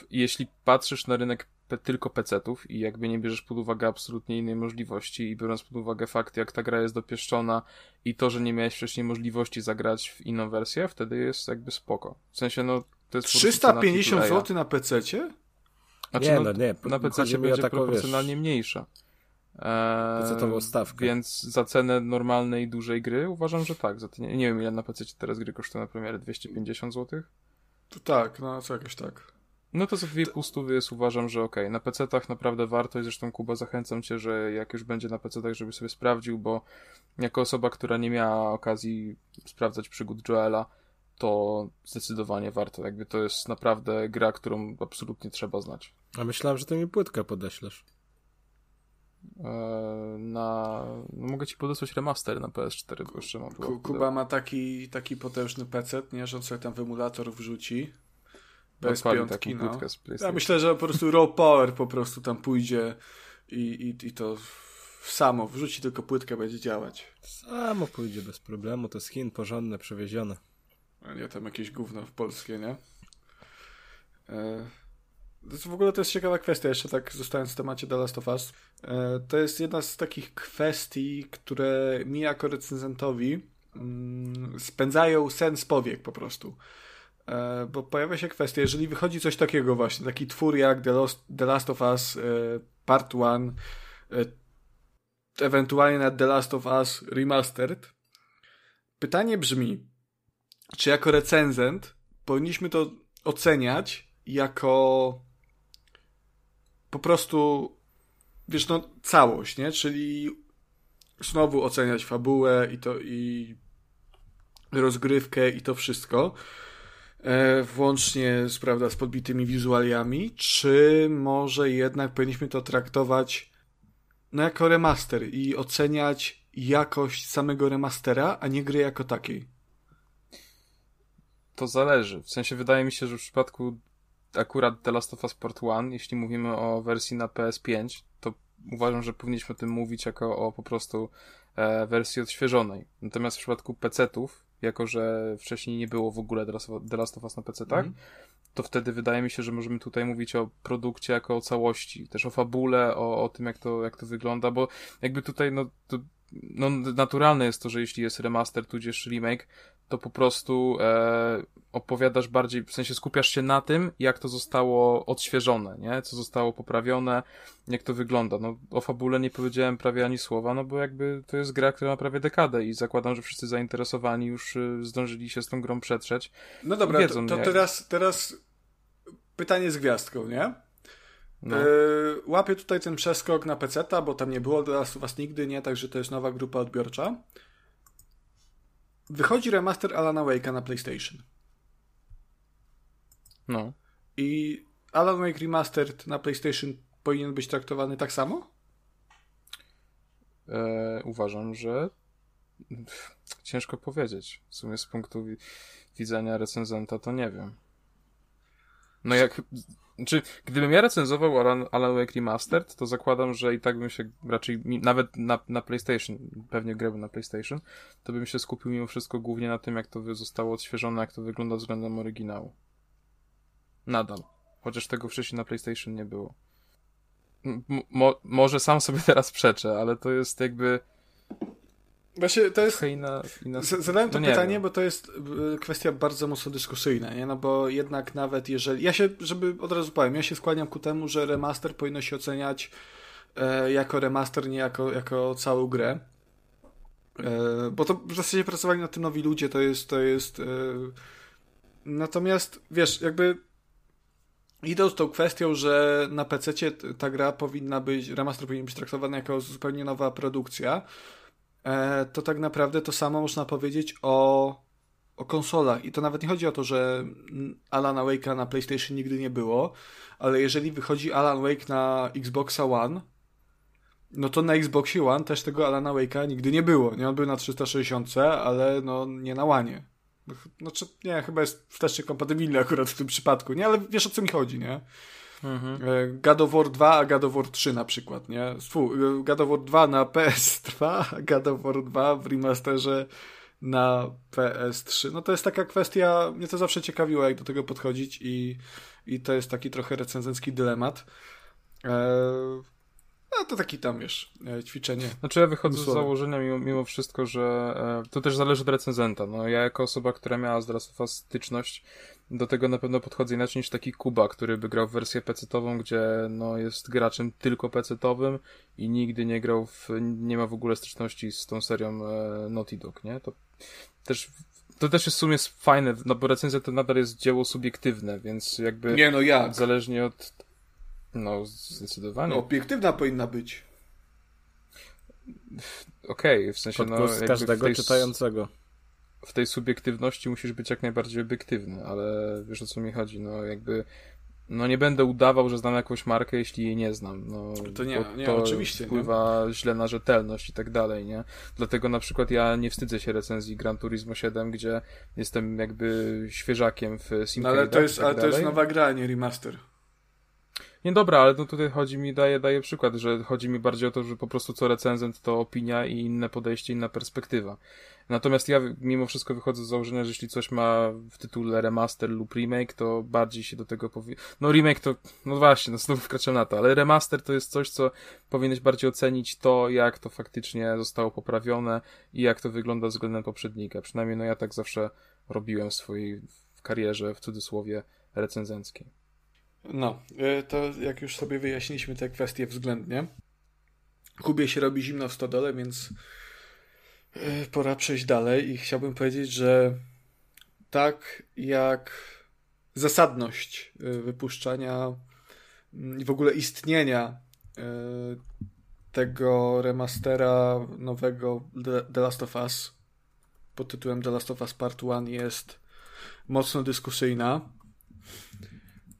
Jeśli patrzysz na rynek pe- tylko PC-ów i jakby nie bierzesz pod uwagę absolutnie innej możliwości i biorąc pod uwagę fakt, jak ta gra jest dopieszczona i to, że nie miałeś wcześniej możliwości zagrać w inną wersję, wtedy jest jakby spoko. W sensie, no, to jest po prostu cena 350 AAA. zł na PC-cie? Znaczy, Nie, no, no nie, na PC będzie taką, proporcjonalnie wiesz, mniejsza. Eee, stawkę. Więc za cenę normalnej, dużej gry uważam, że tak. Za te, nie, nie wiem, ile na PC teraz gry kosztują na premierę, 250 zł? To tak, no co jakoś tak. No to za 2,5 stówy jest uważam, że okej. Na PC-tach naprawdę warto i zresztą Kuba zachęcam cię, że jak już będzie na PC-tach, żeby sobie sprawdził, bo jako osoba, która nie miała okazji sprawdzać przygód Joela, to zdecydowanie warto. Jakby to jest naprawdę gra, którą absolutnie trzeba znać. A myślałem, że ty mi płytkę podeślesz. Eee, na... No mogę ci podesłać remaster na PS4, bo jeszcze mam Ku- Kuba ma taki, taki potężny PC, nie, że on sobie tam w emulator wrzuci. Bez Odpali piątki, taką no. płytkę z Ja myślę, że po prostu raw power po prostu tam pójdzie i, i, i to samo, wrzuci tylko płytkę, będzie działać. Samo pójdzie bez problemu, to z Chin porządne, przewiezione. A nie tam jakieś gówno w polskie, nie? E, w ogóle to jest ciekawa kwestia, jeszcze tak zostając w temacie The Last of Us. E, to jest jedna z takich kwestii, które mi jako recenzentowi mm, spędzają sen z powiek po prostu. E, bo pojawia się kwestia, jeżeli wychodzi coś takiego właśnie, taki twór jak The Last, The Last of Us e, Part 1, e, ewentualnie na The Last of Us Remastered, pytanie brzmi, czy jako recenzent powinniśmy to oceniać jako po prostu wiesz, no całość, nie? Czyli znowu oceniać fabułę i to i rozgrywkę i to wszystko włącznie z, prawda, z podbitymi wizualiami, czy może jednak powinniśmy to traktować no, jako remaster i oceniać jakość samego remastera, a nie gry jako takiej? To zależy. W sensie wydaje mi się, że w przypadku akurat The Last of Us Part 1, jeśli mówimy o wersji na PS5, to uważam, że powinniśmy o tym mówić jako o po prostu e, wersji odświeżonej. Natomiast w przypadku PC-ów, jako że wcześniej nie było w ogóle The Last of Us na PC-tach, mm. to wtedy wydaje mi się, że możemy tutaj mówić o produkcie jako o całości, też o fabule, o, o tym, jak to, jak to wygląda, bo jakby tutaj, no, to, no, naturalne jest to, że jeśli jest remaster, tudzież remake, to po prostu e, opowiadasz bardziej, w sensie skupiasz się na tym, jak to zostało odświeżone, nie? Co zostało poprawione, jak to wygląda. No, o fabule nie powiedziałem prawie ani słowa, no bo jakby to jest gra, która ma prawie dekadę i zakładam, że wszyscy zainteresowani już y, zdążyli się z tą grą przetrzeć. No dobra, wiedzą, to, to teraz, teraz pytanie z gwiazdką, nie? No. Yy, łapię tutaj ten przeskok na PC, bo tam nie było teraz was nigdy, nie? Także to jest nowa grupa odbiorcza. Wychodzi remaster Alana Wake'a na PlayStation. No. I Alan Wake Remastered na PlayStation powinien być traktowany tak samo? E, uważam, że ciężko powiedzieć. W sumie z punktu widzenia recenzenta to nie wiem. No jak... Czy gdybym ja recenzował Alan, Alan Wake Remastered, to zakładam, że i tak bym się raczej, nawet na, na PlayStation, pewnie grałbym na PlayStation, to bym się skupił mimo wszystko głównie na tym, jak to zostało odświeżone, jak to wygląda względem oryginału. Nadal. Chociaż tego wcześniej na PlayStation nie było. Mo może sam sobie teraz przeczę, ale to jest jakby. Właśnie to jest. Inna, inna... Zadałem to no pytanie, wiem. bo to jest y, kwestia bardzo mocno dyskusyjna, nie? No bo jednak nawet jeżeli. Ja się, żeby od razu powiem, ja się skłaniam ku temu, że remaster powinno się oceniać e, jako remaster, nie jako, jako całą grę. E, bo to w zasadzie pracowali nad tym nowi ludzie, to jest. To jest e, natomiast wiesz, jakby idąc tą kwestią, że na PC ta gra powinna być, remaster powinien być traktowany jako zupełnie nowa produkcja, to tak naprawdę to samo można powiedzieć o, o konsolach. I to nawet nie chodzi o to, że Alana Wake'a na PlayStation nigdy nie było, ale jeżeli wychodzi Alan Wake na Xboxa One, no to na Xboxie One też tego Alana Wake'a nigdy nie było. Nie, on był na 360, ale no nie na One. Znaczy, nie, chyba jest wstecznie kompatybilny akurat w tym przypadku, nie? Ale wiesz o co mi chodzi, nie? Mhm. E, God of War 2, a God of War 3 na przykład, nie? Fu, e, God of War 2 na PS2, a God of War 2 w remasterze na PS3. No to jest taka kwestia, mnie to zawsze ciekawiło, jak do tego podchodzić i, i to jest taki trochę recenzencki dylemat. Eee, no to taki tam, wiesz, e, ćwiczenie. Znaczy ja wychodzę z założenia mimo, mimo wszystko, że e, to też zależy od recenzenta. No ja jako osoba, która miała z Last styczność, do tego na pewno podchodzę inaczej niż taki Kuba, który by grał w wersję pecetową, gdzie no jest graczem tylko pecetowym i nigdy nie grał w, nie ma w ogóle styczności z tą serią e, Naughty Dog, nie? To też to też jest w sumie fajne, no bo recenzja to nadal jest dzieło subiektywne, więc jakby... Nie no jak? Zależnie od no, zdecydowanie. No, obiektywna powinna być. Okej, okay, w sensie no, z każdego tej, czytającego. W tej subiektywności musisz być jak najbardziej obiektywny, ale wiesz o co mi chodzi, no jakby no nie będę udawał, że znam jakąś markę, jeśli jej nie znam. No, to nie, nie to oczywiście. wpływa nie? źle na rzetelność i tak dalej, nie? Dlatego na przykład ja nie wstydzę się recenzji Gran Turismo 7, gdzie jestem jakby świeżakiem w Simcade'ach no, ale to jest, tak ale to jest nowa gra, nie remaster. Nie dobra, ale no tutaj chodzi mi, daje, daje przykład, że chodzi mi bardziej o to, że po prostu co recenzent to opinia i inne podejście, inna perspektywa. Natomiast ja mimo wszystko wychodzę z założenia, że jeśli coś ma w tytule remaster lub remake, to bardziej się do tego powie... No remake to, no właśnie, no znów wkraczam na to, ale remaster to jest coś, co powinieneś bardziej ocenić to, jak to faktycznie zostało poprawione i jak to wygląda względem poprzednika. Przynajmniej no ja tak zawsze robiłem w swojej karierze, w cudzysłowie, recenzenckiej. No, e, to jak już sobie wyjaśniliśmy te kwestie względnie, Kubie się robi zimno w stodole, więc e, pora przejść dalej i chciałbym powiedzieć, że tak jak zasadność e, wypuszczania mm, i w ogóle istnienia tego remastera nowego The Last of Us pod tytułem The Last of Us Part 1 jest mocno dyskusyjna.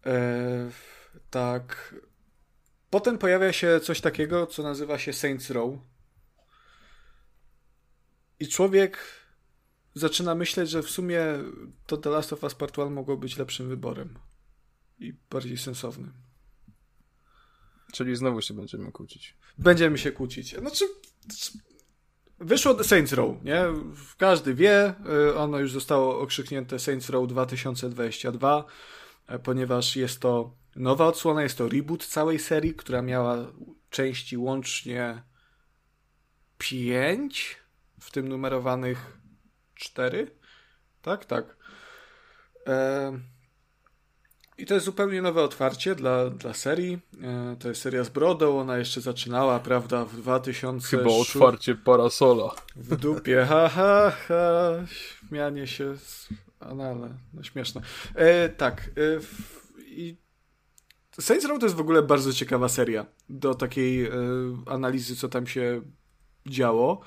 E, tak. Potem pojawia się coś takiego, co nazywa się Saints Row. I człowiek zaczyna myśleć, że w sumie to The Last of Us Part 1 mogło być lepszym wyborem. I bardziej sensownym. Czyli znowu się będziemy kłócić. Będziemy się kłócić. Znaczy, wyszło Saints Row, nie? Każdy wie, y, ono już zostało okrzyknięte Saints Row 2022, e, ponieważ jest to nowa odsłona, jest to reboot całej serii, która miała części łącznie pięć, w tym numerowanych cztery. Tak, tak. E i to jest zupełnie nowe otwarcie dla, dla serii. E, to jest seria z brodą, ona jeszcze zaczynała, prawda, w 2000... Chyba otwarcie parasola. W dupie, ha, ha, ha. Śmianie się z anale. No śmieszne. E, tak. E, I Saints Row to jest w ogóle bardzo ciekawa seria do takiej e, analizy, co tam się działo,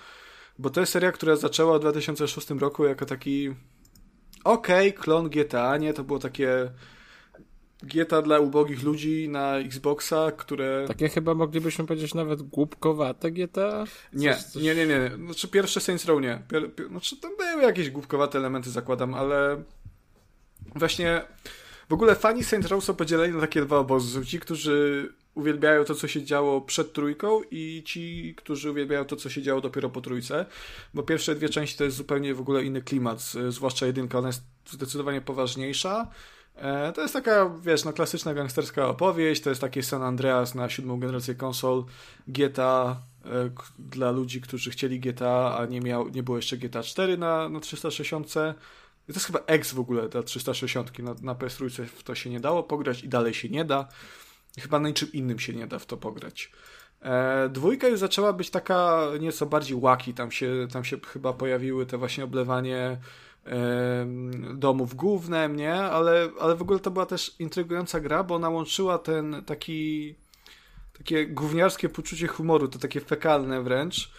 bo to jest seria, która zaczęła w 2006 roku jako taki okej, okay, klon GTA, nie? To było takie GTA dla ubogich ludzi na Xboxa, które... Takie chyba moglibyśmy powiedzieć nawet głupkowate GTA? Nie, coś... nie, nie, nie. Znaczy pierwsze Saints Row nie. Pier... Znaczy tam były jakieś głupkowate elementy, zakładam, ale właśnie w ogóle fani Saints Row są podzieleni na takie dwa obozy. Ci, którzy uwielbiają to, co się działo przed trójką i ci, którzy uwielbiają to, co się działo dopiero po trójce, bo pierwsze dwie części to jest zupełnie w ogóle inny klimat, zwłaszcza jedynka, ona jest zdecydowanie poważniejsza, to jest taka, wiesz, no klasyczna gangsterska opowieść, to jest taki San Andreas na siódmą generację konsol, GTA e, dla ludzi, którzy chcieli GTA, a nie, miał, nie było jeszcze GTA 4 na, na 360. I to jest chyba X w ogóle dla 360. Na, na PS3 w to się nie dało pograć i dalej się nie da. Chyba na niczym innym się nie da w to pograć. E, dwójka już zaczęła być taka nieco bardziej łaki, tam się, tam się chyba pojawiły te właśnie oblewanie domów głównym, nie? Ale, ale w ogóle to była też intrygująca gra, bo ona łączyła ten taki takie gówniarskie poczucie humoru, to takie fekalne wręcz,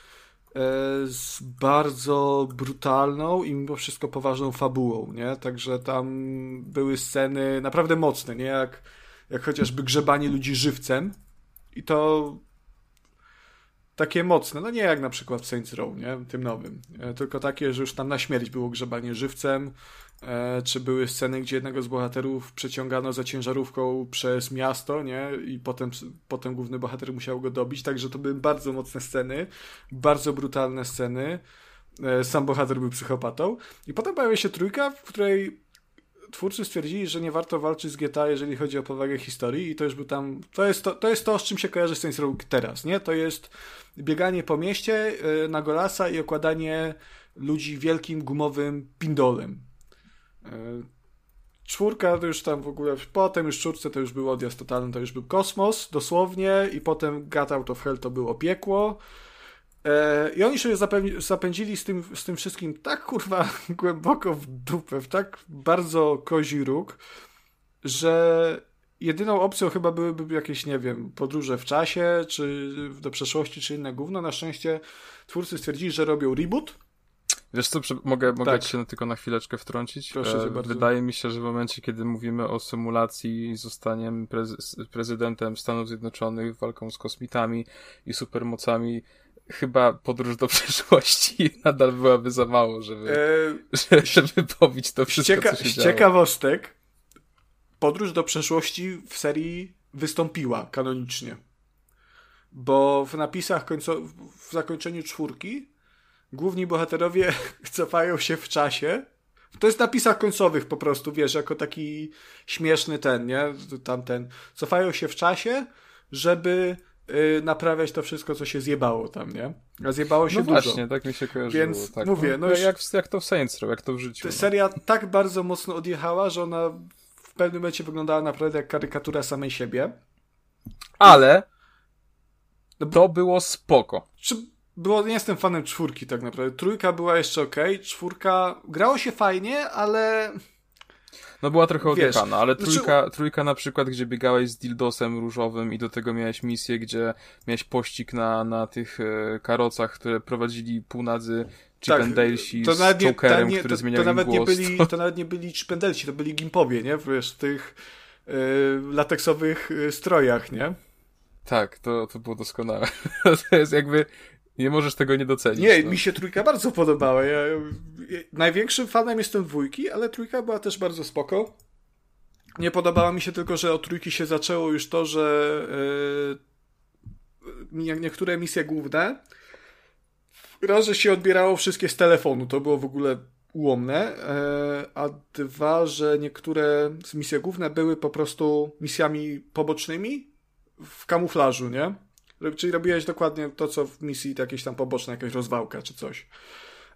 e, z bardzo brutalną i mimo wszystko poważną fabułą, nie? Także tam były sceny naprawdę mocne, nie? Jak, jak chociażby grzebanie ludzi żywcem i to takie mocne, no nie jak na przykład w Saints Row, nie? Tym nowym, e, tylko takie, że już tam na śmierć było grzebanie żywcem, e, czy były sceny, gdzie jednego z bohaterów przeciągano za ciężarówką przez miasto, nie? I potem, potem główny bohater musiał go dobić, także to były bardzo mocne sceny, bardzo brutalne sceny. E, sam bohater był psychopatą. I potem pojawia się trójka, w której twórcy stwierdzili, że nie warto walczyć z GTA, jeżeli chodzi o powagę historii i to już był tam, to jest to, to, jest to z czym się kojarzy Saints Row teraz, nie? To jest bieganie po mieście y, na golasa i okładanie ludzi wielkim gumowym pindolem. Y, czwórka to już tam w ogóle, potem już czwórce to już był odjazd totalny, to już był kosmos, dosłownie, i potem Gat Out of Hell to było piekło. E, I oni się zapędzili z tym, z tym wszystkim tak kurwa głęboko w dupę, w tak bardzo kozi róg, że jedyną opcją chyba byłyby jakieś, nie wiem, podróże w czasie, czy do przeszłości, czy inne gówno. Na szczęście twórcy stwierdzili, że robią reboot. Wiesz co, mogę, mogę tak. się tylko na chwileczkę wtrącić? Proszę e, bardzo. Wydaje mi się, że w momencie, kiedy mówimy o symulacji zostaniem prezydentem Stanów Zjednoczonych, walką z kosmitami i supermocami, chyba podróż do przeszłości nadal byłaby za mało, żeby, e, żeby pobić to wszystko, cieka- co się działo. ciekawostek, podróż do przeszłości w serii wystąpiła kanonicznie. Bo w napisach końco- w zakończeniu czwórki główni bohaterowie cofają się w czasie. To jest w napisach końcowych po prostu, wiesz, jako taki śmieszny ten, nie? Tamten. Cofają się w czasie, żeby y, naprawiać to wszystko, co się zjebało tam, nie? A zjebało się no dużo. właśnie, tak mi się kojarzyło. Więc tak. mówię, no jak, już- jak, jak to w Saints Row, jak to w życiu. No. seria tak bardzo mocno odjechała, że ona w pewnym momencie wyglądała naprawdę jak karykatura samej siebie. Ale No to było spoko. Czy było, nie jestem fanem czwórki tak naprawdę. Trójka była jeszcze ok, czwórka grało się fajnie, ale No była trochę odjechana, ale znaczy- trójka, trójka na przykład, gdzie biegałeś z dildosem różowym i do tego miałeś misję, gdzie miałeś pościg na, na tych e, karocach, które prowadzili półnadzy Chippendalesi Tak, to z Jokerem, nie, który to, zmieniał to nawet im nie głos. byli, to nawet nie byli Chipendelsi, to byli Gimpowie, nie? Wiesz, w tych y, lateksowych y, strojach, nie? Tak, to, to było doskonałe. to jest jakby, nie możesz tego nie docenić. Nie, no. mi się trójka bardzo podobała. Ja, ja, największym fanem jestem dwójki, ale trójka była też bardzo spoko. Nie podobała mi się tylko, że od trójki się zaczęło już to, że yy, nie- niektóre misje główne raz, że się odbierało wszystkie z telefonu, to było w ogóle ułomne, yy, a dwa, że niektóre z misje główne były po prostu misjami pobocznymi w kamuflażu, nie? Czyli robiłeś dokładnie to, co w misji jakieś tam poboczne, jakaś rozwałka czy coś.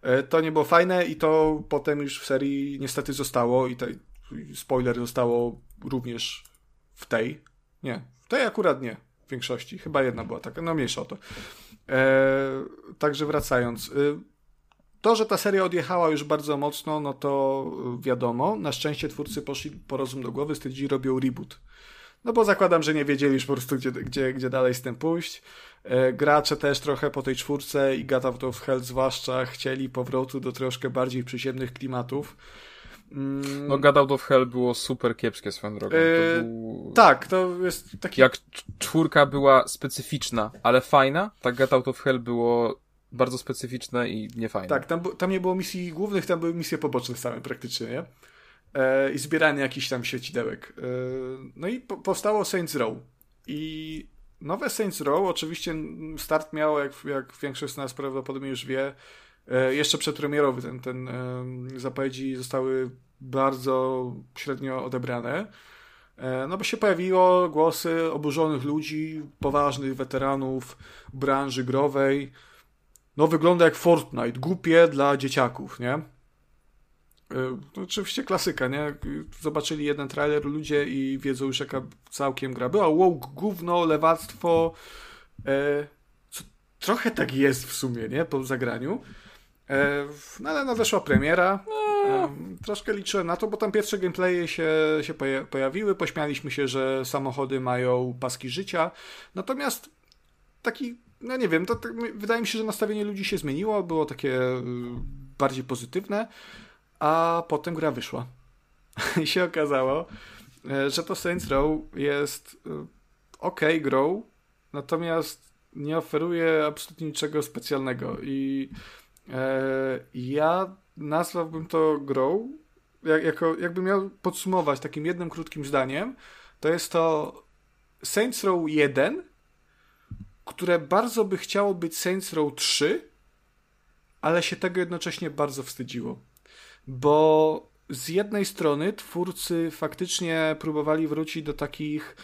E, To nie było fajne i to potem już w serii niestety zostało i tej, spoiler zostało również w tej. Nie, w tej akurat nie. W większości. Chyba jedna była taka, no mniejsza o to. E, także wracając. y, To, że ta seria odjechała już bardzo mocno, no to wiadomo. Na szczęście twórcy poszli po rozum do głowy, stwierdzili, robią reboot. No bo zakładam, że nie wiedzieli już po prostu, gdzie, gdzie, gdzie dalej z tym pójść. E, gracze też trochę po tej czwórce i God of Hell zwłaszcza chcieli powrotu do troszkę bardziej przyziemnych klimatów. Mm, No God Out of Hell było super kiepskie swoją drogą. To był... tak, to jest taki... Jak cz- czwórka była specyficzna, ale fajna, tak God Out of Hell było bardzo specyficzne i niefajne. Tak, tam, tam nie było misji głównych, tam były misje poboczne same praktycznie, nie? E, I zbieranie jakichś tam świecidełek. E, no i po, powstało Saints Row. I nowe Saints Row, oczywiście mm, start miało, jak, jak większość z nas prawdopodobnie już wie, e, jeszcze przedpremierowy. Ten, ten zapowiedzi zostały bardzo średnio odebrane. No bo się pojawiło głosy oburzonych ludzi, poważnych weteranów branży growej, no wygląda jak Fortnite, głupie dla dzieciaków, nie? To oczywiście klasyka, nie? Zobaczyli jeden trailer ludzie i wiedzą już jaka całkiem gra była. Wow, gówno, lewactwo. E, co, trochę tak jest w sumie, nie? Po zagraniu. E, no ale nadeszła premiera. E, troszkę liczyłem na to, bo tam pierwsze gameplaye się, się poja- pojawiły. Pośmialiśmy się, że samochody mają paski życia. Natomiast taki, no nie wiem, to, to, wydaje mi się, że nastawienie ludzi się zmieniło, było takie y, bardziej pozytywne, a potem gra wyszła. I się okazało, e, że to Saints Row jest y, ok grą, natomiast nie oferuje absolutnie niczego specjalnego i e, ja nazwałbym to grą, jak, jako, jakbym miał podsumować takim jednym krótkim zdaniem, to jest to Saints Row 1, które bardzo by chciało być Saints Row 3, ale się tego jednocześnie bardzo wstydziło. Bo z jednej strony twórcy faktycznie próbowali wrócić do takich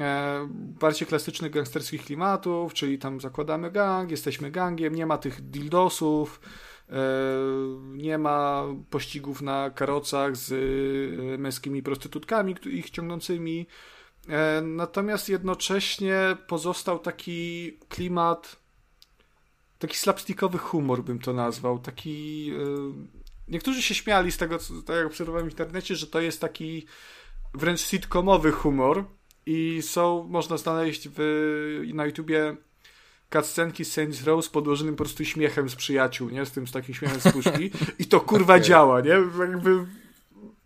e, bardziej klasycznych gangsterskich klimatów, czyli tam zakładamy gang, jesteśmy gangiem, nie ma tych dildosów, e, nie ma pościgów na karocach z e, męskimi prostytutkami, ich ciągnącymi. Natomiast jednocześnie pozostał taki klimat, taki slapstickowy humor bym to nazwał, taki... Niektórzy się śmiali z tego, co tak jak obserwowałem w internecie, że to jest taki wręcz sitcomowy humor i są, można znaleźć w, na YouTubie cutscenki z Saints Row z podłożonym po prostu śmiechem z przyjaciół, nie? Z tym, z takim śmiechem z puszki i to kurwa Okej. działa, nie? Jakby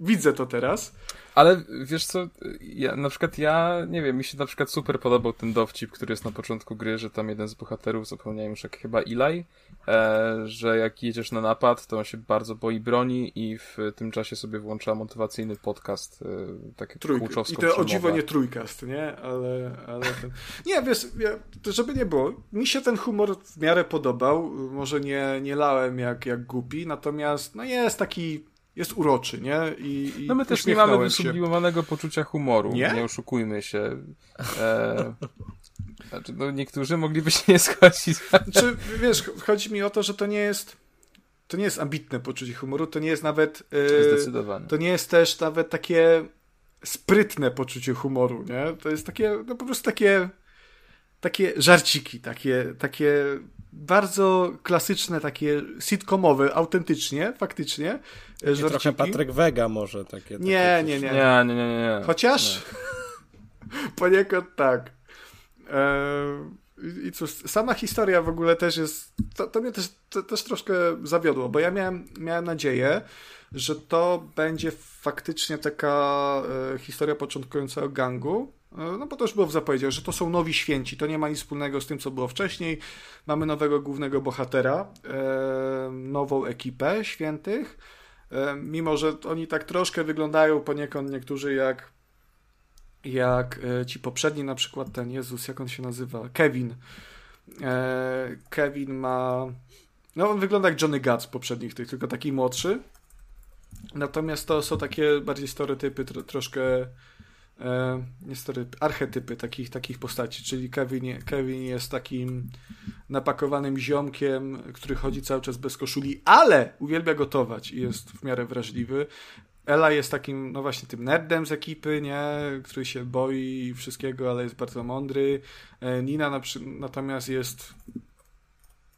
widzę to teraz. Ale wiesz co, ja, na przykład ja, nie wiem, mi się na przykład super podobał ten dowcip, który jest na początku gry, że tam jeden z bohaterów, zapomniałem już jak chyba Eli, e, że jak jedziesz na napad, to on się bardzo boi broni i w tym czasie sobie włącza motywacyjny podcast, e, takie kółczowską I to o dziwo nie trójkast, nie? Ale, ale ten... Nie, wiesz, ja, żeby nie było, mi się ten humor w miarę podobał, może nie, nie lałem jak, jak głupi, natomiast no jest taki, jest uroczy, nie? I, i No my też nie mamy wysublimowanego poczucia humoru, Nie? nie, oszukujmy się. E, Znaczy, no niektórzy mogliby się nie zgodzić. Znaczy, wiesz, chodzi mi o to, że to nie jest to nie jest ambitne poczucie humoru, to nie jest nawet yy, Zdecydowanie. to nie jest też nawet takie sprytne poczucie humoru, nie? To jest takie, no po prostu takie takie żarciki, takie, takie bardzo klasyczne, takie sitcomowe, autentycznie, faktycznie. Takie żarciki. trochę Patryk Wega może takie. Nie, nie, nie. Nie, nie, nie, nie. Chociaż nie. poniekąd tak. Eee, I cóż, sama historia w ogóle też jest, to, to mnie też, to, też troszkę zawiodło, bo ja miałem, miałem nadzieję, że to będzie faktycznie taka e, historia początkującego gangu, E, no bo to było w zapowiedziach, że to są nowi święci, to nie ma nic wspólnego z tym, co było wcześniej. Mamy nowego głównego bohatera, e, nową ekipę świętych, e, mimo że oni tak troszkę wyglądają poniekąd niektórzy jak jak ci poprzedni, na przykład ten Jezus, jak on się nazywa? Kevin. Kevin ma. No, on wygląda jak Johnny Guts poprzednich tych, tylko taki młodszy. Natomiast to są takie bardziej stereotypy, tro, troszkę e, niestety archetypy takich, takich postaci, czyli Kevin, Kevin jest takim napakowanym ziomkiem, który chodzi cały czas bez koszuli, ale uwielbia gotować i jest w miarę wrażliwy. Ella jest takim, no właśnie, tym nerdem z ekipy, nie? Który się boi wszystkiego, ale jest bardzo mądry. E, Nina na, natomiast jest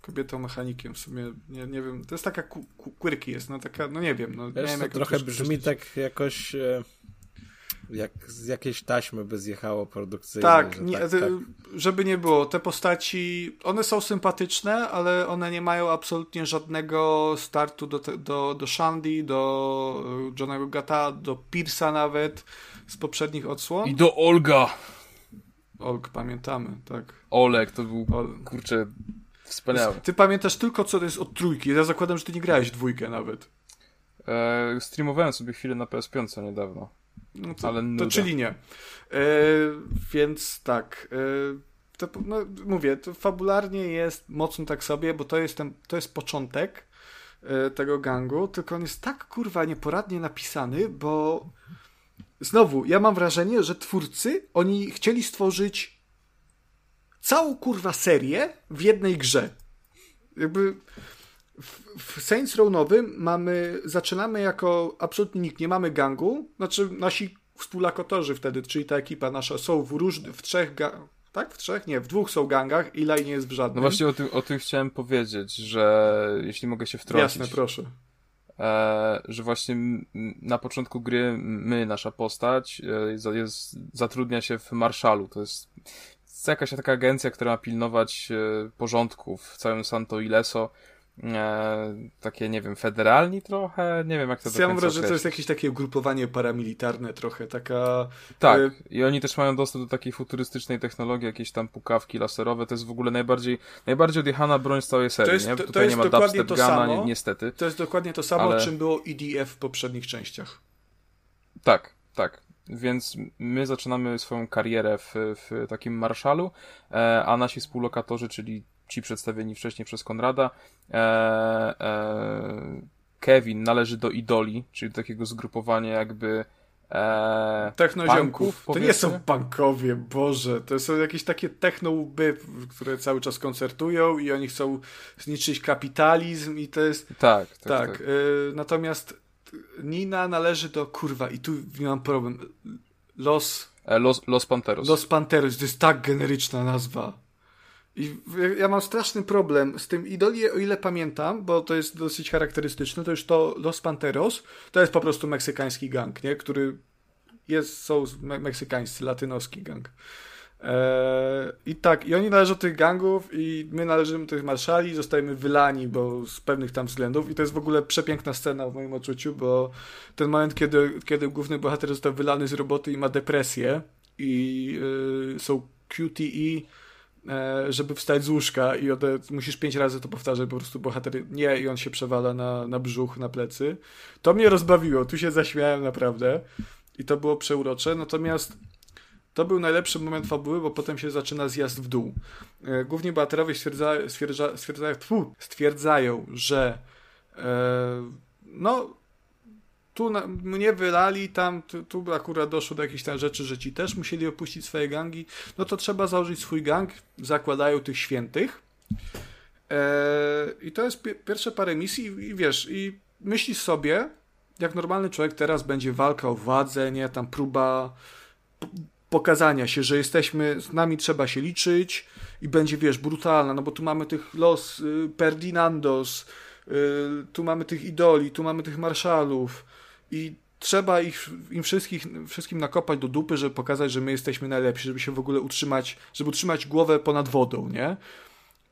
kobietą mechanikiem w sumie, nie, nie wiem, to jest taka quirky jest, no taka, no nie wiem, no Wiesz, nie wiem, jak trochę brzmi tak jakoś e, jak z jakiejś taśmy by zjechało produkcyjnie. Tak, że nie, tak, tak, żeby nie było. Te postaci, one są sympatyczne, ale one nie mają absolutnie żadnego startu do, do, do Shandy, do e, Johnego Gata, do Piersa nawet z poprzednich odsłon. I do Olga. Olg, pamiętamy, tak. Olek, to był, Ol... kurczę, wspaniały. Ty pamiętasz tylko, co to jest od trójki. Ja zakładam, że ty nie grałeś dwójkę nawet. E, streamowałem sobie chwilę na PS5 niedawno. No to, Ale to czyli nie. E, więc tak. E, to, no, mówię, to fabularnie jest mocno tak sobie, bo to jest, ten, to jest początek e, tego gangu, tylko on jest tak kurwa nieporadnie napisany, bo znowu, ja mam wrażenie, że twórcy, oni chcieli stworzyć całą kurwa serię w jednej grze. Jakby w Saints Row nowym mamy, zaczynamy jako absolutnie nikt, nie mamy gangu, znaczy nasi współlokotorzy wtedy, czyli ta ekipa nasza są w różnych, w trzech tak? W trzech? Nie, w dwóch są gangach, Eli nie jest w żadnym. No właśnie o tym, o tym chciałem powiedzieć, że jeśli mogę się wtrącić. Jasne, proszę. E, że właśnie na początku gry my, nasza postać, e, jest, zatrudnia się w Marszalu. To jest, jest jakaś taka agencja, która ma pilnować e, porządków w całym Santo Ileso e, takie, nie wiem, federalni trochę, nie wiem jak to Ja mam wrażenie, że to jest jakieś takie ugrupowanie paramilitarne trochę, taka... Tak, e... i oni też mają dostęp do takiej futurystycznej technologii, jakieś tam pukawki laserowe, to jest w ogóle najbardziej, najbardziej odjechana broń z całej serii, to jest, nie? To, Tutaj to nie ma dubstep gana, ni niestety. To jest dokładnie to samo, ale... czym było EDF w poprzednich częściach. Tak, tak. Więc my zaczynamy swoją karierę w, w takim marszalu, e, a nasi współlokatorzy, czyli ci przedstawieni wcześniej przez Konrada. E, e, Kevin należy do idoli, czyli do takiego zgrupowania jakby e, Technoziomków. To nie są punkowie, Boże. To są jakieś takie techno-łby, które cały czas koncertują i oni chcą zniszczyć kapitalizm i to jest... Tak, tak. tak. tak. E, natomiast Nina należy do... Kurwa, i tu mam problem. Los... Los, Los Panteros. Los Panteros, to jest tak generyczna nazwa. I ja mam straszny problem z tym idoli, o ile pamiętam, bo to jest dosyć charakterystyczne, to już to Los Panteros, to jest po prostu meksykański gang, nie? który jest, są me meksykańscy, latynoski gang. Eee, I tak, i oni należą do tych gangów i my należymy do tych marszali, zostajemy wylani, bo z pewnych tam względów i to jest w ogóle przepiękna scena w moim odczuciu, bo ten moment, kiedy, kiedy główny bohater został wylany z roboty i ma depresję i yy, są QTE żeby wstać z łóżka i ode, musisz pięć razy to powtarzać, po prostu bohater nie i on się przewala na, na brzuch, na plecy. To mnie rozbawiło, tu się zaśmiałem naprawdę i to było przeurocze, natomiast to był najlepszy moment fabuły, bo potem się zaczyna zjazd w dół. E, główni bohaterowie stwierdza, stwierdza, stwierdzają, tfu, stwierdzają, że e, no tu na, mnie wylali, tam, tu, tu akurat doszło do jakichś tam rzeczy, że ci też musieli opuścić swoje gangi, no to trzeba założyć swój gang, zakładają tych świętych. Eee, I to jest pi pierwsze parę misji i, i wiesz, i myślisz sobie, jak normalny człowiek teraz będzie walka o władzę, nie, tam próba pokazania się, że jesteśmy, z nami trzeba się liczyć i będzie, wiesz, brutalna, no bo tu mamy tych los y, Perdinandos, y, tu mamy tych idoli, tu mamy tych marszalów i trzeba ich, im wszystkich, wszystkim nakopać do dupy, żeby pokazać, że my jesteśmy najlepsi, żeby się w ogóle utrzymać, żeby utrzymać głowę ponad wodą, nie?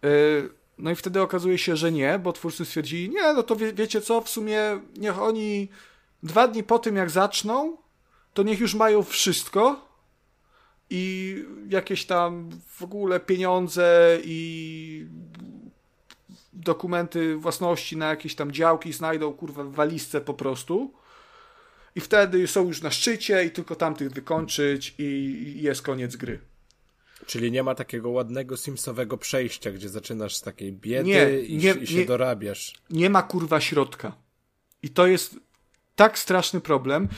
Y, no i wtedy okazuje się, że nie, bo twórcy stwierdzili, nie, no to wie, wiecie co, w sumie niech oni dwa dni po tym, jak zaczną, to niech już mają wszystko i jakieś tam w ogóle pieniądze i dokumenty własności na jakieś tam działki znajdą, kurwa, w walizce po prostu. I wtedy są już na szczycie i tylko tamtych wykończyć i jest koniec gry. Czyli nie ma takiego ładnego simsowego przejścia, gdzie zaczynasz z takiej biedy nie, i, nie, i się nie, dorabiasz. Nie ma kurwa środka. I to jest tak straszny problem.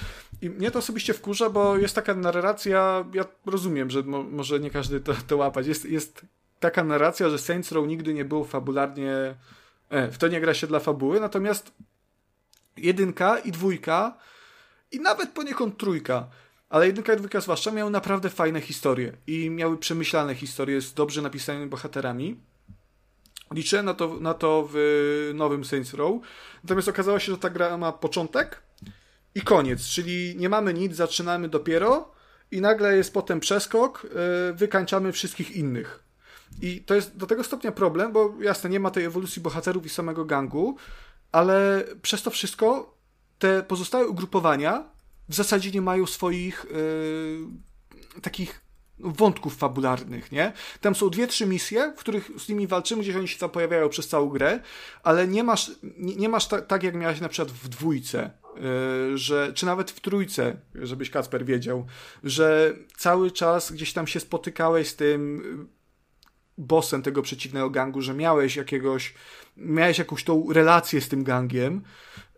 I mnie to osobiście wkurza, bo jest taka narracja, ja rozumiem, że mo, może nie każdy to, to łapać. Jest, jest taka narracja, że Saints Row nigdy nie był fabularnie. E, w to nie gra się dla fabuły, natomiast jedynka i dwójka i nawet poniekąd trójka ale jedynka i dwójka zwłaszcza miały naprawdę fajne historie i miały przemyślane historie z dobrze napisanymi bohaterami. Liczę na to, na to w nowym Saints Row. Natomiast okazało się, że ta gra ma początek i koniec, czyli nie mamy nic, zaczynamy dopiero i nagle jest potem przeskok, yy, wykańczamy wszystkich innych. I to jest do tego stopnia problem, bo jasne, nie ma tej ewolucji bohaterów i samego gangu, ale przez to wszystko te pozostałe ugrupowania w zasadzie nie mają swoich yy, takich wątków fabularnych, nie? Tam są dwie, trzy misje, w których z nimi walczymy, gdzieś oni się tam pojawiają przez całą grę, ale nie masz, nie, nie masz ta, tak, jak miałeś na przykład w dwójce, yy, że, czy nawet w trójce, żebyś Kacper wiedział, że cały czas gdzieś tam się spotykałeś z tym bossem tego przeciwnego gangu, że miałeś jakiegoś, miałeś jakąś tą relację z tym gangiem,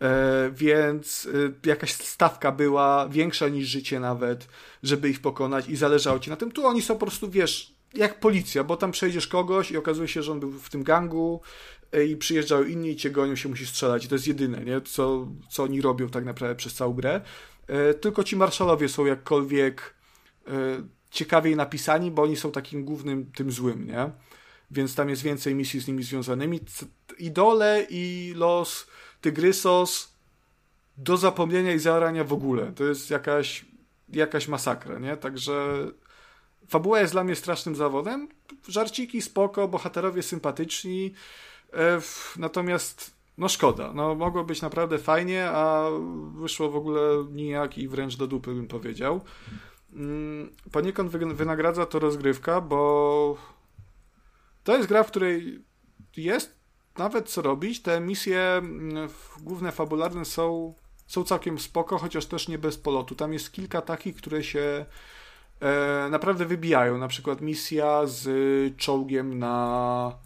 e, więc e, jakaś stawka była większa niż życie nawet, żeby ich pokonać i zależało ci na tym. Tu oni są po prostu, wiesz, jak policja, bo tam przejdziesz kogoś i okazuje się, że on był w tym gangu e, i przyjeżdżają inni i cię gonią, się musi strzelać i to jest jedyne, nie? Co, co oni robią tak naprawdę przez całą grę. Tylko ci marszalowie są jakkolwiek ciekawiej napisani, bo oni są takim głównym tym złym, nie? Więc tam jest więcej misji z nimi związanymi. Idole i los Tygrysos do zapomnienia i zaorania w ogóle. To jest jakaś, jakaś masakra, nie? Także fabuła jest dla mnie strasznym zawodem. Żarciki spoko, bohaterowie sympatyczni, e, natomiast no szkoda. No mogło być naprawdę fajnie, a wyszło w ogóle nijak i wręcz do dupy bym powiedział. Mm, poniekąd wynagradza to rozgrywka, bo to jest gra, w której jest nawet co robić. Te misje mm, główne fabularne są, są całkiem spoko, chociaż też nie bez polotu. Tam jest kilka takich, które się e, naprawdę wybijają. Na przykład misja z czołgiem na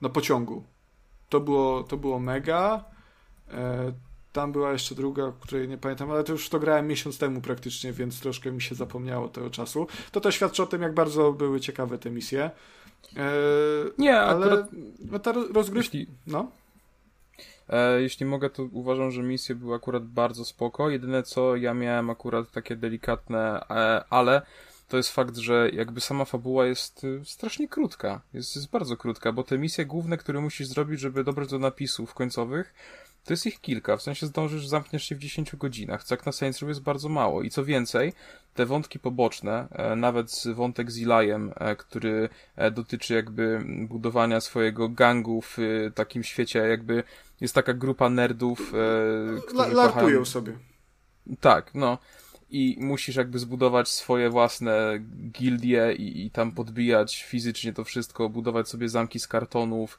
na pociągu. To było, to było mega. E, tam była jeszcze druga, której nie pamiętam, ale to już to grałem miesiąc temu praktycznie, więc troszkę mi się zapomniało tego czasu. To też świadczy o tym, jak bardzo były ciekawe te misje. Eee, nie, ale akurat... no, ta rozgrywka... Jeśli... No? E, jeśli mogę, to uważam, że misje były akurat bardzo spoko. Jedyne co ja miałem akurat takie delikatne, e, ale to jest fakt, że jakby sama fabuła jest y, strasznie krótka. Jest, jest bardzo krótka, bo te misje główne, które musisz zrobić, żeby dobrać do napisów końcowych, to jest ich kilka, w sensie zdążysz, zamkniesz się w 10 godzinach, co jak na Saints Row jest bardzo mało. I co więcej, te wątki poboczne, e, nawet wątek z Elijem, e, który e, dotyczy jakby budowania swojego gangu w takim świecie, jakby jest taka grupa nerdów, którzy Larpują sobie. Tak, no i musisz jakby zbudować swoje własne gildie i, i, tam podbijać fizycznie to wszystko, budować sobie zamki z kartonów,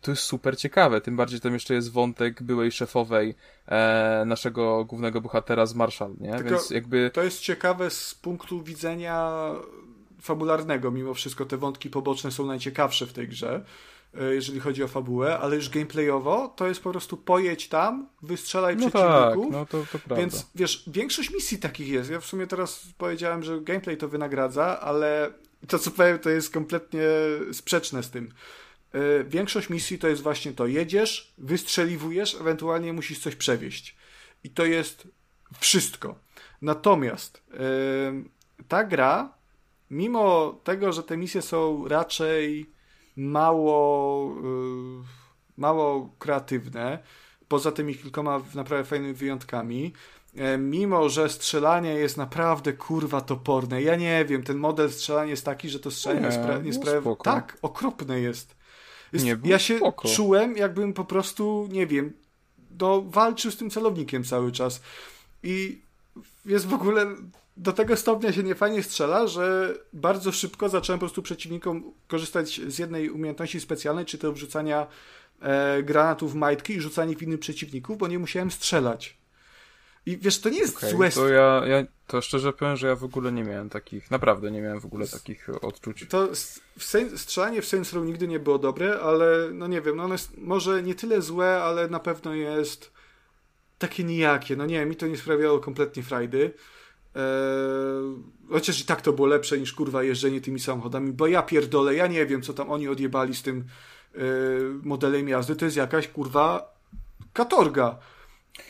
to jest super ciekawe, tym bardziej tam jeszcze jest wątek byłej szefowej e, naszego głównego bohatera z Marshall, nie? Tylko Więc jakby... To jest ciekawe z punktu widzenia fabularnego, mimo wszystko te wątki poboczne są najciekawsze w tej grze. e, jeżeli chodzi o fabułę, ale już gameplayowo to jest po prostu pojedź tam, wystrzelaj No tak, przeciwników. no to, to prawda. Więc wiesz, większość misji takich jest. Ja w sumie teraz powiedziałem, że gameplay to wynagradza, ale to co powiem to jest kompletnie sprzeczne z tym. Yy, większość misji to jest właśnie to. Jedziesz, wystrzeliwujesz, ewentualnie musisz coś przewieźć. I to jest wszystko. Natomiast yy, ta gra, mimo tego, że te misje są raczej mało, yy, mało kreatywne, poza tymi kilkoma naprawdę fajnymi wyjątkami, e, mimo że strzelanie jest naprawdę kurwa toporne. Ja nie wiem, ten model strzelania jest taki, że to strzelanie nie, Nie, spra- nie no sprawia. Tak, okropne jest. Jest Nie, ja się spoko. czułem, jakbym po prostu, nie wiem, no, walczył z tym celownikiem cały czas. I jest w ogóle do tego stopnia się niefajnie strzela, że bardzo szybko zacząłem po prostu przeciwnikom korzystać z jednej umiejętności specjalnej, czy to wrzucania e, granatów w majtki i rzucanie w innych przeciwników, bo nie musiałem strzelać. I wiesz, to nie jest Okej, złe. to ja, ja to szczerze powiem, że ja w ogóle nie miałem takich, naprawdę nie miałem w ogóle takich odczuć. To w strzelanie w Saints Row nigdy nie było dobre, ale no nie wiem, no ono jest może nie tyle złe, ale na pewno jest takie nijakie. No nie, mi to nie sprawiało kompletnie frajdy. Eee, chociaż i tak to było lepsze niż kurwa jeżdżenie tymi samochodami, bo ja pierdolę, ja nie wiem co tam oni odjebali z tym e, modelem jazdy, to jest jakaś kurwa katorga.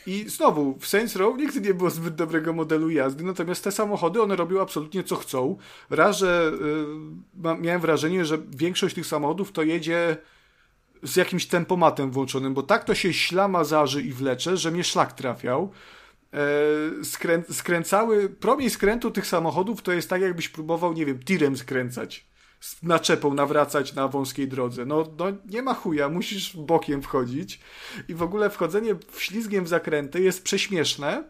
I znowu, w Saints Row nigdy nie było zbyt dobrego modelu jazdy, natomiast te samochody, one robią absolutnie co chcą. Raz, że y, miałem wrażenie, że większość tych samochodów to jedzie z jakimś tempomatem włączonym, bo tak to się ślama zaży i wlecze, że mnie szlak trafiał. E, skrę, skręcały, promień skrętu tych samochodów to jest tak, jakbyś próbował, nie wiem, tirem skręcać. Z naczepą nawracać na wąskiej drodze. No, no nie ma chuja, musisz bokiem wchodzić. I w ogóle wchodzenie ślizgiem w zakręty jest prześmieszne,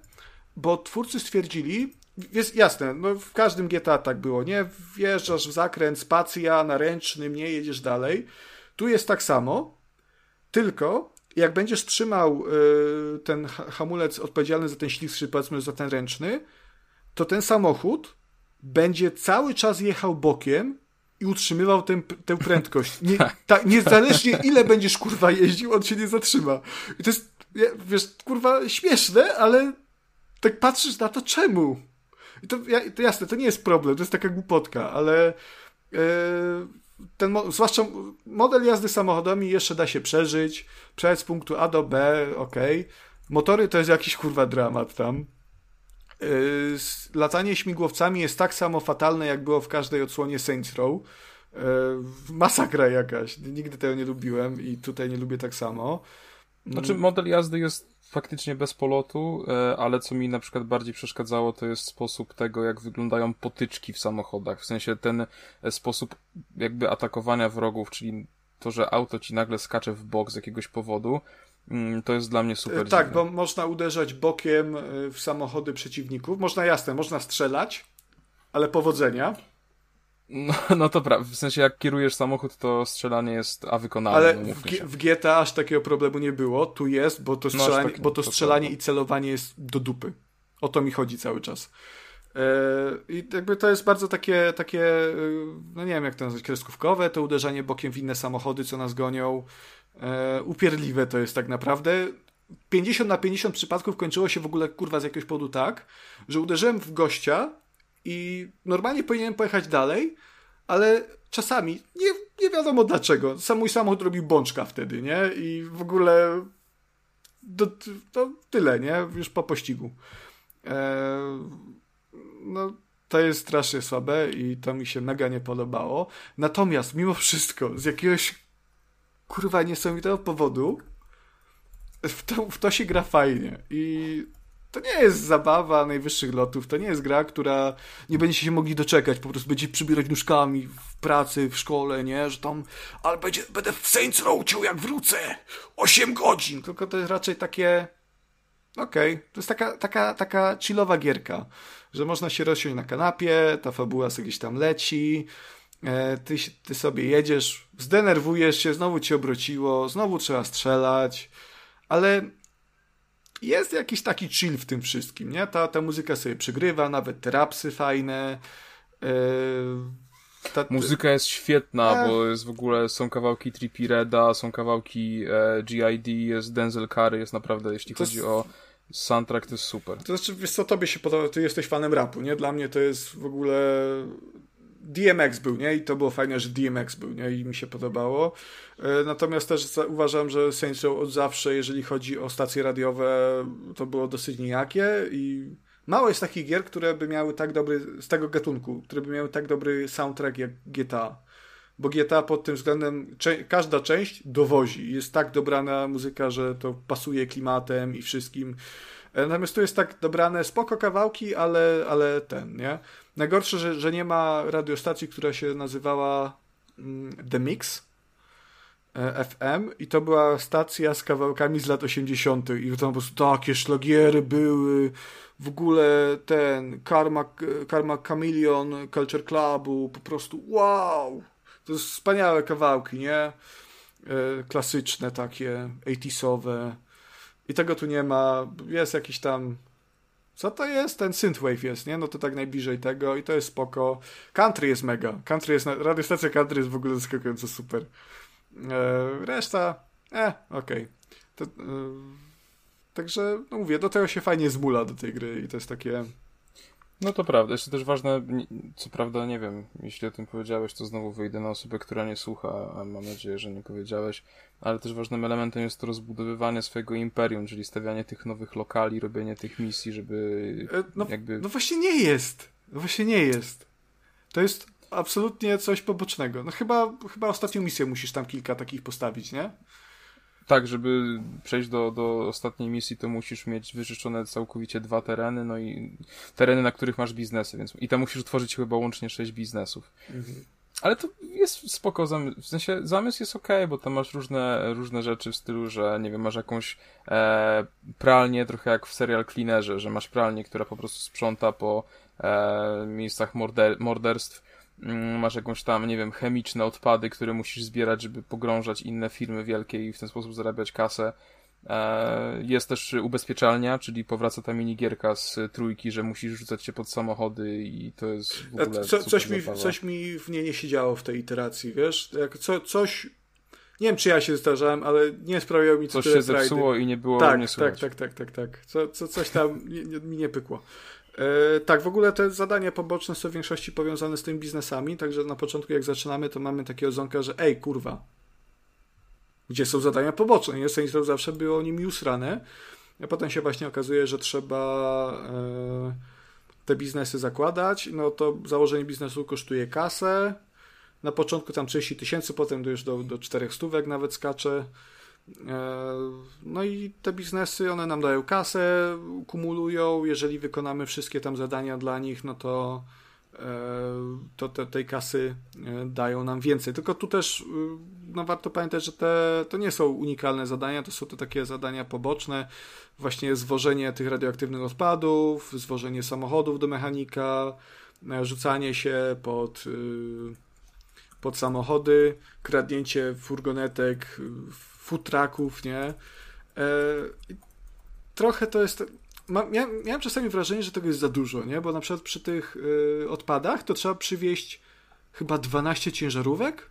bo twórcy stwierdzili, jest jasne, no w każdym GTA tak było, nie? Wjeżdżasz w zakręt, spacja, na ręcznym, nie jedziesz dalej. Tu jest tak samo, tylko jak będziesz trzymał y, ten ha- hamulec odpowiedzialny za ten czy powiedzmy za ten ręczny, to ten samochód będzie cały czas jechał bokiem i utrzymywał tę, tę prędkość. Nie, ta, niezależnie ile będziesz kurwa jeździł, on się nie zatrzyma. I to jest, wiesz, kurwa śmieszne, ale tak patrzysz na to czemu? I to, to jasne, to nie jest problem, to jest taka głupotka, ale e, ten, zwłaszcza model jazdy samochodami jeszcze da się przeżyć, przejść z punktu A do B, ok. Motory to jest jakiś kurwa dramat tam. S- latanie śmigłowcami jest tak samo fatalne, jak było w każdej odsłonie Saints Row. Yy, masakra jakaś. Nigdy tego nie lubiłem i tutaj nie lubię tak samo. Znaczy model jazdy jest faktycznie bez polotu, e, ale co mi na przykład bardziej przeszkadzało, to jest sposób tego, jak wyglądają potyczki w samochodach. W sensie ten e, sposób jakby atakowania wrogów, czyli to, że auto ci nagle skacze w bok z jakiegoś powodu, mm, to jest dla mnie super Yy, tak, dziwne. bo można uderzać bokiem yy, w samochody przeciwników. Można, jasne, można strzelać, ale powodzenia. No, no to prawda. W sensie jak kierujesz samochód, to strzelanie jest a wykonalne. Ale no, w, G- w GTA aż takiego problemu nie było. Tu jest, bo to No, strzelanie, tak- bo to to strzelanie prawda. i celowanie jest do dupy. O to mi chodzi cały czas. E, I jakby to jest bardzo takie, takie, e, no nie wiem jak to nazwać, kreskówkowe, to uderzanie bokiem w inne samochody, co nas gonią. E, Upierdliwe to jest tak naprawdę. 50 na 50 przypadków kończyło się w ogóle kurwa z jakiegoś powodu tak, że uderzyłem w gościa i normalnie powinienem pojechać dalej, ale czasami nie, nie wiadomo dlaczego. Sam mój samochód robił bączka wtedy, nie? I w ogóle do, to tyle, nie? Już po pościgu. E, no, to jest strasznie słabe i to mi się mega nie podobało. Natomiast mimo wszystko, z jakiegoś kurwa niesamowitego powodu. W to, w to się gra fajnie i to nie jest zabawa najwyższych lotów, to nie jest gra, która nie będziecie się mogli doczekać, po prostu będziecie przybierać nóżkami w pracy, w szkole, nie, że tam, ale będzie, będę w Saints Row jak wrócę, 8 godzin, tylko to jest raczej takie, okej, to jest taka, taka, taka chillowa gierka, że można się rozsiąść na kanapie, ta fabuła sobie gdzieś tam leci, ty, się- ty sobie jedziesz, zdenerwujesz się, znowu cię obróciło, znowu trzeba strzelać, ale jest jakiś taki chill w tym wszystkim, nie? Ta, ta muzyka sobie przygrywa, nawet te rapsy fajne. Yy, ta, Muzyka jest świetna, e... bo jest w ogóle, są kawałki Trippy Reda, są kawałki e, GID, jest Denzel Curry, jest naprawdę, jeśli to chodzi jest... o soundtrack, to jest super. To znaczy, wiesz co, tobie się podoba, ty jesteś fanem rapu, nie? Dla mnie to jest w ogóle... DMX był, nie? I to było fajne, że DMX był, nie? I mi się podobało. E, natomiast też uważam, że Saints Row od zawsze, jeżeli chodzi o stacje radiowe, to było dosyć nijakie i mało jest takich gier, które by miały tak dobry, z tego gatunku, które by miały tak dobry soundtrack jak GTA. Bo GTA pod tym względem, każda część dowozi. Jest tak dobrana muzyka, że to pasuje klimatem i wszystkim. E, natomiast tu jest tak dobrane, spoko kawałki, ale, ale ten, nie? Najgorsze, że, że nie ma radiostacji, która się nazywała mm, The Mix e, FM i to była stacja z kawałkami z lat 80. i tam po prostu takie szlagiery były, w ogóle ten Karma, Karma Chameleon Culture Clubu, po prostu wow! To jest wspaniałe kawałki, nie? E, klasyczne takie, 80sowe. I tego tu nie ma. Jest jakiś tam co to jest? Ten synthwave jest, nie? No to tak najbliżej tego i to jest spoko. Country jest mega. Country jest, radiostacja country jest w ogóle zaskakująco super. E, reszta, e, okej. Okay. E, także, no mówię, do tego się fajnie zmula do tej gry i to jest takie... No to prawda. Jest też ważne, co prawda nie wiem, jeśli o tym powiedziałeś, to znowu wyjdę na osobę, która nie słucha, a mam nadzieję, że nie powiedziałeś, ale też ważnym elementem jest to rozbudowywanie swojego imperium, czyli stawianie tych nowych lokali, robienie tych misji, żeby e, no, jakby... No właśnie nie jest. No właśnie nie jest. To jest absolutnie coś pobocznego. No chyba, chyba ostatnią misję musisz tam kilka takich postawić, nie? Tak, żeby przejść do, do ostatniej misji, to musisz mieć wyżyczone całkowicie dwa tereny, no i tereny, na których masz biznesy, więc i tam musisz utworzyć chyba łącznie sześć biznesów. Mhm. Ale to jest spoko. W sensie zamysł jest ok, bo tam masz różne, różne rzeczy w stylu, że nie wiem, masz jakąś e, pralnię, trochę jak w serial Cleanerze, że masz pralnię, która po prostu sprząta po e, miejscach morder morderstw. Mm, masz jakąś tam, nie wiem, chemiczne odpady, które musisz zbierać, żeby pogrążać inne firmy wielkie i w ten sposób zarabiać kasę. E, jest też ubezpieczalnia, czyli powraca ta minigierka z trójki, że musisz rzucać się pod samochody i to jest w ogóle Co, coś, mi, coś mi w niej nie siedziało w tej iteracji, wiesz? Jak co, coś... Nie wiem, czy ja się zdarzałem, ale nie sprawiało mi to Coś się zepsuło i nie było tak, mnie tak, tak, tak, tak, tak. Co, co, coś tam nie, nie, mi nie pykło. E, tak, w ogóle te zadania poboczne są w większości powiązane z tymi biznesami, także na początku jak zaczynamy, to mamy takie odzonka, że ej, kurwa, gdzie są zadania poboczne. Nie? Saints Row zawsze było nimi usrane, a potem się właśnie okazuje, że trzeba e, te biznesy zakładać. No to założenie biznesu kosztuje kasę. Na początku tam 30 tysięcy, potem już do, do 4 stówek nawet skacze. E, no i te biznesy, one nam dają kasę, kumulują. Jeżeli wykonamy wszystkie tam zadania dla nich, no to to te, tej kasy e, dają nam więcej. Tylko tu też y, no warto pamiętać, że te, to nie są unikalne zadania, to są to takie zadania poboczne, właśnie zwożenie tych radioaktywnych odpadów, zwożenie samochodów do mechanika, e, rzucanie się pod, y, pod samochody, kradnięcie furgonetek, futraków, nie? E, trochę to jest miałem, miałem czasami wrażenie, że tego jest za dużo, nie? Bo na przykład przy tych y, odpadach to trzeba przywieźć chyba 12 ciężarówek?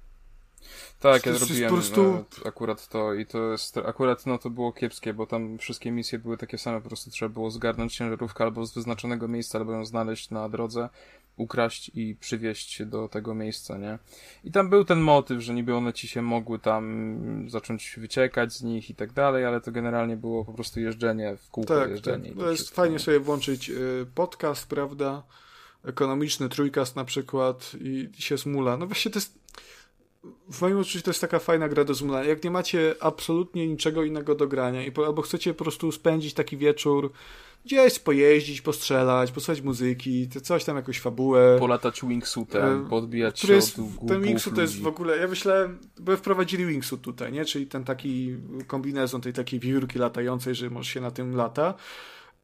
Tak, ja zrobiłem prostu... akurat to i to jest, akurat no to było kiepskie, bo tam wszystkie misje były takie same, po prostu trzeba było zgarnąć ciężarówkę albo z wyznaczonego miejsca, albo ją znaleźć na drodze, ukraść i przywieźć do tego miejsca, nie? I tam był ten motyw, że niby one ci się mogły tam zacząć wyciekać z nich i tak dalej, ale to generalnie było po prostu jeżdżenie w kółko, tak, jeżdżenie. Tak. To jest fajnie sobie włączyć y, podcast, prawda? Ekonomiczny trójkast na przykład i się smula. No właśnie to jest w moim odczuciu to jest taka fajna gra do zmulania. Jak nie macie absolutnie niczego innego do grania i po, albo chcecie po prostu spędzić taki wieczór gdzieś pojeździć, postrzelać, posłuchać muzyki, coś tam, jakąś fabułę. Polatać wingsuitem, e, podbijać się jest, Ten wingsuit to jest w ogóle, ja myślę, bo wprowadzili wingsuit tutaj, nie? Czyli ten taki kombinezon tej takiej wiórki latającej, że może się na tym lata.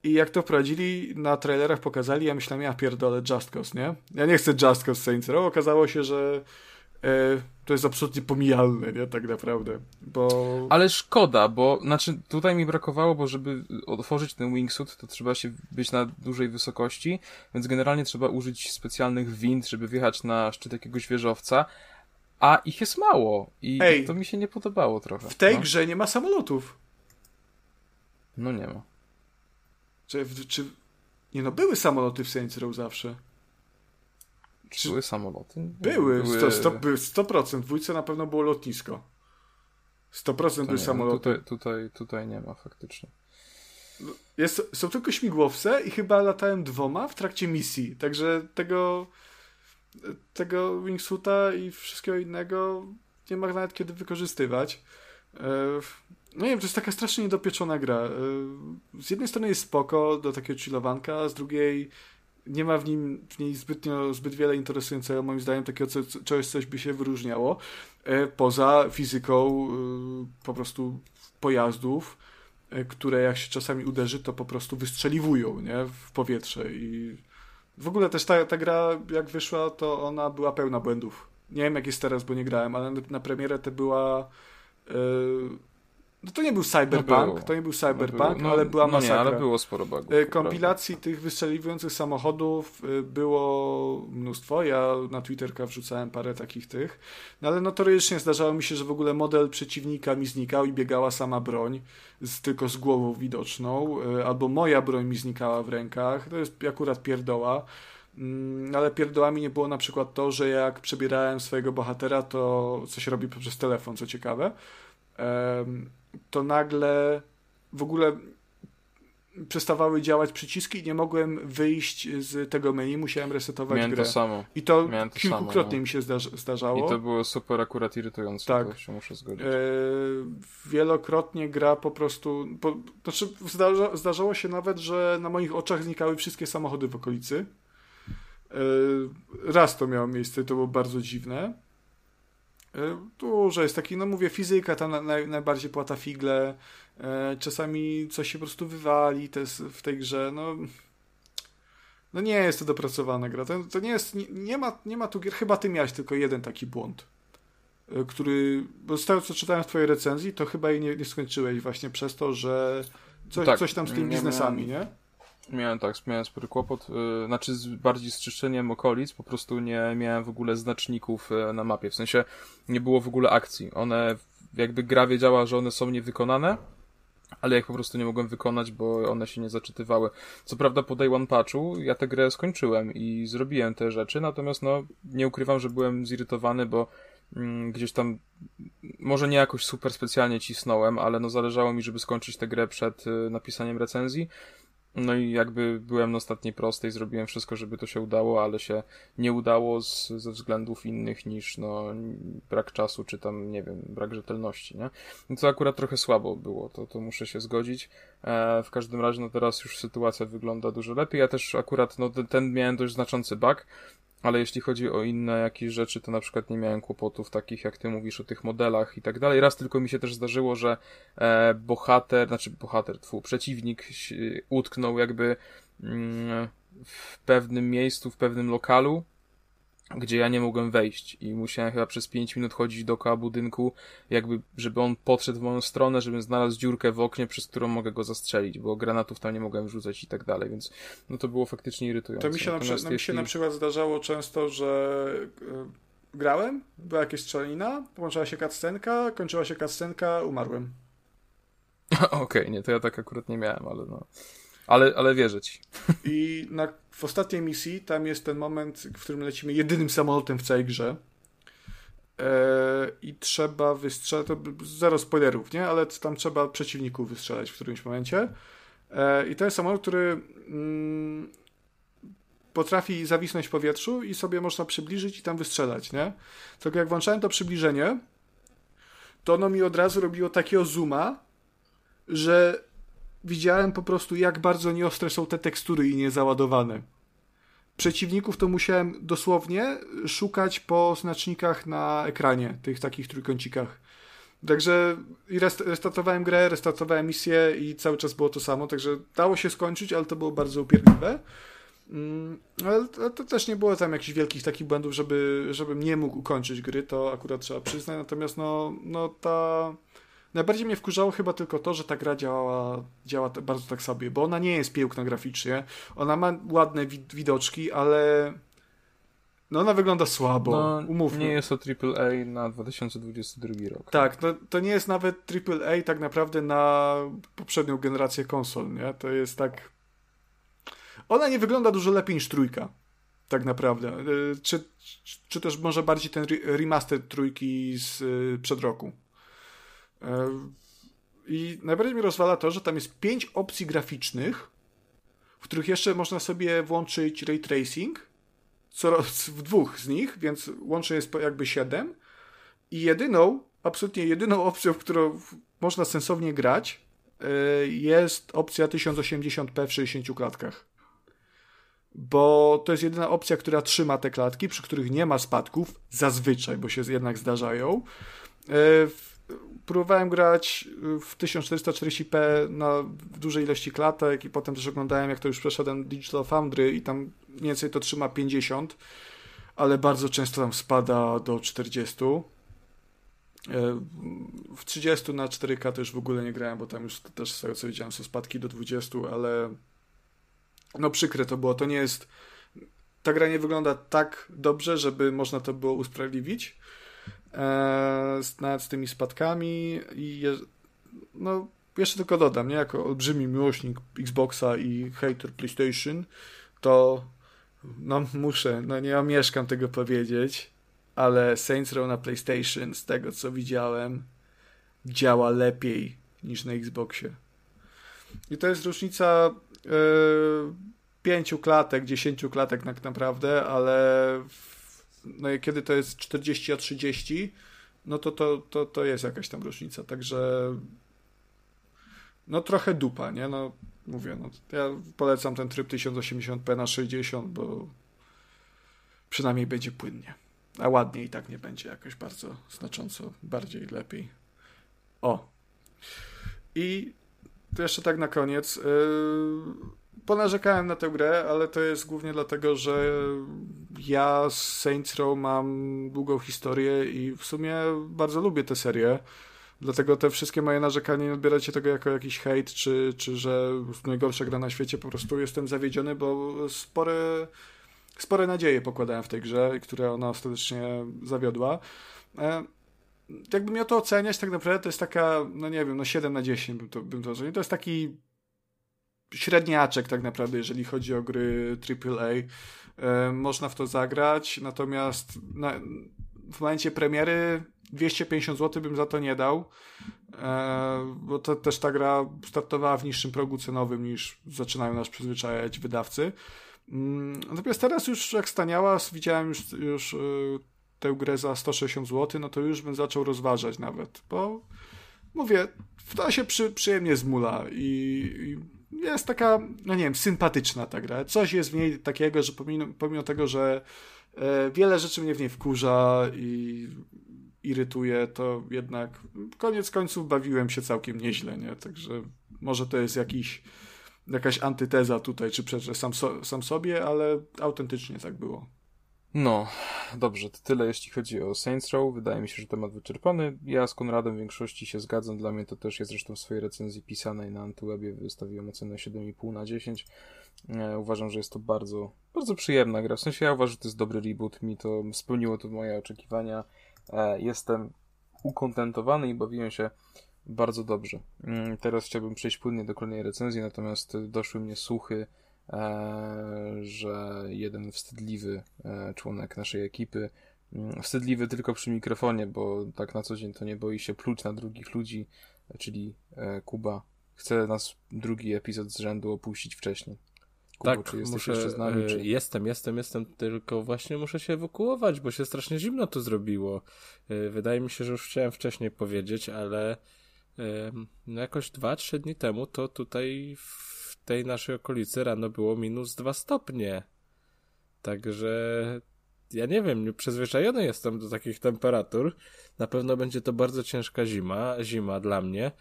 I jak to wprowadzili, na trailerach pokazali, ja myślałem, ja pierdolę Just Cause, nie? Ja nie chcę Just Cause Saints Row. Okazało się, że e, to jest absolutnie pomijalne, nie? Tak naprawdę, bo... Ale szkoda, bo, znaczy, tutaj mi brakowało, bo żeby otworzyć ten wingsuit, to trzeba się być na dużej wysokości, więc generalnie trzeba użyć specjalnych wind, żeby wjechać na szczyt jakiegoś wieżowca, a ich jest mało i Ej, to mi się nie podobało trochę. W tej no. grze nie ma samolotów. No nie ma. Czy, czy... Nie no, były samoloty w Saints Row zawsze. Czy były samoloty? Były, były... 100%, 100%, 100%. W dwójce na pewno było lotnisko. 100% były samoloty. Tutaj, tutaj, tutaj nie ma faktycznie. Jest, są tylko śmigłowce i chyba latałem dwoma w trakcie misji. Także tego tego wingsuita i wszystkiego innego nie ma nawet kiedy wykorzystywać. E, no nie wiem, to jest taka strasznie niedopieczona gra. E, z jednej strony jest spoko do takiego chillowanka, z drugiej nie ma w nim w niej zbytnio, zbyt wiele interesującego, moim zdaniem, takiego co, czegoś, coś by się wyróżniało, e, poza fizyką po prostu pojazdów, które jak się czasami uderzy, to po prostu wystrzeliwują nie? w powietrze i w ogóle też ta, ta gra, jak wyszła, to ona była pełna błędów. Nie wiem, jak jest teraz, bo nie grałem, ale na premierę to była. No to nie był Cyberpunk, no to nie był Cyberpunk, no, ale była masakra. No nie, ale było sporo bugów. E, kompilacji prawda. tych wystrzeliwujących samochodów e, było mnóstwo. Ja na Twitterka wrzucałem parę takich tych. No ale notorycznie zdarzało mi się, że w ogóle model przeciwnika mi znikał i biegała sama broń, z, tylko z głową widoczną, e, albo moja broń mi znikała w rękach. To jest akurat pierdoła. Mm, ale pierdołami nie było na przykład to, że jak przebierałem swojego bohatera, to coś robi poprzez telefon, co ciekawe to nagle w ogóle przestawały działać przyciski i nie mogłem wyjść z tego menu, musiałem resetować Miałem grę. to samo. I to, to kilkukrotnie samo, no. mi się zdarzało. I to było super akurat irytujące, tak. się muszę zgodzić. E, wielokrotnie gra po prostu... Po, znaczy zdarza, zdarzało się nawet, że na moich oczach znikały wszystkie samochody w okolicy. E, raz to miało miejsce, to było bardzo dziwne. E, dużo jest taki, no mówię, fizyka tam naj, najbardziej płata figle. E, czasami coś się po prostu wywali w tej grze. No, no nie jest to dopracowana gra. To, to nie jest, nie, nie, ma, nie ma tu gier, chyba ty miałeś tylko jeden taki błąd, e, który, bo z tego co czytałem w twojej recenzji, to chyba jej nie, nie skończyłeś właśnie przez to, że coś, tak, coś tam z tymi biznesami, nie? Miałem tak, miałem spory kłopot, yy, znaczy z, bardziej z czyszczeniem okolic, po prostu nie miałem w ogóle znaczników yy, na mapie, w sensie nie było w ogóle akcji. One, jakby gra wiedziała, że one są niewykonane, ale jak po prostu nie mogłem wykonać, bo one się nie zaczytywały. Co prawda po Day One Patchu ja tę grę skończyłem i zrobiłem te rzeczy, natomiast no nie ukrywam, że byłem zirytowany, bo mm, gdzieś tam może nie jakoś super specjalnie cisnąłem, ale no zależało mi, żeby skończyć tę grę przed y, napisaniem recenzji no i jakby byłem na ostatniej prostej, zrobiłem wszystko, żeby to się udało, ale się nie udało z, ze względów innych niż no, brak czasu, czy tam, nie wiem, brak rzetelności, nie? No to akurat trochę słabo było, to, to muszę się zgodzić. E, w każdym razie, no teraz już sytuacja wygląda dużo lepiej. Ja też akurat, no ten miałem dość znaczący bug, ale jeśli chodzi o inne jakieś rzeczy, to na przykład nie miałem kłopotów takich, jak ty mówisz o tych modelach i tak dalej. Raz tylko mi się też zdarzyło, że e, bohater, znaczy bohater, twój przeciwnik utknął jakby mm, w pewnym miejscu, w pewnym lokalu gdzie ja nie mogłem wejść i musiałem chyba przez 5 minut chodzić dookoła budynku, jakby, żeby on podszedł w moją stronę, żebym znalazł dziurkę w oknie, przez którą mogę go zastrzelić, bo granatów tam nie mogłem wrzucać i tak dalej, więc no to było faktycznie irytujące. To mi się, na, przy, no mi się na przykład zdarzało często, że y, grałem, była jakaś strzelina, połączyła się cutscenka, kończyła się cutscenka, umarłem. Okej, okay, nie, to ja tak akurat nie miałem, ale no... Ale, ale wierzę ci. I na, w ostatniej misji tam jest ten moment, w którym lecimy jedynym samolotem w całej grze. E, I trzeba wystrzelać, zero spoilerów, nie? Ale tam trzeba przeciwników wystrzelać w którymś momencie. E, I to jest samolot, który mm, potrafi zawisnąć w powietrzu i sobie można przybliżyć i tam wystrzelać, nie? Tylko jak włączałem to przybliżenie, to ono mi od razu robiło takiego zooma, że widziałem po prostu, jak bardzo nieostre są te tekstury i niezaładowane. Przeciwników to musiałem dosłownie szukać po znacznikach na ekranie, tych takich trójkącikach. Także restartowałem grę, restartowałem misję i cały czas było to samo, także dało się skończyć, ale to było bardzo upierdliwe. Mm, ale to, też nie było tam jakichś wielkich takich błędów, żeby, żebym nie mógł ukończyć gry, to akurat trzeba przyznać. Natomiast no, no ta. Najbardziej mnie wkurzało chyba tylko to, że ta gra działała, działa bardzo tak sobie, bo ona nie jest piękna graficznie. Ona ma ładne widoczki, ale no ona wygląda słabo, no, umówmy. Nie jest to AAA na 2022 rok. Tak, no, to nie jest nawet AAA tak naprawdę na poprzednią generację konsol, nie? To jest tak... Ona nie wygląda dużo lepiej niż trójka, tak naprawdę. Y, czy, czy też może bardziej ten remaster trójki z y, przed roku. I najbardziej mi rozwala to, że tam jest pięć opcji graficznych, w których jeszcze można sobie włączyć ray tracing, co, w dwóch z nich, więc łącznie jest jakby siedem. I jedyną, absolutnie jedyną opcją, w którą można sensownie grać, e, jest opcja 1080p w 60 klatkach. Bo to jest jedyna opcja, która trzyma te klatki, przy których nie ma spadków, zazwyczaj, bo się jednak zdarzają. Próbowałem grać w 1440p na dużej ilości klatek i potem też oglądałem, jak to już przeszedłem Digital Foundry i tam mniej więcej to trzyma 50, ale bardzo często tam spada do 40. E, w 30 na 4K to już w ogóle nie grałem, bo tam już też z tego co widziałem są spadki do 20, ale no przykre to było. To nie jest. Ta gra nie wygląda tak dobrze, żeby można to było usprawiedliwić e, nawet z tymi spadkami i je, no jeszcze tylko dodam, nie? Jako olbrzymi miłośnik Xboxa i hater PlayStation, to no muszę, no nie omieszkam tego powiedzieć, ale Saints Row na PlayStation, z tego co widziałem, działa lepiej niż na Xboxie. I to jest różnica yy, pięciu klatek, dziesięciu klatek tak naprawdę, ale no kiedy to jest 40 a 30, no to, to, to, to jest jakaś tam różnica. Także no trochę dupa, nie? No mówię, no ja polecam ten tryb 1080p na 60, bo przynajmniej będzie płynnie. A ładniej i tak nie będzie jakoś bardzo znacząco bardziej lepiej. O. I to jeszcze tak na koniec. Yy ponarzekałem na tę grę, ale to jest głównie dlatego, że ja z Saints Row mam długą historię i w sumie bardzo lubię tę serię. Dlatego te wszystkie moje narzekania nie odbieracie tego jako jakiś hejt, czy, czy że najgorsza gra na świecie. Po prostu jestem zawiedziony, bo spore, spore nadzieje pokładałem w tej grze, które ona ostatecznie zawiodła. E, jakbym miał to oceniać, tak naprawdę to jest taka, no nie wiem, no 7 na 10 bym to, bym to. To jest taki średniaczek tak naprawdę, jeżeli chodzi o gry AAA. E, można w to zagrać, natomiast na, w momencie premiery 250 zł bym za to nie dał, e, bo to też ta gra startowała w niższym progu cenowym niż zaczynają nas przyzwyczajać wydawcy. Mm, natomiast teraz już jak staniała, widziałem już, już e, tę grę za 160 zł, no to już bym zaczął rozważać nawet, bo mówię, to się przy, przyjemnie zmula i, i jest taka, no nie wiem, sympatyczna ta gra. Coś jest w niej takiego, że pomimo, pomimo tego, że e, wiele rzeczy mnie w niej wkurza i irytuje, to jednak koniec końców bawiłem się całkiem nieźle, nie? Także może to jest jakiś, jakaś antyteza tutaj, czy przecież sam, so, sam sobie, ale autentycznie tak było. No, dobrze, to tyle jeśli chodzi o Saints Row. Wydaje mi się, że temat wyczerpany. Ja z Konradem w większości się zgadzam. Dla mnie to też jest zresztą w swojej recenzji pisanej na Antywebie. Wystawiłem ocenę 7,5 na 10. E, uważam, że jest to bardzo, bardzo przyjemna gra. W sensie ja uważam, że to jest dobry reboot. Mi to spełniło to moje oczekiwania. E, jestem ukontentowany i bawiłem się bardzo dobrze. Mm, teraz chciałbym przejść płynnie do kolejnej recenzji, natomiast doszły mnie słuchy że jeden wstydliwy e, członek naszej ekipy, mm, wstydliwy tylko przy mikrofonie, bo tak na co dzień to nie boi się pluć na drugich ludzi, czyli e, Kuba, chce nas drugi epizod z rzędu opuścić wcześniej. Kuba, tak, czy jesteś muszę, jeszcze z nami? Czy... Jestem, jestem, jestem, tylko właśnie muszę się ewakuować, bo się strasznie zimno tu zrobiło. Wydaje mi się, że już chciałem wcześniej powiedzieć, ale no jakoś dwa, trzy dni temu to tutaj w tej naszej okolicy rano było minus dwa stopnie. Także ja nie wiem, nie przyzwyczajony jestem do takich temperatur. Na pewno będzie to bardzo ciężka zima, zima dla mnie.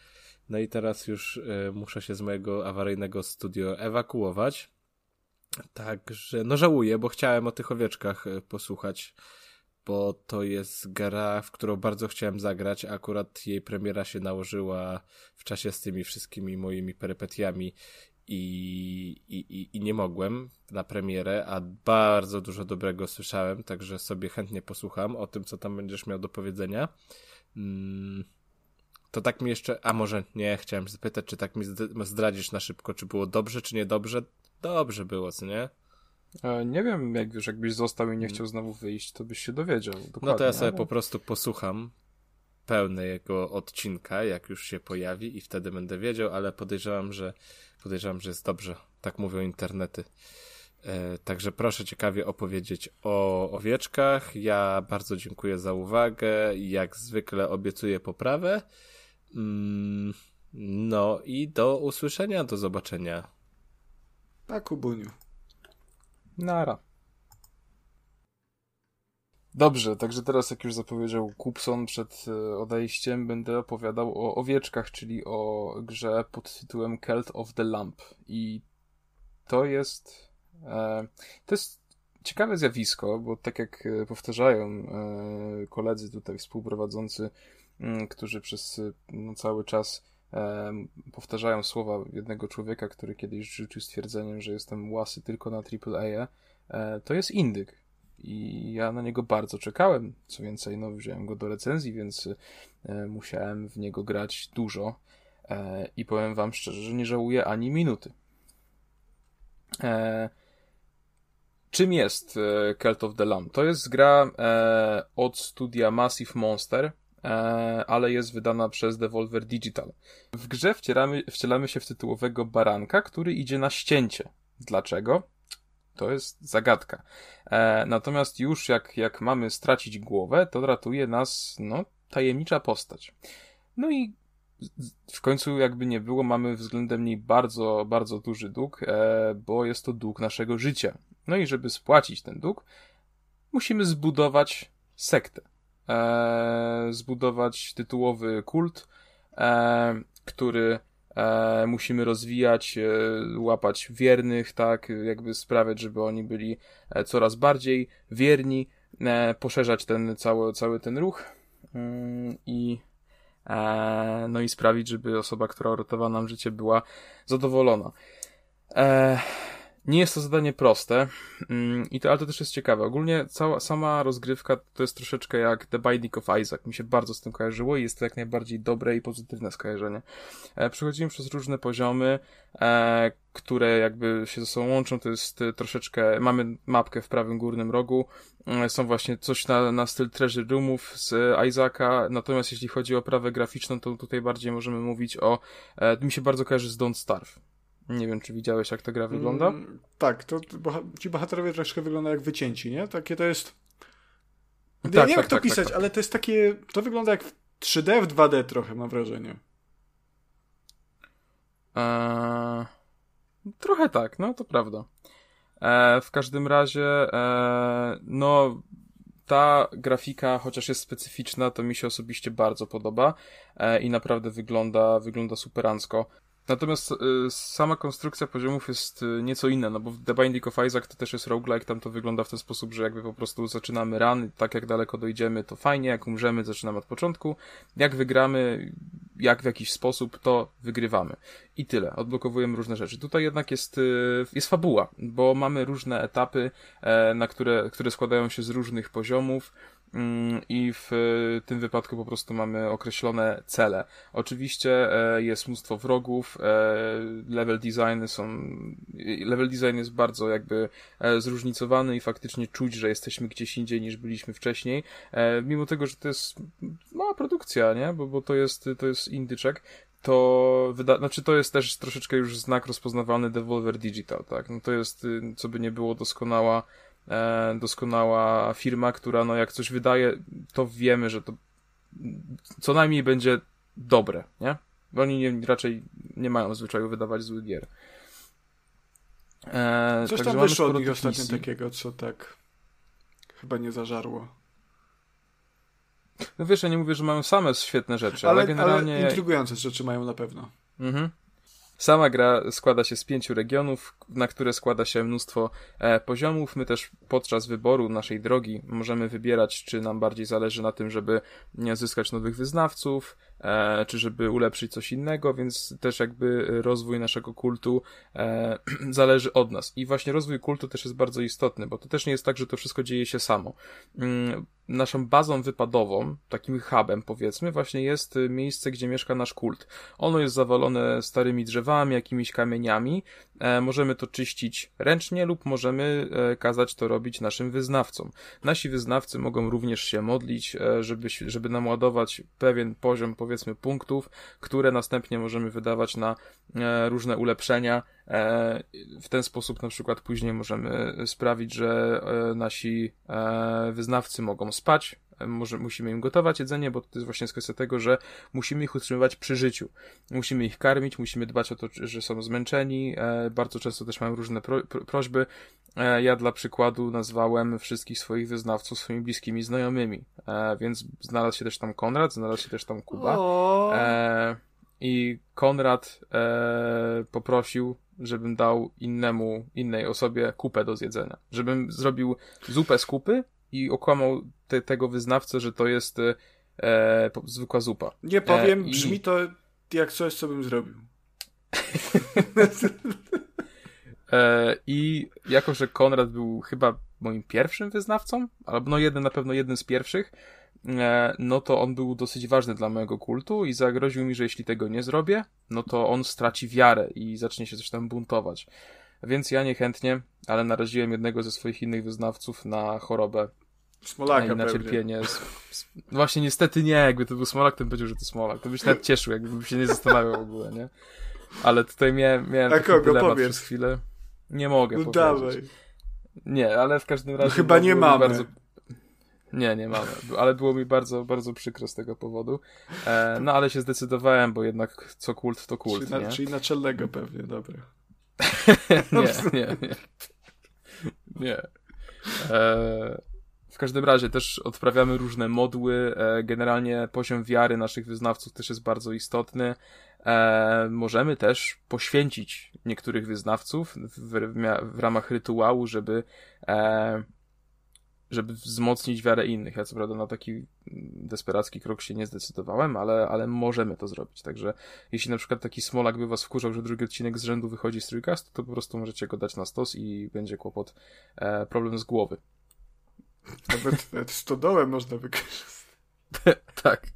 No i teraz już y, muszę się z mojego awaryjnego studio ewakuować. Także, no żałuję, bo chciałem o tych owieczkach e, posłuchać, bo to jest gra, w którą bardzo chciałem zagrać, akurat jej premiera się nałożyła w czasie z tymi wszystkimi moimi perypetiami i, i, i nie mogłem na premierę, a bardzo dużo dobrego słyszałem, także sobie chętnie posłucham o tym, co tam będziesz miał do powiedzenia. Mm, to tak mi jeszcze, a może nie, chciałem zapytać, czy tak mi zdradzisz na szybko, czy było dobrze, czy niedobrze? Dobrze było, co nie? E, nie wiem, jak wiesz, jakbyś został i nie chciał znowu wyjść, to byś się dowiedział. No to ja sobie ale... po prostu posłucham pełnego odcinka, jak już się pojawi i wtedy będę wiedział, ale podejrzewam, że podejrzewam, że jest dobrze. Tak mówią internety. E, także proszę ciekawie opowiedzieć o owieczkach. Ja bardzo dziękuję za uwagę. Jak zwykle obiecuję poprawę. Mm, no i do usłyszenia, do zobaczenia. Tak, Kubuniu. Nara. Dobrze, także teraz jak już zapowiedział Kupson przed e, odejściem, będę opowiadał o owieczkach, czyli o grze pod tytułem Cult of the Lamp. I to jest... E, to jest ciekawe zjawisko, bo tak jak e, powtarzają koledzy tutaj współprowadzący, mm, którzy przez no, cały czas powtarzają słowa jednego człowieka, który kiedyś rzucił stwierdzeniem, że jestem łasy tylko na AAA, to jest indyk i ja na niego bardzo czekałem. Co więcej, no wziąłem go do recenzji, więc e, musiałem w niego grać dużo e, i powiem wam szczerze, że nie żałuję ani minuty. E, czym jest Cult of the Lamb? To jest gra od studia Massive Monster, ale jest wydana przez Devolver Digital. W grze wcielamy, wcielamy się w tytułowego baranka, który idzie na ścięcie. Dlaczego? To jest zagadka. E, natomiast już jak, jak mamy stracić głowę, to ratuje nas, no, tajemnicza postać. No i w końcu, jakby nie było, mamy względem niej bardzo, bardzo duży dług, e, bo jest to dług naszego życia. No i żeby spłacić ten dług, musimy zbudować sektę. E, zbudować tytułowy kult, e, który e, musimy rozwijać, e, łapać wiernych, tak, jakby sprawiać, żeby oni byli e, coraz bardziej wierni, e, poszerzać ten cały, cały ten ruch mm, i e, no i sprawić, żeby osoba, która uratowała nam życie była zadowolona. Nie jest to zadanie proste, mm, i to, ale to też jest ciekawe. Ogólnie cała, sama rozgrywka to jest troszeczkę jak The Binding of Isaac. Mi się bardzo z tym kojarzyło i jest to jak najbardziej dobre i pozytywne skojarzenie. E, przechodzimy przez różne poziomy, e, które jakby się ze sobą łączą. To jest e, troszeczkę, mamy mapkę w prawym górnym rogu. Są właśnie coś na, na styl Treasure Roomów z Isaaca. Natomiast jeśli chodzi o prawę graficzną, to tutaj bardziej możemy mówić o, mi się bardzo kojarzy z Don't Starve nie wiem, czy widziałeś, jak ta gra wygląda? Mm, tak, to boha ci bohaterowie troszkę wyglądają jak wycięci, nie? Takie to jest... Tak, ja nie wiem, tak, jak to tak, pisać, tak, ale to jest takie... To wygląda jak w 3D, w 2D trochę, mam wrażenie. Eee, trochę tak, no to prawda. Eee, w każdym razie, eee, no ta grafika, chociaż jest specyficzna, to mi się osobiście bardzo podoba e, i naprawdę wygląda, wygląda superancko. Natomiast y, sama konstrukcja poziomów jest y, nieco inna, no bo w The Binding of Isaac to też jest roguelike, tam to wygląda w ten sposób, że jakby po prostu zaczynamy run, tak jak daleko dojdziemy, to fajnie, jak umrzemy, zaczynamy od początku, jak wygramy, jak w jakiś sposób, to wygrywamy. I tyle, odblokowujemy różne rzeczy. Tutaj jednak jest, y, jest fabuła, bo mamy różne etapy, e, na które, które składają się z różnych poziomów, i w e, tym wypadku po prostu mamy określone cele. Oczywiście e, jest mnóstwo wrogów, e, level designy są, level design jest bardzo jakby zróżnicowany i faktycznie czuć, że jesteśmy gdzieś indziej niż byliśmy wcześniej, mimo tego, że to jest mała produkcja, nie? Bo, bo to jest, to jest indyczek, to wyda- znaczy to jest też troszeczkę już znak rozpoznawalny Devolver Digital, tak? No to jest, y, co by nie było, doskonała e, doskonała firma, która no jak coś wydaje, to wiemy, że to co najmniej będzie dobre, nie? Bo oni nie, raczej nie mają zwyczaju wydawać złych gier. E, Coś tam wyszło od nich ostatnio takiego, co tak chyba nie zażarło. No wiesz, ja nie mówię, że mają same świetne rzeczy, ale, ale generalnie... Ale intrygujące rzeczy mają na pewno. Mhm. Sama gra składa się z pięciu regionów, na które składa się mnóstwo e, poziomów. My też podczas wyboru naszej drogi możemy wybierać, czy nam bardziej zależy na tym, żeby zyskać nowych wyznawców, czy żeby ulepszyć coś innego, więc też jakby rozwój naszego kultu e, zależy od nas. I właśnie rozwój kultu też jest bardzo istotny, bo to też nie jest tak, że to wszystko dzieje się samo. Mm, naszą bazą wypadową, takim hubem powiedzmy, właśnie jest miejsce, gdzie mieszka nasz kult. Ono jest zawalone starymi drzewami, jakimiś kamieniami. E, możemy to czyścić ręcznie lub możemy e, kazać to robić naszym wyznawcom. Nasi wyznawcy mogą również się modlić, e, żeby, żeby nam ładować pewien poziom, powiedzmy, punktów, które następnie możemy wydawać na e, różne ulepszenia. E, w ten sposób na przykład później możemy sprawić, że e, nasi wyznawcy mogą spać, może musimy im gotować jedzenie, bo to jest właśnie kwestia tego, że musimy ich utrzymywać przy życiu. Musimy ich karmić, musimy dbać o to, że są zmęczeni. E, bardzo często też mają różne pro, pro, prośby. E, ja dla przykładu nazwałem wszystkich swoich wyznawców swoimi bliskimi znajomymi, e, więc znalazł się też tam Konrad, znalazł się też tam Kuba. I Konrad poprosił żebym dał innemu, innej osobie kupę do zjedzenia. Żebym zrobił zupę z kupy i okłamał te, tego wyznawcę, że to jest e, e zwykła zupa. Nie powiem, e, i... brzmi to jak coś, co bym zrobił. e, I jako, że Konrad był chyba moim pierwszym wyznawcą, albo no jeden na pewno jednym z pierwszych, e, no to on był dosyć ważny dla mojego kultu i zagroził mi, że jeśli tego nie zrobię, no to on straci wiarę i zacznie się coś tam buntować. Więc ja niechętnie, ale naraziłem jednego ze swoich innych wyznawców na chorobę Smolaka na cierpienie. No właśnie niestety nie, jakby to był Smolak, to bym powiedział, że to Smolak. To byś nawet cieszył, jakbym się nie zastanawiał w ogóle, nie? Ale tutaj miałem, miałem A kogo? przez chwilę. Nie mogę no powiedzieć. Dawaj. Nie, ale w każdym razie... No chyba nie mamy. Bardzo... Nie, nie mamy, ale było mi bardzo, bardzo przykro z tego powodu. E, no ale się zdecydowałem, bo jednak co kult to kult, czyli, nie? Na, czyli naczelnego pewnie, dobra. nie, nie, nie. Nie. E, w każdym razie też odprawiamy różne modły. E, generalnie poziom wiary naszych wyznawców też jest bardzo istotny. E, możemy też poświęcić niektórych wyznawców w, w, w ramach rytuału, żeby, e, żeby wzmocnić wiarę innych. Ja co prawda na taki desperacki krok się nie zdecydowałem, ale, ale możemy to zrobić. Także jeśli na przykład taki smolak by was wkurzał, że drugi odcinek z rzędu wychodzi z trójkastu, to po prostu możecie go dać na stos i będzie kłopot, problem z głowy. Nawet, nawet stodołę można wykorzystać. tak.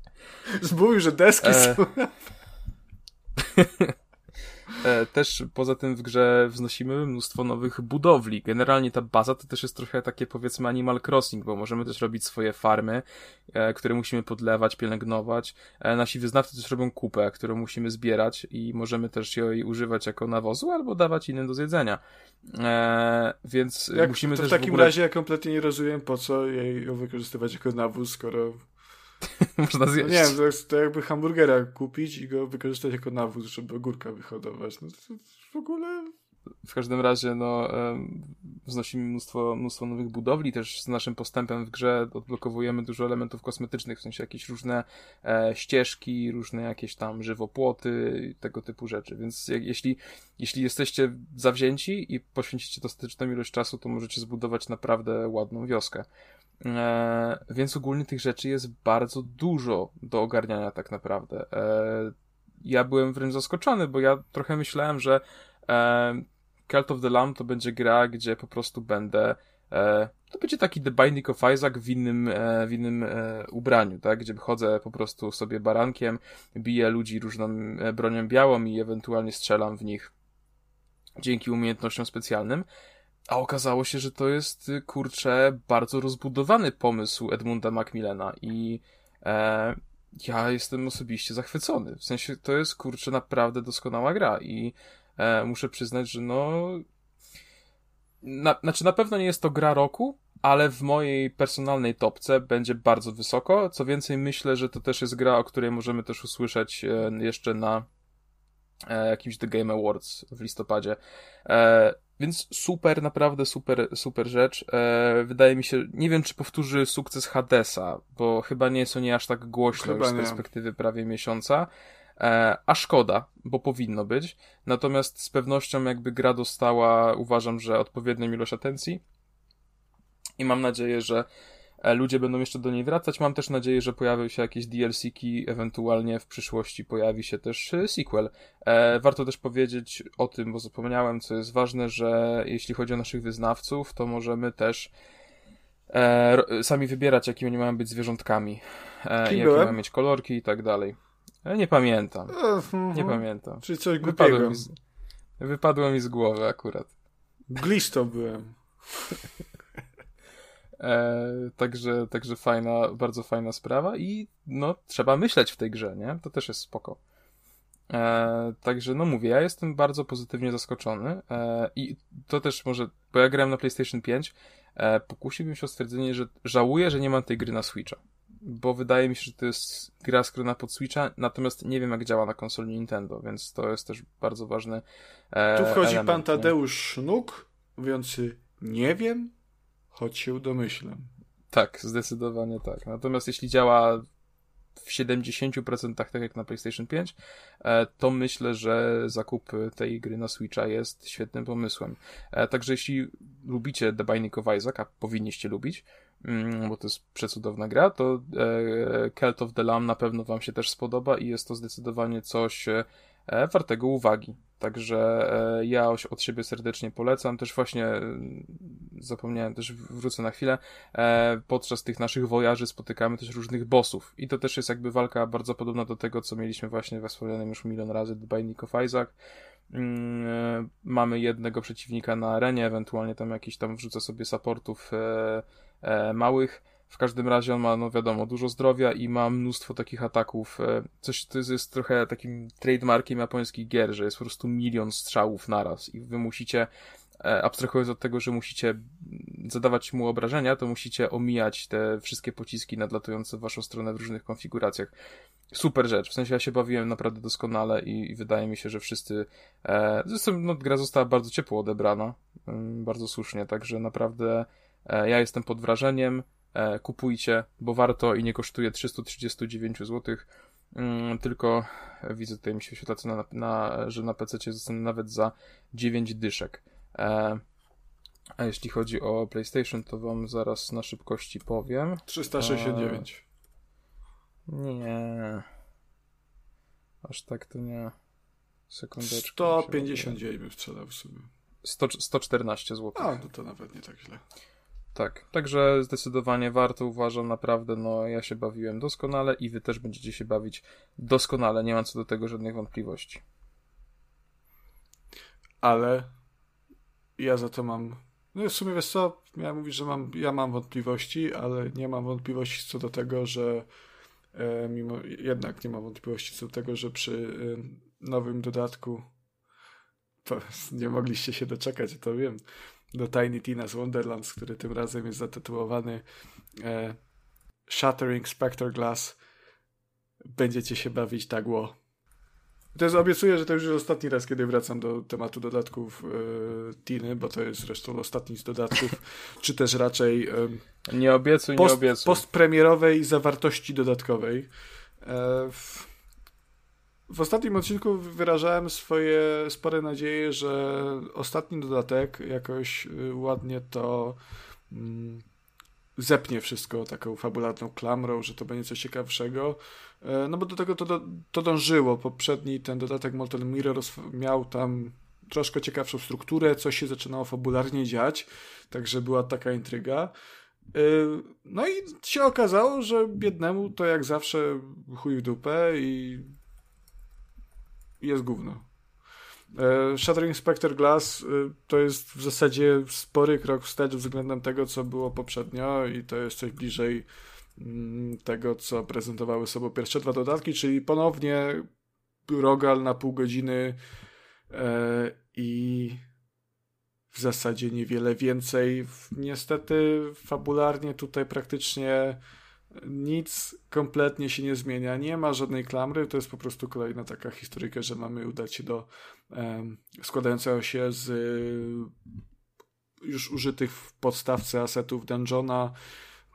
Zbój, że deski e... są. E, też poza tym w grze wznosimy mnóstwo nowych budowli. Generalnie ta baza to też jest trochę takie powiedzmy Animal Crossing, bo możemy też robić swoje farmy, e, które musimy podlewać, pielęgnować. E, nasi wyznawcy też robią kupę, którą musimy zbierać i możemy też jej używać jako nawozu albo dawać innym do zjedzenia. Więc Jak, musimy to też w takim w ogóle... razie ja kompletnie nie rozumiem, po co jej wykorzystywać jako nawóz, skoro Można zjeść. No nie wiem, to, jest, to jakby hamburgera kupić i go wykorzystać jako nawóz, żeby ogórka wyhodować. No to, w ogóle... W każdym razie, no, wznosimy mnóstwo, mnóstwo nowych budowli, też z naszym postępem w grze odblokowujemy dużo elementów kosmetycznych, w sensie jakieś różne e, ścieżki, różne jakieś tam żywopłoty, tego typu rzeczy, więc jak, jeśli, jeśli jesteście zawzięci i poświęcicie dostateczną ilość czasu, to możecie zbudować naprawdę ładną wioskę. E, więc ogólnie tych rzeczy jest bardzo dużo do ogarniania tak naprawdę. E, ja byłem wręcz zaskoczony, bo ja trochę myślałem, że e, Cult of the Lamb to będzie gra, gdzie po prostu będę e, to będzie taki The Binding of Isaac w innym, e, w innym e, ubraniu, tak? Gdzie chodzę po prostu sobie barankiem, biję ludzi różną bronią białą i ewentualnie strzelam w nich dzięki umiejętnościom specjalnym. A okazało się, że to jest, y, kurczę, bardzo rozbudowany pomysł Edmunda Macmillana i e, ja jestem osobiście zachwycony. W sensie to jest, kurczę, naprawdę doskonała gra i e, muszę przyznać, że no... Na, znaczy na pewno nie jest to gra roku, ale w mojej personalnej topce będzie bardzo wysoko. Co więcej, myślę, że to też jest gra, o której możemy też usłyszeć e, jeszcze na e, jakimś The Game Awards w listopadzie. Więc super, naprawdę super, super rzecz. E, wydaje mi się, nie wiem czy powtórzy sukces Hadesa, bo chyba nie jest o nie aż tak głośno chyba już z perspektywy prawie miesiąca. E, a szkoda, bo powinno być. Natomiast z pewnością jakby gra dostała, uważam, że odpowiednią ilość atencji. I mam nadzieję, że ludzie będą jeszcze do niej wracać. Mam też nadzieję, że pojawią się jakieś DLC-ki, ewentualnie w przyszłości pojawi się też e, sequel. E, warto też powiedzieć o tym, bo zapomniałem, co jest ważne, że jeśli chodzi o naszych wyznawców, to możemy też e, sami wybierać, jakimi oni mają być zwierzątkami, e, jakie mają mieć kolorki i tak dalej. E, nie pamiętam, Mhm. nie pamiętam. Czyli coś Wypadło głupiego. mi, z, wypadło mi z głowy akurat. Glistą byłem. E, także, także fajna, bardzo fajna sprawa i no, trzeba myśleć w tej grze, nie? To też jest spoko. E, także no mówię, ja jestem bardzo pozytywnie zaskoczony e, i to też może, bo ja grałem na PlayStation 5, e, pokusiłbym się o stwierdzenie, że żałuję, że nie mam tej gry na Switcha. Bo wydaje mi się, że to jest gra skrona pod Switcha, natomiast nie wiem jak działa na konsoli Nintendo, więc to jest też bardzo ważny e, Tu wchodzi element, pan? Tadeusz Sznuk, mówiący nie wiem, choć się domyślam. Tak, zdecydowanie tak. Natomiast jeśli działa w 70% tak jak na PlayStation 5, e, to myślę, że zakup tej gry na Switcha jest świetnym pomysłem. E, Także jeśli lubicie The Binding of Isaac, a powinniście lubić, mm, bo to jest przecudowna gra, to e, Cult of the Lamb na pewno wam się też spodoba i jest to zdecydowanie coś wartego uwagi. Także e, ja od siebie serdecznie polecam. Też właśnie e, zapomniałem, też wrócę na chwilę. E, podczas tych naszych wojaży spotykamy też różnych bossów. I to też jest jakby walka bardzo podobna do tego, co mieliśmy właśnie we wspomnianym już milion razy The Binding of Isaac. E, mamy jednego przeciwnika na arenie, ewentualnie tam jakiś tam wrzucę sobie supportów e, e, małych. W każdym razie on ma, no wiadomo, dużo zdrowia i ma mnóstwo takich ataków. e, Coś, to jest, trochę takim trademarkiem japońskich gier, że jest po prostu milion strzałów naraz i wy musicie, e, abstrahując od tego, że musicie zadawać mu obrażenia, to musicie omijać te wszystkie pociski nadlatujące w waszą stronę w różnych konfiguracjach. Super rzecz, w sensie ja się bawiłem naprawdę doskonale i, i wydaje mi się, że wszyscy, e, zresztą no, gra została bardzo ciepło odebrana, mm, bardzo słusznie, także naprawdę e, ja jestem pod wrażeniem, kupujcie, bo warto i nie kosztuje 339 zł. Mm, tylko e, widzę tutaj mi się wyświetla cena, na, na, że na PC zostanę nawet za 9 dyszek. E, a jeśli chodzi o PlayStation, to wam zaraz na szybkości powiem. 369. Nie. Aż tak to nie. Sekundeczkę. 159 bym sprzedał w sumie. 100, 114 zł. A, no to nawet nie tak źle. Tak, także zdecydowanie warto, uważam naprawdę, no ja się bawiłem doskonale i wy też będziecie się bawić doskonale, nie mam co do tego żadnych wątpliwości. Ale ja za to mam. No w sumie wiesz co, miałem mówić, że mam, ja mam wątpliwości, ale nie mam wątpliwości co do tego, że e, mimo jednak nie mam wątpliwości co do tego, że przy e, nowym dodatku nie mogliście się doczekać, to wiem, do Tiny Tina's Wonderlands, który tym razem jest zatytułowany e, Shattering Spectre Glass. Będziecie się bawić tak ło. To jest, obiecuję, że to już jest ostatni raz, kiedy wracam do tematu dodatków e, Tiny, bo to jest zresztą ostatni z dodatków, czy też raczej e, Nie obiecuj, nie post, obiecuj. postpremierowej zawartości dodatkowej. E, w, w ostatnim odcinku wyrażałem swoje spore nadzieje, że ostatni dodatek jakoś y, ładnie to mm, zepnie wszystko taką fabularną klamrą, że to będzie coś ciekawszego. E, No bo do tego to, to dążyło. Poprzedni ten dodatek Molten Mirrors miał tam troszkę ciekawszą strukturę, coś się zaczynało fabularnie dziać, także była taka intryga. Y, No i się okazało, że biednemu to jak zawsze chuj w dupę i jest gówno. E, Shattering Spectre Glass y, to jest w zasadzie spory krok wstecz względem tego, co było poprzednio i to jest coś bliżej mm, tego, co prezentowały sobą pierwsze dwa dodatki, czyli ponownie rogal na pół godziny e, i w zasadzie niewiele więcej. Niestety fabularnie tutaj praktycznie nic kompletnie się nie zmienia. Nie ma żadnej klamry, to jest po prostu kolejna taka historyjka, że mamy udać się do em, składającego się z y, już użytych w podstawce asetów dungeona,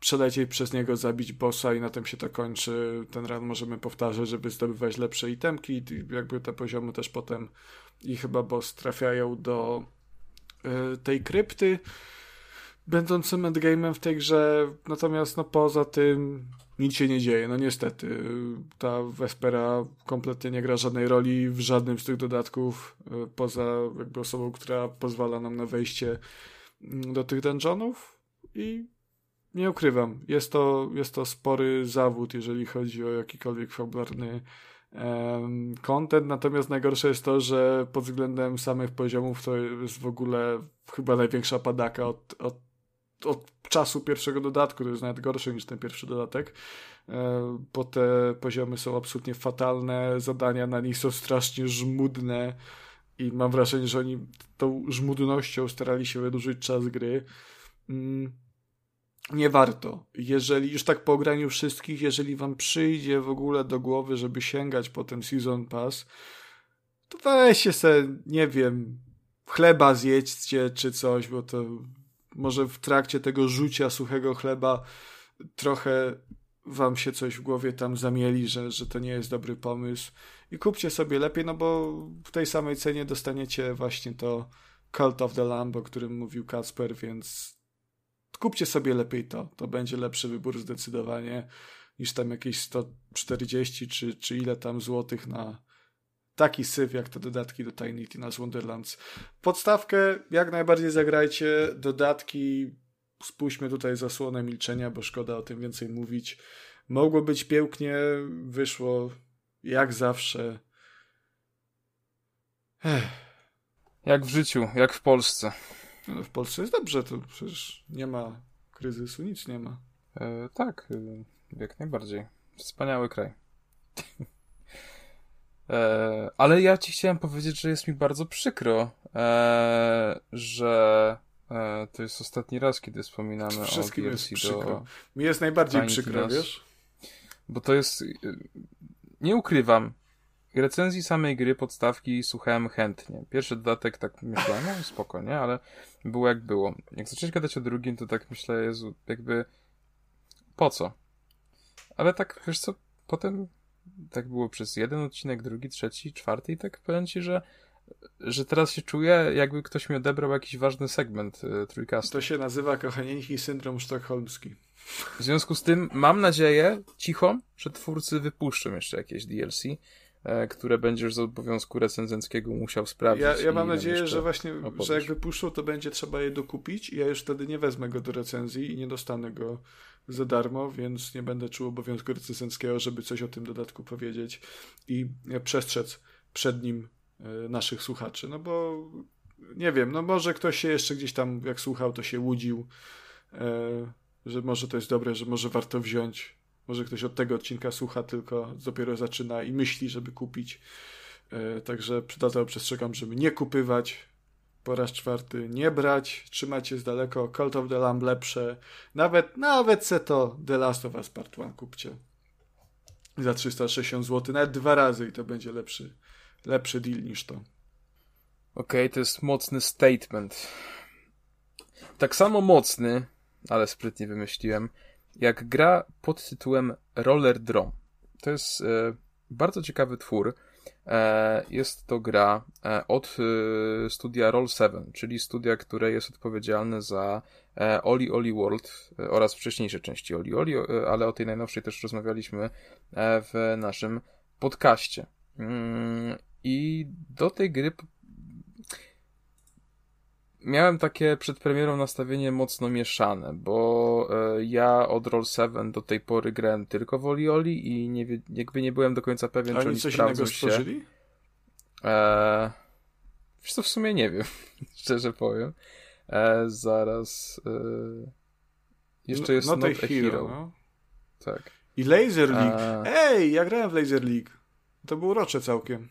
przelecieć przez niego, zabić bossa i na tym się to kończy. Ten run możemy powtarzać, żeby zdobywać lepsze itemki i jakby te poziomy też potem i chyba boss trafiają do y, tej krypty będącym endgame'em w tej grze, natomiast no poza tym nic się nie dzieje, no niestety. Ta Vespera kompletnie nie gra żadnej roli w żadnym z tych dodatków, y, poza jakby osobą, która pozwala nam na wejście mm, do tych dungeonów i nie ukrywam, jest to, jest to spory zawód, jeżeli chodzi o jakikolwiek fabularny content, natomiast najgorsze jest to, że pod względem samych poziomów to jest w ogóle chyba największa padaka od, od, od czasu pierwszego dodatku, to jest nawet gorsze niż ten pierwszy dodatek, e, bo te poziomy są absolutnie fatalne, zadania na nich są strasznie żmudne i mam wrażenie, że oni tą żmudnością starali się wydłużyć czas gry. Mm nie warto. Jeżeli już tak po ograniu wszystkich, jeżeli wam przyjdzie w ogóle do głowy, żeby sięgać po ten Season Pass, to weźcie se, nie wiem, chleba zjedźcie czy coś, bo to może w trakcie tego rzucia suchego chleba trochę wam się coś w głowie tam zamieli, że, że to nie jest dobry pomysł i kupcie sobie lepiej, no bo w tej samej cenie dostaniecie właśnie to Cult of the Lamb, o którym mówił Kacper, więc kupcie sobie lepiej to. To będzie lepszy wybór zdecydowanie niż tam jakieś 140 czy, czy ile tam złotych na taki syf jak te dodatki do Tiny Tina's Wonderlands. Podstawkę jak najbardziej zagrajcie, dodatki spuśćmy tutaj zasłonę milczenia, bo szkoda o tym więcej mówić. Mogło być pięknie, wyszło jak zawsze. Ech. Jak w życiu, jak w Polsce. No, w Polsce jest dobrze, to przecież nie ma kryzysu, nic nie ma. E, tak, e, jak najbardziej. Wspaniały kraj. e, ale ja ci chciałem powiedzieć, że jest mi bardzo przykro, e, że e, to jest ostatni raz, kiedy wspominamy Wszystkim o DLC jest przykro. Mi jest najbardziej przykro, wiesz? Bo to jest... E, nie ukrywam, recenzji samej gry podstawki słuchałem chętnie. Pierwszy dodatek tak myślałem, no spoko, nie? Ale było jak było. Jak zacząłeś gadać o drugim, to tak myślę, Jezu, jakby po co? Ale tak, wiesz co, potem tak było przez jeden odcinek, drugi, trzeci, czwarty i tak powiem ci, że że teraz się czuję, jakby ktoś mi odebrał jakiś ważny segment y, trójkastu. To się nazywa kochanieńki syndrom sztokholmski. W związku z tym mam nadzieję, cicho, że twórcy wypuszczą jeszcze jakieś DLC, E, które będziesz z obowiązku recenzenckiego musiał sprawdzić. Ja, ja mam nadzieję, że właśnie, opowiesz. że jak wypuszczą, to będzie trzeba je dokupić i ja już wtedy nie wezmę go do recenzji i nie dostanę go za darmo, więc nie będę czuł obowiązku recenzenckiego, żeby coś o tym dodatku powiedzieć i przestrzec przed nim e, naszych słuchaczy, no bo nie wiem, no może ktoś się jeszcze gdzieś tam, jak słuchał, to się łudził, e, że może to jest dobre, że może warto wziąć może ktoś od tego odcinka słucha, tylko dopiero zaczyna i myśli, żeby kupić. E, także dlatego przestrzegam, żeby nie kupywać. Po raz czwarty nie brać, trzymać się z daleko. Cult of the Lamb lepsze. Nawet, nawet se to The Last of Us Part 1 kupcie. Za 360 zł, nawet dwa razy i to będzie lepszy, lepszy deal niż to. Okej, okay, to jest mocny statement. Tak samo mocny, ale sprytnie wymyśliłem, jak gra pod tytułem Roller Drum. To jest e, bardzo ciekawy twór. E, jest to gra e, od e, studia Roll7, czyli studia, które jest odpowiedzialne za Oli Oli World oraz wcześniejsze części Oli Oli, ale o tej najnowszej też rozmawialiśmy w naszym podcaście. Mm, I do tej gry miałem takie przed premierą nastawienie mocno mieszane, bo e, ja od Roll 7 do tej pory grałem tylko w Oli i nie, jakby nie byłem do końca pewien, czy oni coś innego stworzyli? E, wiesz co, w sumie nie wiem, szczerze powiem. E, zaraz... E, jeszcze no, jest no, Not, Not a Hero. hero. No. Tak. I Laser League. E... Ej, ja grałem w Laser League. To było urocze całkiem.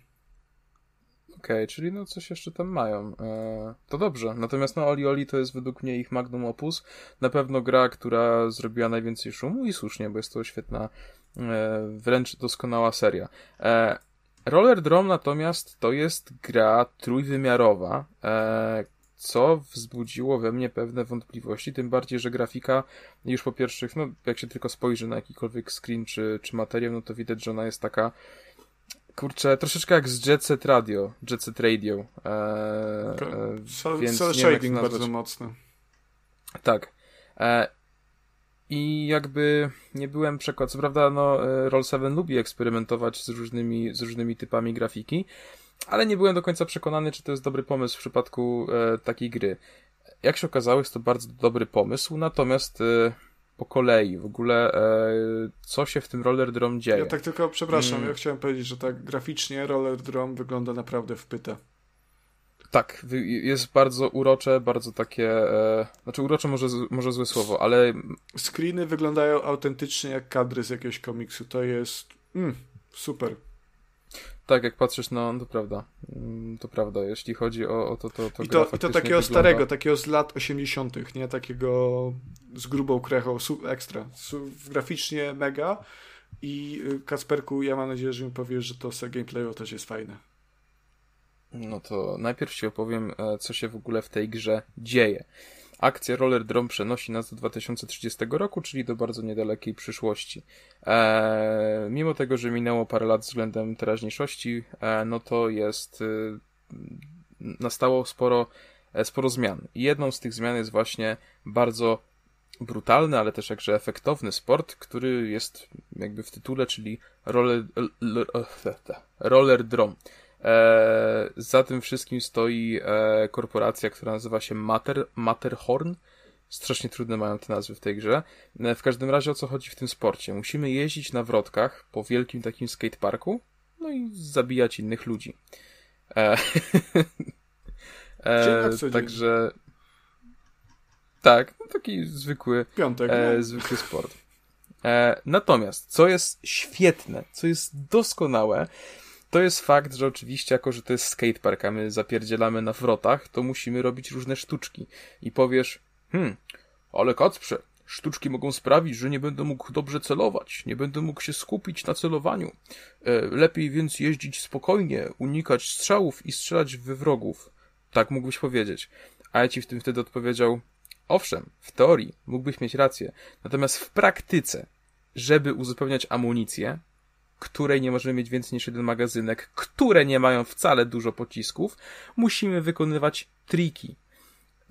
Okej, okay, czyli no coś jeszcze tam mają. E, to dobrze. Natomiast no Oli Oli to jest według mnie ich magnum opus. Na pewno gra, która zrobiła najwięcej szumu i słusznie, bo jest to świetna, e, wręcz doskonała seria. E, Roller Drum natomiast to jest gra trójwymiarowa, co wzbudziło we mnie pewne wątpliwości, tym bardziej, że grafika już po pierwszych, no jak się tylko spojrzy na jakikolwiek screen czy, czy materiał, no to widać, że ona jest taka kurczę, troszeczkę jak z Jet Set Radio, Jet Set Radio. Eee, e, więc cel shading bardzo mocny. Tak. E, I jakby nie byłem przekonany, co prawda no, e, Roll 7 lubi eksperymentować z różnymi, z różnymi typami grafiki, ale nie byłem do końca przekonany, czy to jest dobry pomysł w przypadku e, takiej gry. Jak się okazało, jest to bardzo dobry pomysł, natomiast e, po kolei w ogóle e, co się w tym Roller Drum dzieje. Ja tak tylko przepraszam, mm. ja chciałem powiedzieć, że tak graficznie Roller Drum wygląda naprawdę w pytę. Tak, jest bardzo urocze, bardzo takie, e, znaczy urocze może, może złe słowo, ale... Screeny wyglądają autentycznie jak kadry z jakiegoś komiksu, to jest mm, super. Tak, jak patrzysz, no to prawda. Mm, to prawda, jeśli chodzi o, o to, to, to I to, i to takiego wygląda... starego, takiego z lat 80., nie takiego z grubą krechą, ekstra. Graficznie mega. I y, Kasperku, ja mam nadzieję, że mi powiesz, że to z gameplayu też jest fajne. No to najpierw ci opowiem, e, co się w ogóle w tej grze dzieje. Akcja Roller Drome przenosi nas do 2030 roku, czyli do bardzo niedalekiej przyszłości. Eee, mimo tego, że minęło parę lat względem teraźniejszości, e, no to jest. E, nastało sporo, e, sporo zmian. I jedną z tych zmian jest właśnie bardzo brutalny, ale też jakże efektowny sport, który jest jakby w tytule, czyli roller, roller drum. E, za tym wszystkim stoi e, korporacja, która nazywa się Mater, Matterhorn. Strasznie trudne mają te nazwy w tej grze. E, w każdym razie o co chodzi w tym sporcie? Musimy jeździć na wrotkach po wielkim takim skateparku, no i zabijać innych ludzi. E, e, także tak, no taki zwykły, Piątek, e, no. zwykły sport. E, natomiast, co jest świetne, co jest doskonałe, to jest fakt, że oczywiście, jako że to jest skatepark, a my zapierdzielamy na wrotach, to musimy robić różne sztuczki. I powiesz, hmm, ale Kacprze, sztuczki mogą sprawić, że nie będę mógł dobrze celować, nie będę mógł się skupić na celowaniu. E, lepiej więc jeździć spokojnie, unikać strzałów i strzelać we wrogów. Tak mógłbyś powiedzieć. A ja ci w tym wtedy odpowiedział, owszem, w teorii mógłbyś mieć rację, natomiast w praktyce, żeby uzupełniać amunicję, której nie możemy mieć więcej niż jeden magazynek, które nie mają wcale dużo pocisków, musimy wykonywać triki.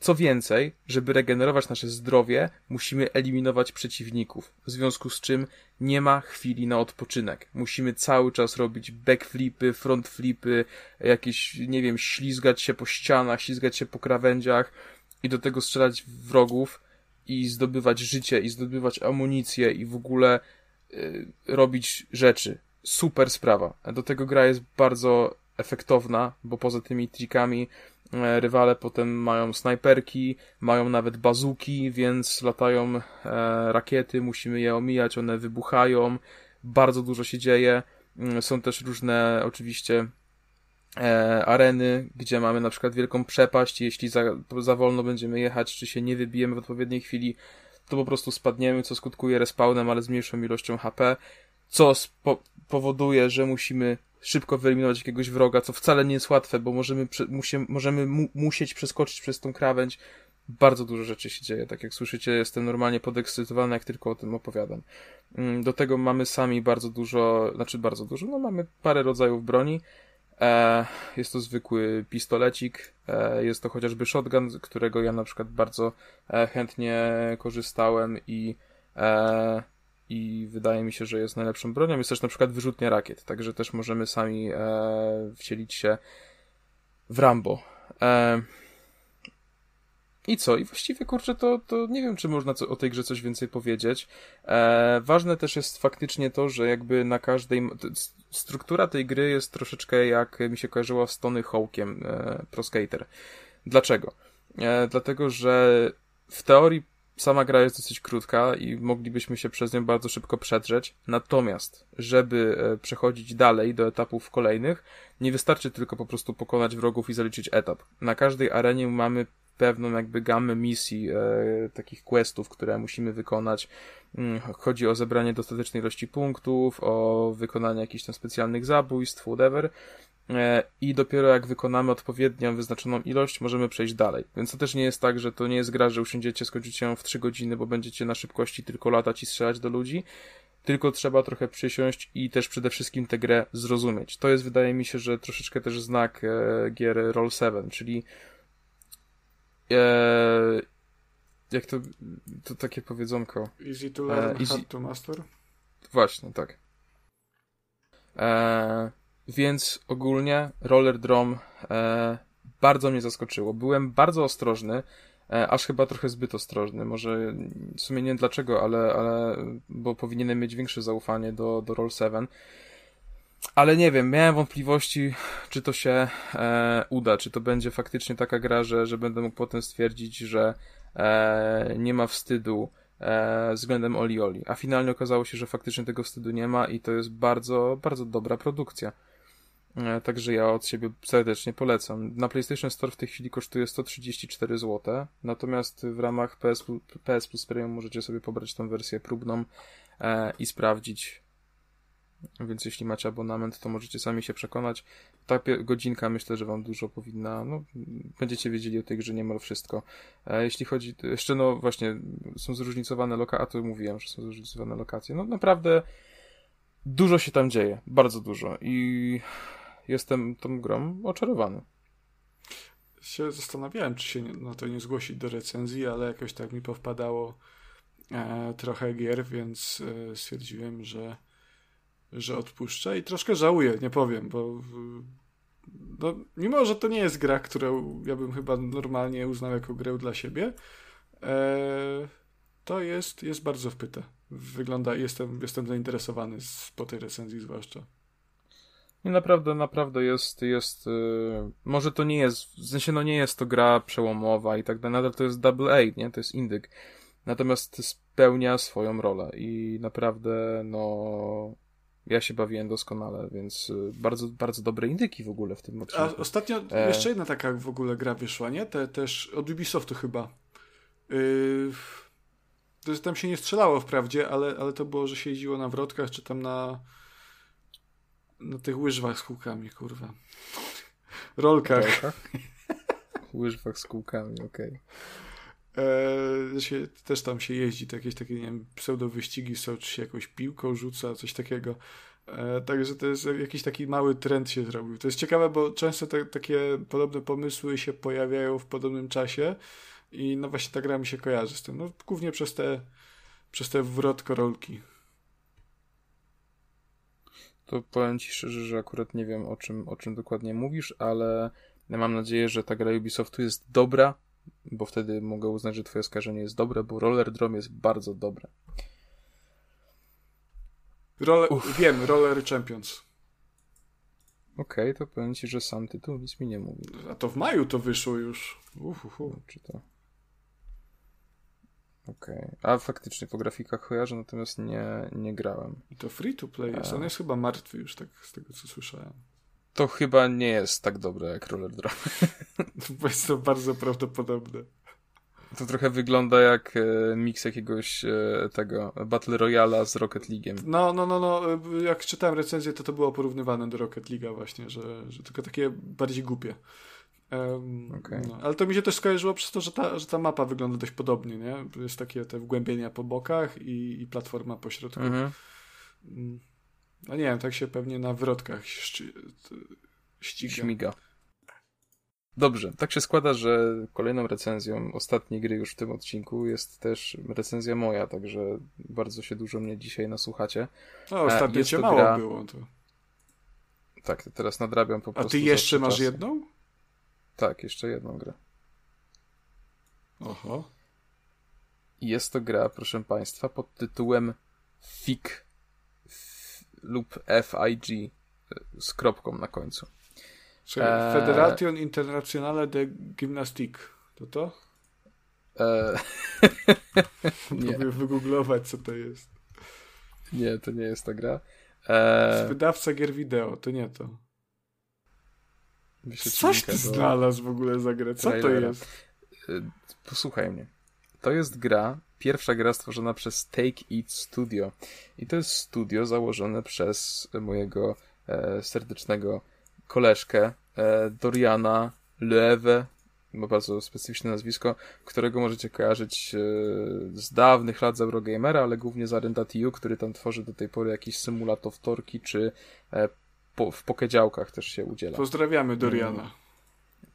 Co więcej, żeby regenerować nasze zdrowie, musimy eliminować przeciwników, w związku z czym nie ma chwili na odpoczynek. Musimy cały czas robić backflipy, frontflipy, jakieś, nie wiem, ślizgać się po ścianach, ślizgać się po krawędziach i do tego strzelać wrogów i zdobywać życie i zdobywać amunicję i w ogóle robić rzeczy. Super sprawa. Do tego gra jest bardzo efektowna, bo poza tymi trikami e, rywale potem mają snajperki, mają nawet bazuki, więc latają e, rakiety, musimy je omijać, one wybuchają, bardzo dużo się dzieje. Mm, są też różne oczywiście e, areny, gdzie mamy na przykład wielką przepaść, jeśli za, za wolno będziemy jechać, czy się nie wybijemy w odpowiedniej chwili, to po prostu spadniemy, co skutkuje respawnem, ale z mniejszą ilością HP, co spo powoduje, że musimy szybko wyeliminować jakiegoś wroga, co wcale nie jest łatwe, bo możemy, musie, możemy mu musieć przeskoczyć przez tą krawędź. Bardzo dużo rzeczy się dzieje, tak jak słyszycie, jestem normalnie podekscytowany, jak tylko o tym opowiadam. Mm, do tego mamy sami bardzo dużo, znaczy bardzo dużo, no mamy parę rodzajów broni, jest to zwykły pistolecik, e, jest to chociażby shotgun, z którego ja na przykład bardzo e, chętnie korzystałem i, i wydaje mi się, że jest najlepszą bronią. Jest też na przykład wyrzutnia rakiet, także też możemy sami wcielić się w Rambo. I co? I właściwie, kurczę, to, to nie wiem, czy można co, o tej grze coś więcej powiedzieć. E, ważne też jest faktycznie to, że jakby na każdej... Struktura tej gry jest troszeczkę jak mi się kojarzyła z Tony Hawkiem e, Pro Skater. Dlaczego? E, dlatego, że w teorii sama gra jest dosyć krótka i moglibyśmy się przez nią bardzo szybko przedrzeć. Natomiast, żeby e, przechodzić dalej do etapów kolejnych, nie wystarczy tylko po prostu pokonać wrogów i zaliczyć etap. Na każdej arenie mamy pewną jakby gamę misji, e, takich questów, które musimy wykonać. Mm, chodzi o zebranie dostatecznej ilości punktów, o wykonanie jakichś tam specjalnych zabójstw, whatever. E, I dopiero jak wykonamy odpowiednią wyznaczoną ilość, możemy przejść dalej. Więc to też nie jest tak, że to nie jest gra, że usiądziecie, skończycie ją w 3 godziny, bo będziecie na szybkości tylko latać i strzelać do ludzi. Tylko trzeba trochę przysiąść i też przede wszystkim tę grę zrozumieć. To jest, wydaje mi się, że troszeczkę też znak e, gier Roll 7, czyli e, jak to, to takie powiedzonko. Easy to learn, E, easy- hard to master. Właśnie, tak. E, więc ogólnie Roller Drum e, bardzo mnie zaskoczyło. Byłem bardzo ostrożny, e, aż chyba trochę zbyt ostrożny. Może w sumie nie wiem dlaczego, ale, ale bo powinienem mieć większe zaufanie do, do Roll 7. Ale nie wiem, miałem wątpliwości, czy to się e, uda, czy to będzie faktycznie taka gra, że, że będę mógł potem stwierdzić, że e, nie ma wstydu e, względem Oli Oli. A finalnie okazało się, że faktycznie tego wstydu nie ma i to jest bardzo, bardzo dobra produkcja. E, także ja od siebie serdecznie polecam. Na PlayStation Store w tej chwili kosztuje 134 zł, natomiast w ramach PS, PS Plus Premium możecie sobie pobrać tą wersję próbną e, i sprawdzić. Więc jeśli macie abonament, to możecie sami się przekonać. Ta godzinka myślę, że wam dużo powinna, no, będziecie wiedzieli o tej grze niemal wszystko. E, jeśli chodzi, jeszcze no właśnie, są zróżnicowane lokacje, a to mówiłem, że są zróżnicowane lokacje. No naprawdę dużo się tam dzieje, bardzo dużo i jestem tą grą oczarowany. Się zastanawiałem, czy się na to nie zgłosić do recenzji, ale jakoś tak mi powpadało e, trochę gier, więc e, stwierdziłem, że, że odpuszczę i troszkę żałuję, nie powiem, bo no, mimo, że to nie jest gra, którą ja bym chyba normalnie uznał jako grę dla siebie, e, to jest, jest bardzo wpyte. Wygląda, jestem, jestem zainteresowany z, po tej recenzji zwłaszcza. I naprawdę, naprawdę jest, jest, yy, może to nie jest, w sensie no nie jest to gra przełomowa i tak dalej, nadal to jest double A, nie, to jest indyk. Natomiast spełnia swoją rolę i naprawdę, no, ja się bawiłem doskonale, więc y, bardzo, bardzo dobre indyki w ogóle w tym A odcinku. ostatnio E. jeszcze jedna taka w ogóle gra wyszła, nie? Te, też od Ubisoftu chyba. Yy, to tam się nie strzelało wprawdzie, ale, ale to było, że się jeździło na wrotkach, czy tam na na tych łyżwach z kółkami, kurwa. Rolkach. Rolkach? Łyżwach z kółkami, okej. E, się, też tam się jeździ, to jakieś takie, nie wiem, pseudowyścigi są, czy się jakąś piłką rzuca, coś takiego. E, także to jest jakiś taki mały trend się zrobił. To jest ciekawe, bo często te, takie podobne pomysły się pojawiają w podobnym czasie i no właśnie ta gra mi się kojarzy z tym. No głównie przez te przez te wrotkorolki. To powiem ci szczerze, że akurat nie wiem o czym, o czym dokładnie mówisz, ale ja mam nadzieję, że ta gra Ubisoftu jest dobra, bo wtedy mogę uznać, że twoje skażenie jest dobre, bo Roller Drum jest bardzo dobre. Roller, wiem, Roller Champions. Okej, to powiem ci, że sam tytuł nic mi nie mówi. A to w maju to wyszło już. Uhuhu. Czy to... Okej. A faktycznie po grafikach kojarzę, natomiast nie, nie grałem. I to free to play jest. A. On jest chyba martwy już, tak z tego co słyszałem. To chyba nie jest tak dobre jak Roller Drum. Bo jest to bardzo prawdopodobne. To trochę wygląda jak e, miks jakiegoś e, tego Battle Royala z Rocket League'iem. No, no, no, no. Jak czytałem recenzję, to to było porównywane do Rocket League'a właśnie, że, że tylko takie bardziej głupie. Um, Okej. no. Ale to mi się też skojarzyło przez to, że ta, że ta mapa wygląda dość podobnie, nie? Jest takie te wgłębienia po bokach i, i platforma po środku. Mhm. No nie wiem, tak się pewnie na wrotkach ściga. Śmiga. Dobrze, tak się składa, że kolejną recenzją ostatniej gry już w tym odcinku jest też recenzja moja, także bardzo się dużo mnie dzisiaj nasłuchacie. No, ostatnio jest cię mało gra- było. To. Tak, teraz nadrabiam po A prostu. ty za jeszcze masz czasy. jedną? Tak, jeszcze jedną grę. Oho. Jest to gra, proszę Państwa, pod tytułem FIG lub FIG e, z kropką na końcu. Czyli Eee. Federation Internationale de Gymnastique. To to? E, nie, Próbuję wygooglować, co to jest. nie, to nie jest ta gra. E, Wydawca gier wideo, to nie to. wyślę ci Coś ty do- znalazł w ogóle za grę? Co to trailera. jest? posłuchaj mnie. To jest gra, pierwsza gra stworzona przez Take It Studio. I to jest studio założone przez mojego e, serdecznego koleżkę e, Doriana Loewe, ma bardzo specyficzne nazwisko, którego możecie kojarzyć e, z dawnych lat z Eurogamera, ale głównie z Arenda.tu, który tam tworzy do tej pory jakiś symulator torki, czy e, po, w pokedziałkach też się udziela. Pozdrawiamy Doriana.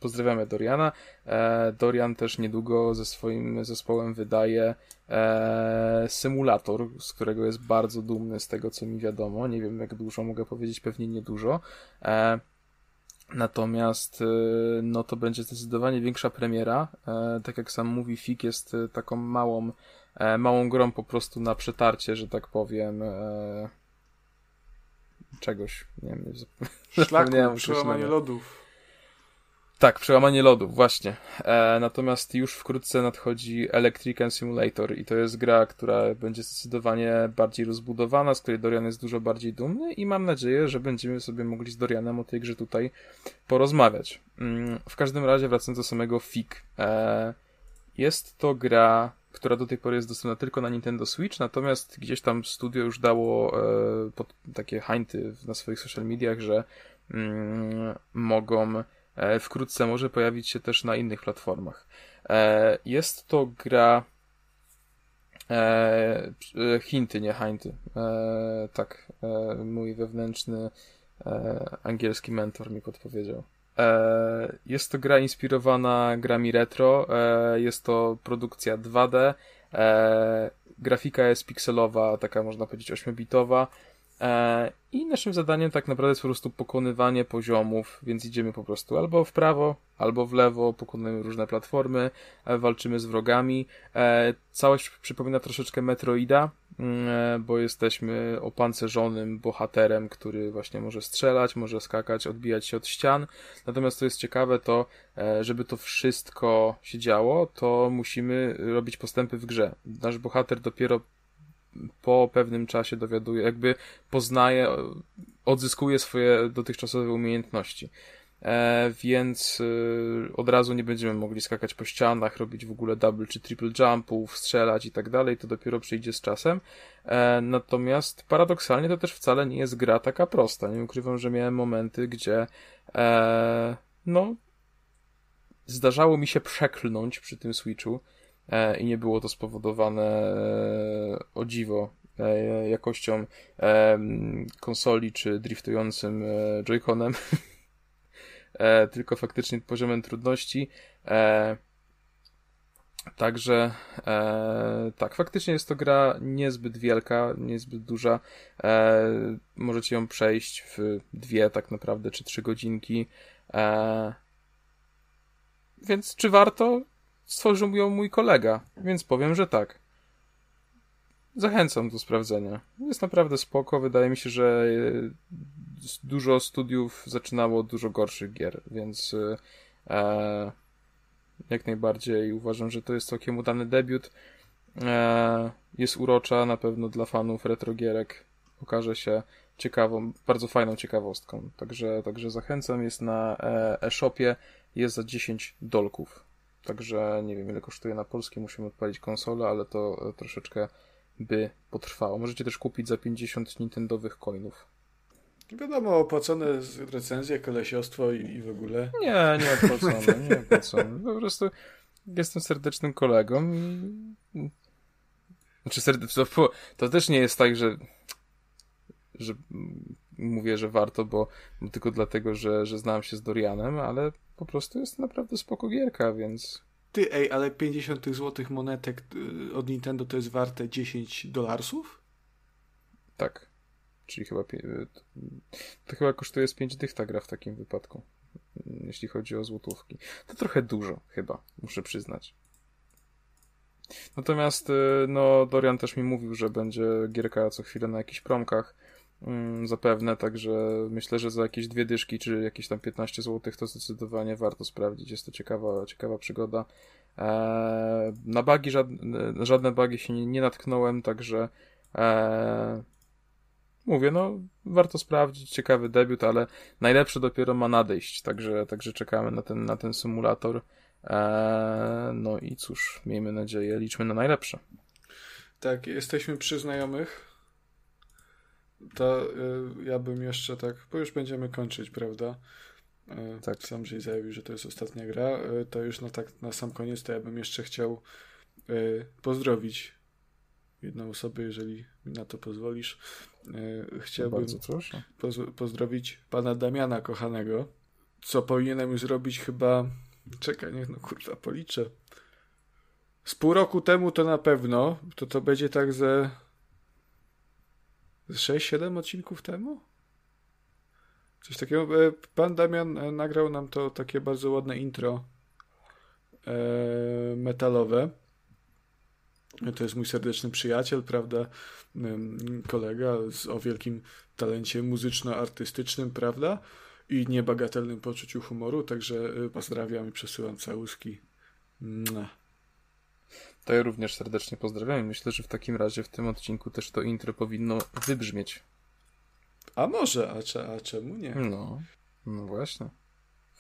Pozdrawiamy Doriana. E, Dorian też niedługo ze swoim zespołem wydaje e, symulator, z którego jest bardzo dumny z tego, co mi wiadomo. Nie wiem, jak dużo mogę powiedzieć, pewnie niedużo. E, Natomiast no to będzie zdecydowanie większa premiera. Tak jak sam mówi, Fik jest taką małą, małą grą po prostu na przetarcie, że tak powiem. Czegoś, nie wiem, Szlaku, przełamanie lodów. Tak, przełamanie lodów, właśnie. E, natomiast już wkrótce nadchodzi Electric Simulator i to jest gra, która będzie zdecydowanie bardziej rozbudowana, z której Dorian jest dużo bardziej dumny i mam nadzieję, że będziemy sobie mogli z Dorianem o tej grze tutaj porozmawiać. Mm, w każdym razie wracając do samego FIG. E, jest to gra, która do tej pory jest dostępna tylko na Nintendo Switch, natomiast gdzieś tam studio już dało e, takie hańty na swoich social mediach, że mm, mogą wkrótce może pojawić się też na innych platformach. E, jest to gra e, hinty, nie hańty. Tak, mój wewnętrzny angielski mentor mi podpowiedział. Jest to gra inspirowana grami retro, jest to produkcja 2D, grafika jest pikselowa, taka można powiedzieć 8-bitowa, E, I naszym zadaniem tak naprawdę jest po prostu pokonywanie poziomów, więc idziemy po prostu albo w prawo, albo w lewo, pokonujemy różne platformy, e, walczymy z wrogami. E, całość przypomina troszeczkę Metroida, mm, bo jesteśmy opancerzonym bohaterem, który właśnie może strzelać, może skakać, odbijać się od ścian. Natomiast co jest ciekawe, to żeby to wszystko się działo, to musimy robić postępy w grze. Nasz bohater dopiero po pewnym czasie dowiaduje, jakby poznaje, odzyskuje swoje dotychczasowe umiejętności. E, więc e, od razu nie będziemy mogli skakać po ścianach, robić w ogóle double czy triple jumpów, strzelać i tak dalej, to dopiero przyjdzie z czasem. E, natomiast paradoksalnie to też wcale nie jest gra taka prosta. Nie ukrywam, że miałem momenty, gdzie e, no zdarzało mi się przeklnąć przy tym Switchu i nie było to spowodowane e, o dziwo e, jakością konsoli czy driftującym Joy-Conem, tylko faktycznie poziomem trudności. Także e, tak, faktycznie jest to gra niezbyt wielka, niezbyt duża. E, możecie ją przejść w dwie tak naprawdę, czy trzy godzinki. E, więc czy warto? Stworzył ją mój kolega, więc powiem, że tak. Zachęcam do sprawdzenia. Jest naprawdę spoko. Wydaje mi się, że e, dużo studiów zaczynało dużo gorszych gier, więc e, jak najbardziej uważam, że to jest całkiem udany debiut. E, jest urocza na pewno dla fanów retrogierek. Okaże się ciekawą, bardzo fajną ciekawostką. Także, także zachęcam. Jest na e, e-shopie. Jest za 10 dolków. Także nie wiem ile kosztuje na polskie, musimy odpalić konsolę, ale to e, troszeczkę by potrwało. Możecie też kupić za 50 nintendowych coinów. Wiadomo, opłacone recenzje, kolesiostwo i, i w ogóle. Nie, nie opłacone, nie opłacone. Po prostu jestem serdecznym kolegą i... Znaczy to też nie jest tak, że że mówię, że warto, bo, tylko dlatego, że, że znałem się z Dorianem, ale po prostu jest naprawdę spoko gierka, więc... Ty, ej, ale 50 tych złotych monetek y, od Nintendo to jest warte 10 dolarsów? Tak. Czyli chyba... Y, to chyba kosztuje z 5 dych ta gra w takim wypadku. Jeśli chodzi o złotówki. To trochę dużo, chyba, muszę przyznać. Natomiast, y, no, Dorian też mi mówił, że będzie gierka co chwilę na jakichś promkach zapewne, także myślę, że za jakieś dwie dyszki, czy jakieś tam 15 zł, to zdecydowanie warto sprawdzić. Jest to ciekawa, ciekawa przygoda. Eee, na bugi żadne, żadne bugi się nie, natknąłem, także eee, mówię, no warto sprawdzić, ciekawy debiut, ale najlepszy dopiero ma nadejść, także, także czekamy na ten, na ten symulator. Eee, no i cóż, miejmy nadzieję, liczmy na najlepsze. Tak, jesteśmy przy znajomych. To y, ja bym jeszcze tak, bo już będziemy kończyć, prawda? Y, Tak. Sam żeś zajawił, że to jest ostatnia gra. Y, to już na, tak, na sam koniec to ja bym jeszcze chciał y, pozdrowić jedną osobę, jeżeli mi na to pozwolisz. Y, chciałbym Bardzo proszę. poz pozdrowić pana Damiana kochanego, co powinienem już zrobić chyba... Czekaj, niech no kurwa policzę. Z pół roku temu to na pewno, to to będzie tak ze... ze 6-7 odcinków temu? Coś takiego. E, Pan Damian e, nagrał nam to takie bardzo ładne intro e, metalowe. To jest mój serdeczny przyjaciel, prawda? Kolega z, o wielkim talencie muzyczno-artystycznym, prawda? I niebagatelnym poczuciu humoru, także pozdrawiam i przesyłam całuski. Mua. To ja również serdecznie pozdrawiam i myślę, że w takim razie w tym odcinku też to intro powinno wybrzmieć. A może, a, cze, a czemu nie? No, no właśnie.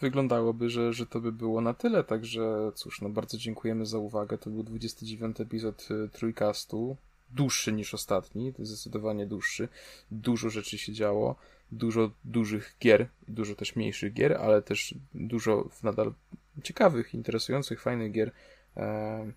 Wyglądałoby, że, że to by było na tyle, także cóż, no bardzo dziękujemy za uwagę. To był 29 epizod y, Trójkastu. Dłuższy niż ostatni, zdecydowanie dłuższy. Dużo rzeczy się działo, dużo dużych gier, dużo też mniejszych gier, ale też dużo nadal ciekawych, interesujących, fajnych gier. Eee,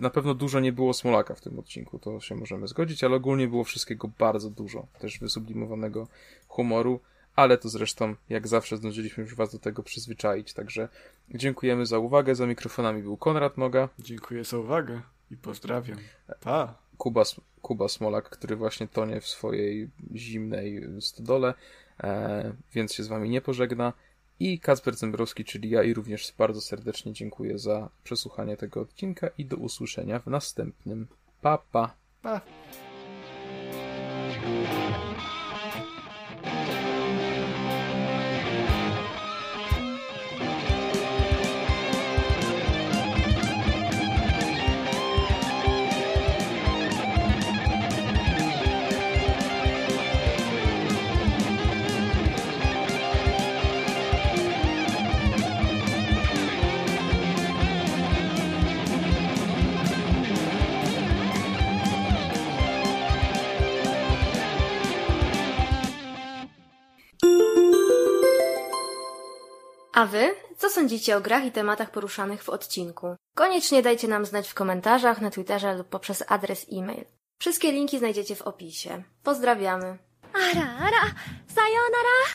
Na pewno dużo nie było Smolaka w tym odcinku, to się możemy zgodzić, ale ogólnie było wszystkiego bardzo dużo. Też wysublimowanego humoru, ale to zresztą, jak zawsze, zdążyliśmy już Was do tego przyzwyczaić. Także dziękujemy za uwagę. Za mikrofonami był Konrad Moga, Dziękuję za uwagę i pozdrawiam. Pa! Kuba, Kuba Smolak, który właśnie tonie w swojej zimnej stodole, e, więc się z Wami nie pożegna. I Kacper Zembrowski, czyli ja, i również bardzo serdecznie dziękuję za przesłuchanie tego odcinka i do usłyszenia w następnym. Pa, pa! Pa! A wy? Co sądzicie o grach i tematach poruszanych w odcinku? Koniecznie dajcie nam znać w komentarzach, na Twitterze lub poprzez adres e-mail. Wszystkie linki znajdziecie w opisie. Pozdrawiamy. Ara, ara, sayonara!